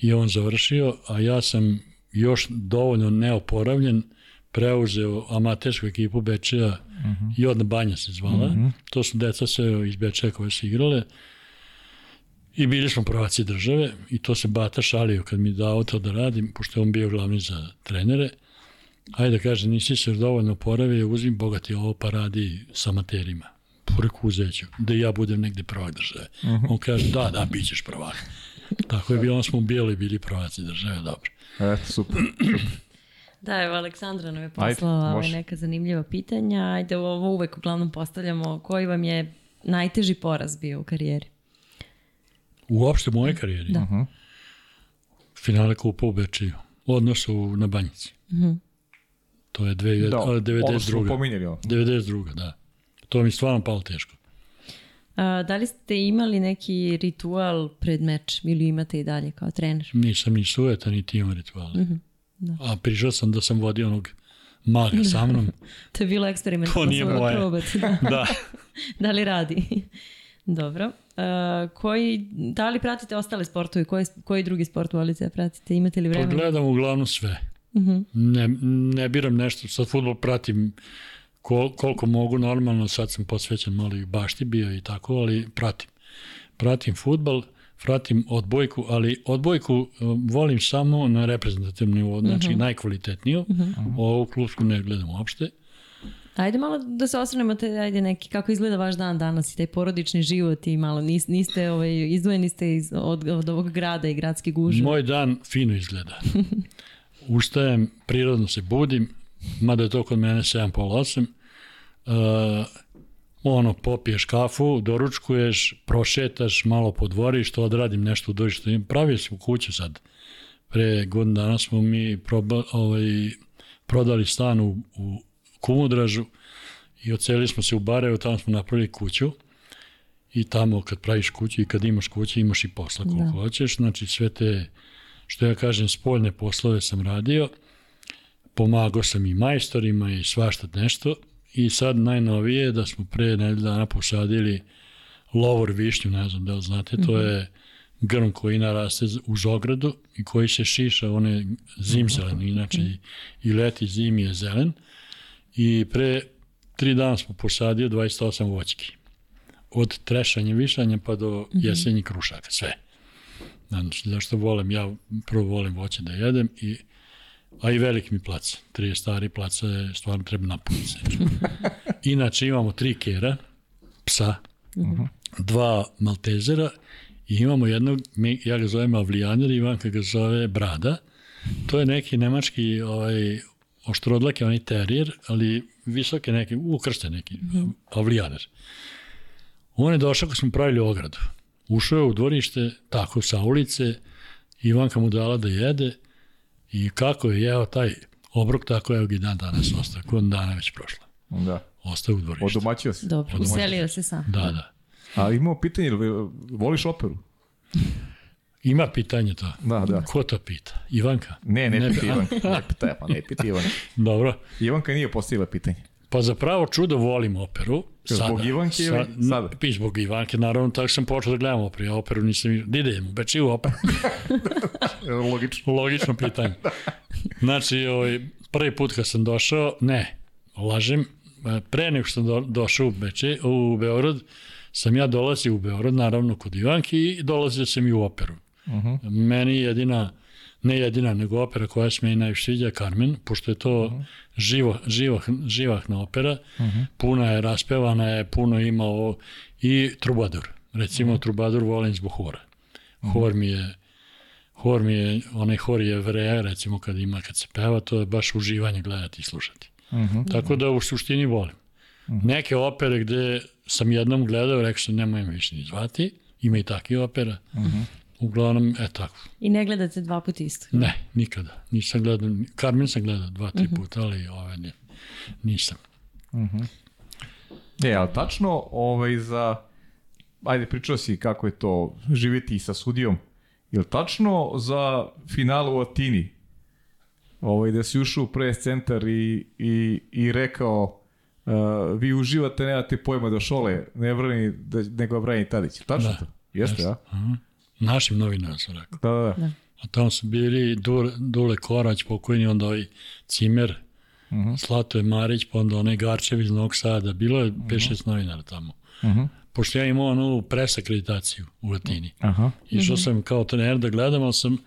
i on završio, a ja sam još dovoljno neoporavljen, preuzeo amatersku ekipu Bečeja uh mhm. -huh. i odna banja se zvala. Uh mhm. -huh. To su deca sve iz Bečeja koje su igrale. I bili smo prvaci države i to se Bata šalio kad mi dao to da radim, pošto je on bio glavni za trenere. Ajde da kaže, nisi se dovoljno oporavio, uzmi bogati ovo pa radi sa amaterima reku uzeću, da ja budem negde prvak države. Uh mhm. -huh. On kaže, da, da, bit ćeš prvak. Tako je bilo, smo bili, bili prvaci države, dobro. Eto, super, super. Da, evo, Aleksandra nam je poslala ovaj neka zanimljiva pitanja. Ajde, ovo uvek uglavnom postavljamo. Koji vam je najteži poraz bio u karijeri? Uopšte u moje karijeri? Da. Uh -huh. Finale kupa u Bečiju. Odnosu na Banjici. Uh mhm. -huh. To je dve, da, 92. Ono smo pominjali. 92. da. To mi stvarno palo teško. A, da li ste imali neki ritual pred meč ili imate i dalje kao trener? Nisam ni sujeta, niti imam rituale. Mm -hmm. Da. A prišao sam da sam vodio onog maga sa mnom. [laughs] to je bilo eksperiment. To nije moje. Probati, [laughs] da. da. [laughs] da li radi? Dobro. Uh, koji, da li pratite ostale sportove? Koji, koji drugi sport volite da pratite? Imate li vremena? Pa gledam uglavnom sve. Uh mhm. -huh. ne, ne biram nešto. Sad futbol pratim kol, koliko mogu normalno. Sad sam posvećen malo i bašti bio i tako, ali pratim. Pratim futbol, pratim odbojku, ali odbojku uh, volim samo na reprezentativnom nivou, znači uh mhm. -huh. najkvalitetniju. Uh -huh. Ovu klubsku ne gledam uopšte. Ajde malo da se osvrnemo te, ajde neki, kako izgleda vaš dan danas i taj porodični život i malo nis, niste, ovaj, izdvojeni ste iz, od, od ovog grada i gradske guže. Moj dan fino izgleda. [laughs] Ustajem, prirodno se budim, mada je to kod mene 7.30 8. Uh, ono, popiješ kafu, doručkuješ, prošetaš, malo podvoriš, to odradim nešto u dođu. Pravio u kuću sad. Pre godin dana smo mi proba, ovaj, prodali stan u, u Kumodražu i ocelili smo se u Barevo, tamo smo napravili kuću i tamo kad praviš kuću i kad imaš kuću imaš i posla koliko da. hoćeš, znači sve te, što ja kažem, spoljne poslove sam radio, pomagao sam i majstorima i svašta nešto i sad najnovije da smo pre nedelja dana posadili lovor višnju, ne znam da li znate, to mhm. je grm koji naraste uz ogradu i koji se šiša, on je zimzelen, inače i leti zimi je zelen i pre tri dana smo posadio 28 voćki. Od trešanja, višanja pa do mhm. jesenji krušaka, sve. Znači, zašto volim, ja prvo volim voće da jedem i a i veliki mi plac. Tri stari placa je stvarno treba napuniti. [laughs] Inače imamo tri kera, psa, mhm. dva maltezera i imamo jednog, ja ga zovem Avlijaner, Ivanka ga zove Brada. To je neki nemački ovaj, oštrodlak je onaj terijer, ali visoke neki, ukrste neki, mm. avlijaner. On je došao kad smo pravili ogradu. Ušao je u dvorište, tako sa ulice, Ivanka mu dala da jede i kako je jeo taj obrok, tako je i dan danas ostao, kod dana već prošla. Da. Ostao u dvorište. Odomaćio se. Dobro, uselio se sam. Da, da. A imamo pitanje, voliš operu? Ima pitanje to. Da, da. Ko to pita? Ivanka? Ne, ne, ne pita Ivanka. Ne pita, pa ne pita Ivanka. [laughs] Dobro. Ivanka nije postavila pitanje. Pa za pravo čudo volim operu. Sada, zbog Ivanke sad, sada? Pi, zbog Ivanke, naravno, tako sam počeo da gledam operu. Ja operu nisam... Da idem u Beči u operu. [laughs] Logično. Logično pitanje. Znači, ovaj, prvi put kad sam došao, ne, lažem, pre nego što sam do, došao u Beči, u Beograd, sam ja dolazio u Beograd, naravno kod Ivanke i dolazio sam i u operu. Uh -huh. Meni jedina, ne jedina, nego opera koja se meni najviše sviđa Carmen, pošto je to uh -huh. Živo, živo, živahna opera, uh -huh. puna je, raspevana je, puno ima i Trubadur. Recimo, uh -huh. Trubadur volim zbog hora. Uh -huh. Hor mi je hor mi je, onaj hor je vreja, recimo kad ima, kad se peva, to je baš uživanje gledati i slušati. Uh -huh. Tako da u suštini volim. Uh -huh. Neke opere gde sam jednom gledao, rekao sam nemoj me više ni zvati, ima i takve opera. Uh -huh. Uglavnom, e tako. I ne gledate dva puta isto? Ne, nikada. Nisam gledao, Carmen sam gledao dva, tri uh mhm. -huh. puta, ali ove ne, nisam. Uh -huh. E, ali tačno ovaj, za, ajde pričao si kako je to živjeti sa sudijom, je tačno za finalu u Atini, ovaj, da si ušao u pres centar i, i, i rekao uh, vi uživate, nemate pojma da šole ne brani, da, nego brani Tadić. Tačno da. to? Jeste, ja? Uh -huh. Našim novinama sam rekao. Da, da, da. A tamo su bili Dule, Dule Korać, pokojni, onda ovaj Cimer, uh mhm. -huh. Slatoje Marić, pa onda onaj Garčević iz Novog Sada. Bilo je 5-6 uh -huh. novinara tamo. Uh mhm. -huh. Pošto ja imao onu presakreditaciju u Latini. Aha. Išao mhm. sam kao trener da gledam, ali sam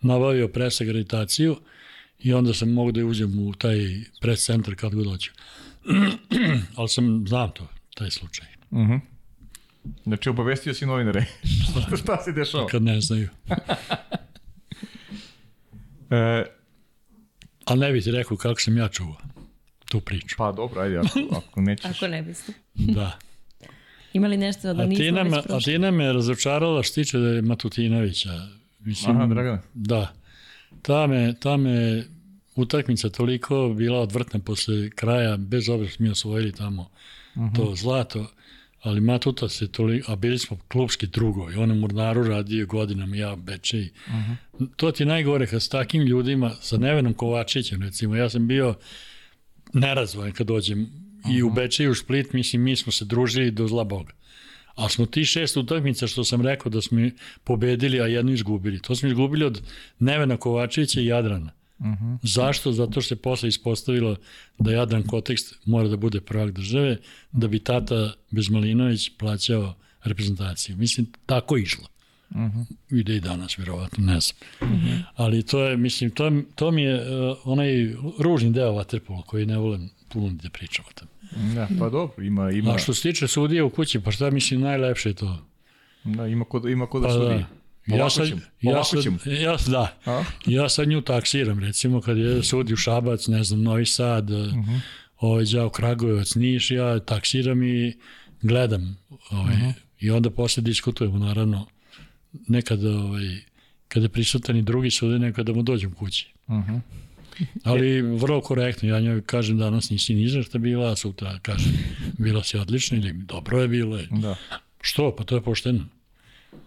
nabavio presakreditaciju i onda sam mogu da uđem u taj pres centar kad god hoću. [clears throat] ali sam, znam to, taj slučaj. Uh -huh. Znači, obavestio si novinare. [laughs] šta, šta se dešava? Kad ne znaju. [laughs] e, Ali ne bih ti rekao kako sam ja čuo tu priču. Pa dobro, ajde, ako, [laughs] ako nećeš. ako ne biste. da. Imali nešto da nismo Atina, već prošli? Atina me razočarala što tiče da je Matutinovića. Mislim, Aha, Dragana. Da. Ta me, ta me utakmica toliko bila odvrtna posle kraja, bez obzira mi osvojili tamo uh -huh. to zlato ali Matuta se toliko, a bili smo klubski drugovi, on je Murnaru radio godinama, ja Bečej. Uh -huh. To ti najgore kad s takim ljudima, sa Nevenom Kovačićem recimo, ja sam bio nerazvojen kad dođem uh -huh. i u Bečeju u Split, mislim, mi smo se družili do zla Boga. Ali smo ti šest utakmica što sam rekao da smo pobedili, a jednu izgubili. To smo izgubili od Nevena Kovačevića i Jadrana. Uh -huh. Zašto? Zato što se posle ispostavilo da Jadran Kotekst mora da bude prvak države, da bi tata Bezmalinović plaćao reprezentaciju. Mislim, tako je išlo. Uh -huh. Ide i danas, vjerovatno, ne znam. Uh -huh. Ali to je, mislim, to, to mi je uh, onaj ružni deo Waterpola koji ne volim puno da pričam o tom. Da, pa dobro, ima... ima... A što se tiče sudije u kući, pa šta mislim najlepše je to? Da, ima ko, ima ko da pa sudi. Da. Ja sad, ja, sad, ja, da, A? ja sad nju taksiram, recimo, kad je sudi u Šabac, ne znam, Novi Sad, uh mhm. -huh. ovaj, Đao Kragujevac, Niš, ja taksiram i gledam. Ovaj, uh mhm. -huh. I onda posle diskutujemo, naravno, nekad, ovaj, kada je prisutan i drugi sudi, nekada mu dođem kući. Uh mhm. -huh. Ali vrlo korektno, ja njoj kažem danas nisi ni zašta bila, a sutra kažem bila si odlična ili dobro je bilo. Da. Što? Pa to je pošteno.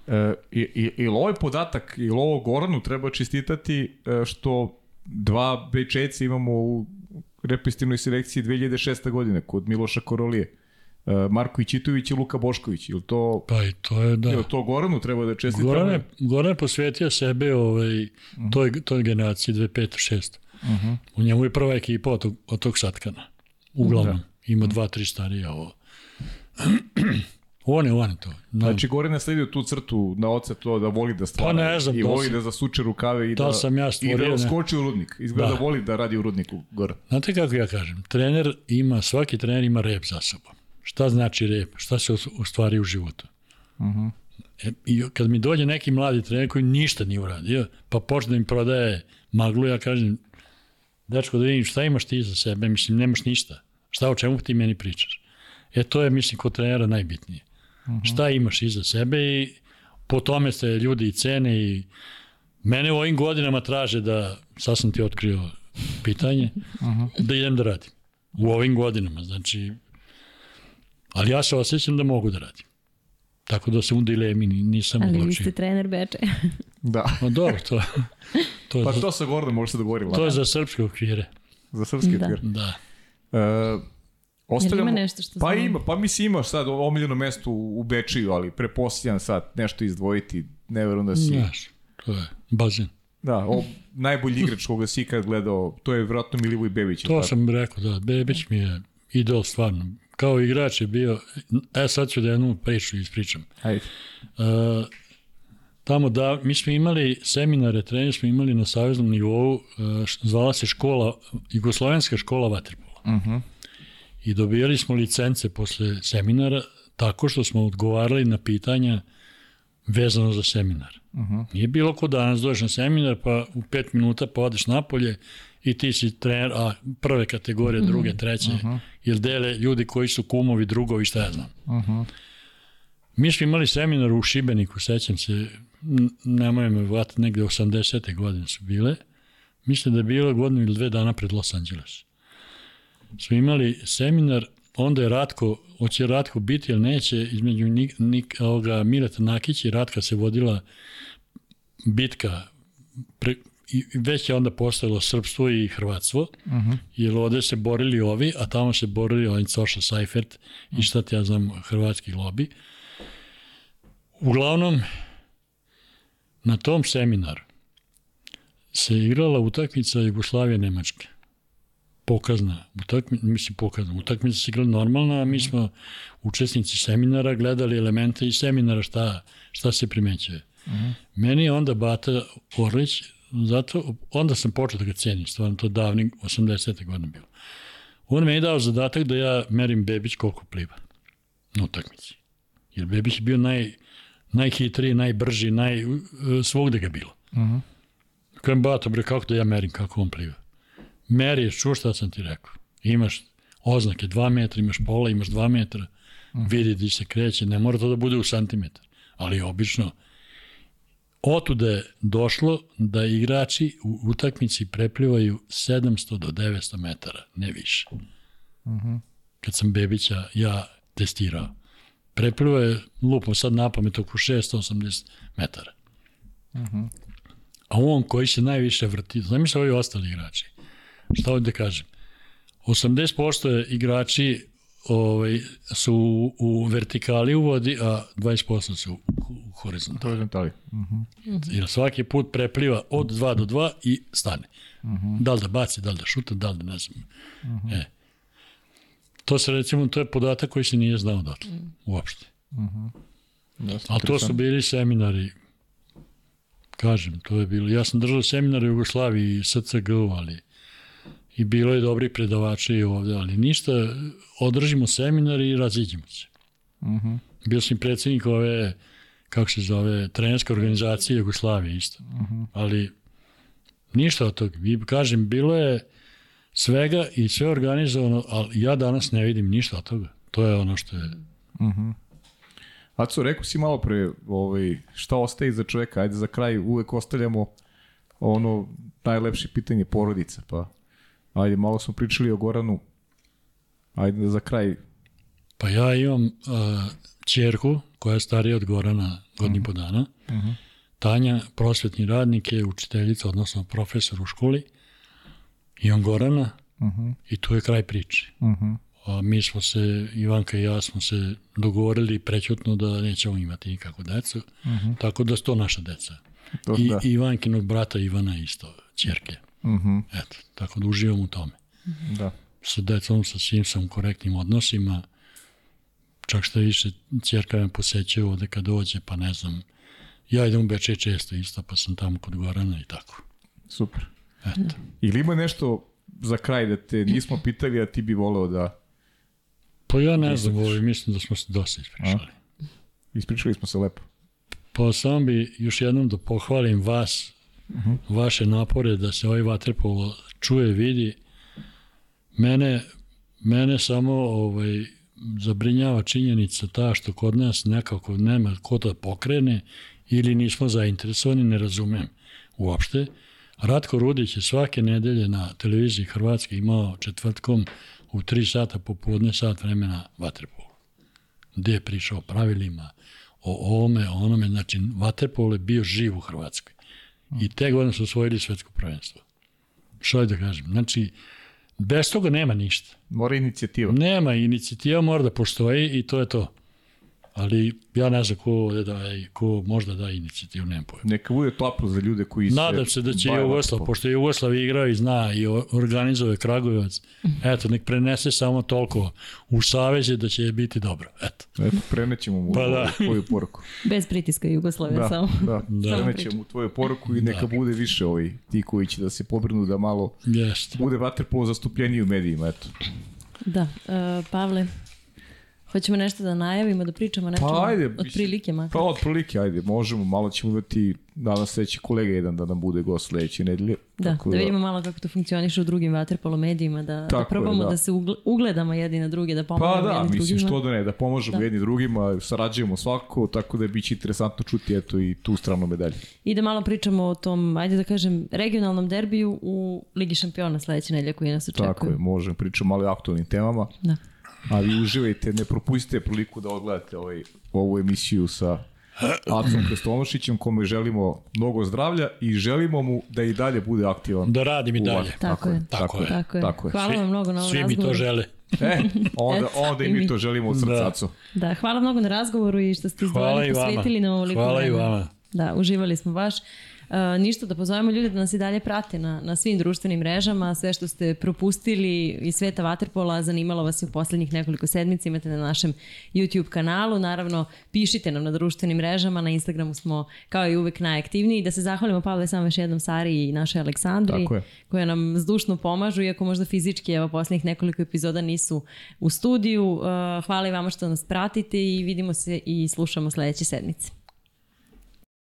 E, i, i, i ovaj podatak, i ovo Goranu treba čistitati e, što dva bečeci imamo u represivnoj selekciji 2006. godine kod Miloša Korolije. E, Marko Ićitović i Luka Bošković. Ili to, pa i to je, da. Ili to Goranu treba da čestitamo? Goran je, Goran je posvetio sebe ovaj, uh -huh. toj, toj generaciji 2005-2006. Uh -huh. U njemu je prva ekipa od tog, od tog Satkana. Uglavnom. Da. Ima dva, tri starija ovo. [clears throat] On je, on je to. No. Znači, Goran je sledio tu crtu na oce to da voli da stvara. Pa ne znam. I voli da zasuče rukave i da, sam ja stvorio, i da skoči u rudnik. Izgleda da. voli da radi u rudniku Goran. Znate kako ja kažem? Trener ima, svaki trener ima rep za sobom. Šta znači rep? Šta se u stvari u životu? Uh mhm. -huh. e, I kad mi dođe neki mladi trener koji ništa nije uradio, pa počne da mi prodaje maglu, ja kažem, dečko da vidim šta imaš ti za sebe, mislim, nemaš ništa. Šta o čemu ti meni pričaš? E to je, mislim, kod trenera najbitnije. Uh -huh. Šta imaš iza sebe i po tome se ljudi i cene i mene u ovim godinama traže da, sad sam ti otkrio pitanje, uh -huh. da idem da radim. U ovim godinama, znači, ali ja se osjećam da mogu da radim. Tako da sam u dilemi, nisam Ali odlučio. Ali vi ste trener Beče. [laughs] da. No dobro, to, to pa to sa Gordon može se dogovoriti. To je za srpske okvire. Za srpske da. okvire? Da. Uh, Ostavljamo, ima nešto što Pa znam? ima, pa mislim imaš sad omiljeno mesto u, u Bečiju, ali preposljan sad nešto izdvojiti, ne verujem da si... Znaš, to je bazen. Da, o, najbolji igrač koga si ikad gledao, to je vjerojatno Milivoj Bebić. To tako? sam rekao, da, Bebić mi je idol stvarno. Kao igrač je bio, e sad ću da jednu priču ispričam. Hajde. Uh, tamo da, mi smo imali seminare, trening smo imali na saveznom nivou, uh, zvala se škola, Jugoslovenska škola vaterpola. Uh mhm. -huh i dobijali smo licence posle seminara tako što smo odgovarali na pitanja vezano za seminar. Uh -huh. Nije bilo ko danas dođeš na seminar pa u pet minuta podeš napolje i ti si trener, a prve kategorije, mhm. druge, treće, uh -huh. jer dele ljudi koji su kumovi, drugovi, šta ja znam. Uh -huh. Mi smo imali seminar u Šibeniku, sećam se, nemoj me vatati, negde 80. godine su bile. Mislim da je bilo godinu ili dve dana pred Los Angeles smo imali seminar, onda je Ratko, hoće Ratko biti ili neće, između Nik, Nik, ovoga, Mileta Nakić i Ratka se vodila bitka pre, i već je onda postojalo srpstvo i hrvatstvo, uh mhm. -huh. jer ovde se borili ovi, a tamo se borili ovaj Coša Seifert uh -huh. i šta ti ja znam, hrvatski lobi. Uglavnom, na tom seminaru se igrala utakmica Jugoslavije-Nemačke pokazna, utakmica, mislim pokazna, utakmica se igrala normalna, a mi smo učesnici seminara gledali elemente iz seminara šta, šta se primećuje. Uh -huh. Meni je onda Bata Orlić, zato, onda sam počeo da ga cenim, stvarno to davni, 80. godine bilo. On me je dao zadatak da ja merim Bebić koliko pliva na utakmici. Jer Bebić je bio naj, najhitriji, najbrži, naj, svogde ga bilo. Uh -huh. Kajem Bata, bre, kako da ja merim kako on pliva? Meriš, čuš šta sam ti rekao. Imaš oznake 2 metra, imaš pola, imaš 2 metra, mm. vidi di se kreće, ne mora to da bude u santimetar, ali obično otuda je došlo da igrači u utakmici preplivaju 700 do 900 metara, ne više. Mm -hmm. Kad sam Bebića ja testirao. prepliva je lupom sad na pamet oko 680 metara. Mhm. -huh. A on koji se najviše vrti, se ovi ostali igrači. Šta ovdje da kažem? 80% je igrači ovaj, su u, u vertikali u vodi, a 20% su u, u horizontali. Horizontali. Jer svaki put prepliva od 2 do 2 i stane. Da li da baci, da li da šuta, da li da ne znam. E. To se recimo, to je podatak koji se nije znao dotle, uopšte. Dosta Ali to su bili seminari, kažem, to je bilo, ja sam držao seminar u Jugoslaviji i SCG, ali i bilo je dobri predavači i ovde, ali ništa, održimo seminar i raziđemo se. Mhm. Bio sam i predsjednik ove, kako se zove, trenerske organizacije Jugoslavije isto. Ali ništa od toga. Vi kažem, bilo je svega i sve organizovano, ali ja danas ne vidim ništa od toga. To je ono što je... Aco, rekao si malo pre ovaj, šta ostaje za čoveka, ajde za kraj uvek ostavljamo ono najlepše pitanje porodica, pa ajde malo smo pričali o Goranu, ajde za kraj Pa ja imam uh, čerku koja je starija od Gorana godinu po dana. Tanja, prosvetni radnik je učiteljica, odnosno profesor u školi. Imam Gorana i tu je kraj priče. A mi smo se, Ivanka i ja smo se dogovorili prećutno da nećemo imati nikakvu decu. Tako da su to naša deca. To, I da. Ivankinog brata Ivana isto, čerke. Mhm, Eto, tako da uživam u tome. da. Sa decom, sa svim sam u korektnim odnosima. Čak što više, čerka me posećuje ovde kad dođe, pa ne znam. Ja idem u Bečej često isto, pa sam tamo kod Gorana i tako. Super. Eto. Ili ima nešto za kraj da te nismo pitali, a ti bi voleo da Pa ja ne znam, ovaj, mislim da smo se dosta ispričali. ispričali smo se lepo. Pa samo bi još jednom da pohvalim vas, vaše napore da se ovaj vaterpolo čuje, vidi. Mene, mene samo ovaj, zabrinjava činjenica ta što kod nas nekako nema ko da pokrene ili nismo zainteresovani, ne razumem uopšte. Ratko Rudić je svake nedelje na televiziji Hrvatske imao četvrtkom u 3 sata popodne sat vremena vaterpolo gde je pričao o pravilima, o ovome, o onome, znači vaterpolo je bio živ u Hrvatskoj. I te godine su osvojili svetsko prvenstvo. Što je da kažem? Znači, bez toga nema ništa. Mora inicijativa. Nema, inicijativa mora da postoji i to je to. Ali ja ne znam ko, daje, ko možda da inicijativu, nemam pojma. Neka bude toplo za ljude koji se Nadam se da će Jugoslav, vaterpolom. pošto je Jugoslav igrao i zna i organizuje Kragujevac, eto, nek prenese samo toliko u saveze da će biti dobro. Eto. Eto, prenećemo mu Pa da. tvoju poruku. [laughs] Bez pritiska Jugoslavije Da, samo. da, Da. prenećemo tvoju poruku i neka bude više ovi ti koji će da se pobrinu da malo Jeste. bude vaterpolo zastupljeniji u medijima, eto. Da, uh, Pavle, hoćemo nešto da najavimo, da pričamo nešto Pa ajde. od prilike makar. Pa od prilike, ajde, možemo, malo ćemo imati, se sledeći kolega jedan da nam bude gost sledeće nedelje. Da, Tako da vidimo malo kako to funkcioniše u drugim vaterpolo medijima, da, da Tako je, probamo da. da. se ugle- ugledamo jedni na druge, da Pa pomognemo da, jedni mislim drugima. što da ne, da pomožemo Da. jedni drugima, sarađujemo svako, tako da je biće interesantno čuti eto i tu stranu medalje. I da malo pričamo o tom, ajde da kažem, regionalnom derbiju u Ligi šampiona sledeće nedelje koji nas očekuju. Tako je, možemo pričamo malo o aktualnim temama. Da. A vi uživajte, ne propustite priliku da odgledate ovaj, ovu emisiju sa Acom Krestonošićem, kome želimo mnogo zdravlja i želimo mu da i dalje bude aktivan. Da radim i u dalje. vatri. Tako je. Tako je. Tako je. Tako je. Hvala vam mnogo na ovom Svi mi razgovoru. to žele. E, onda, Eto, onda i mi mi. to želimo od Da. srca, Aco. Da, hvala mnogo na razgovoru i što ste izdvojili, posvetili nam ovoliko Hvala i vama. Da, uživali smo baš. Uh, ništa, da pozovemo ljude da nas i dalje prate na, na svim društvenim mrežama, sve što ste propustili iz sveta Waterpola, zanimalo vas je u poslednjih nekoliko sedmica, imate na našem YouTube kanalu, naravno pišite nam na društvenim mrežama, na Instagramu smo kao i uvek najaktivniji, da se zahvalimo Pavle samo još jednom Sari i našoj Aleksandri, koje nam zdušno pomažu, iako možda fizički evo poslednjih nekoliko epizoda nisu u studiju. Uh, hvala i vama što nas pratite i vidimo se i slušamo sledeće sedmice.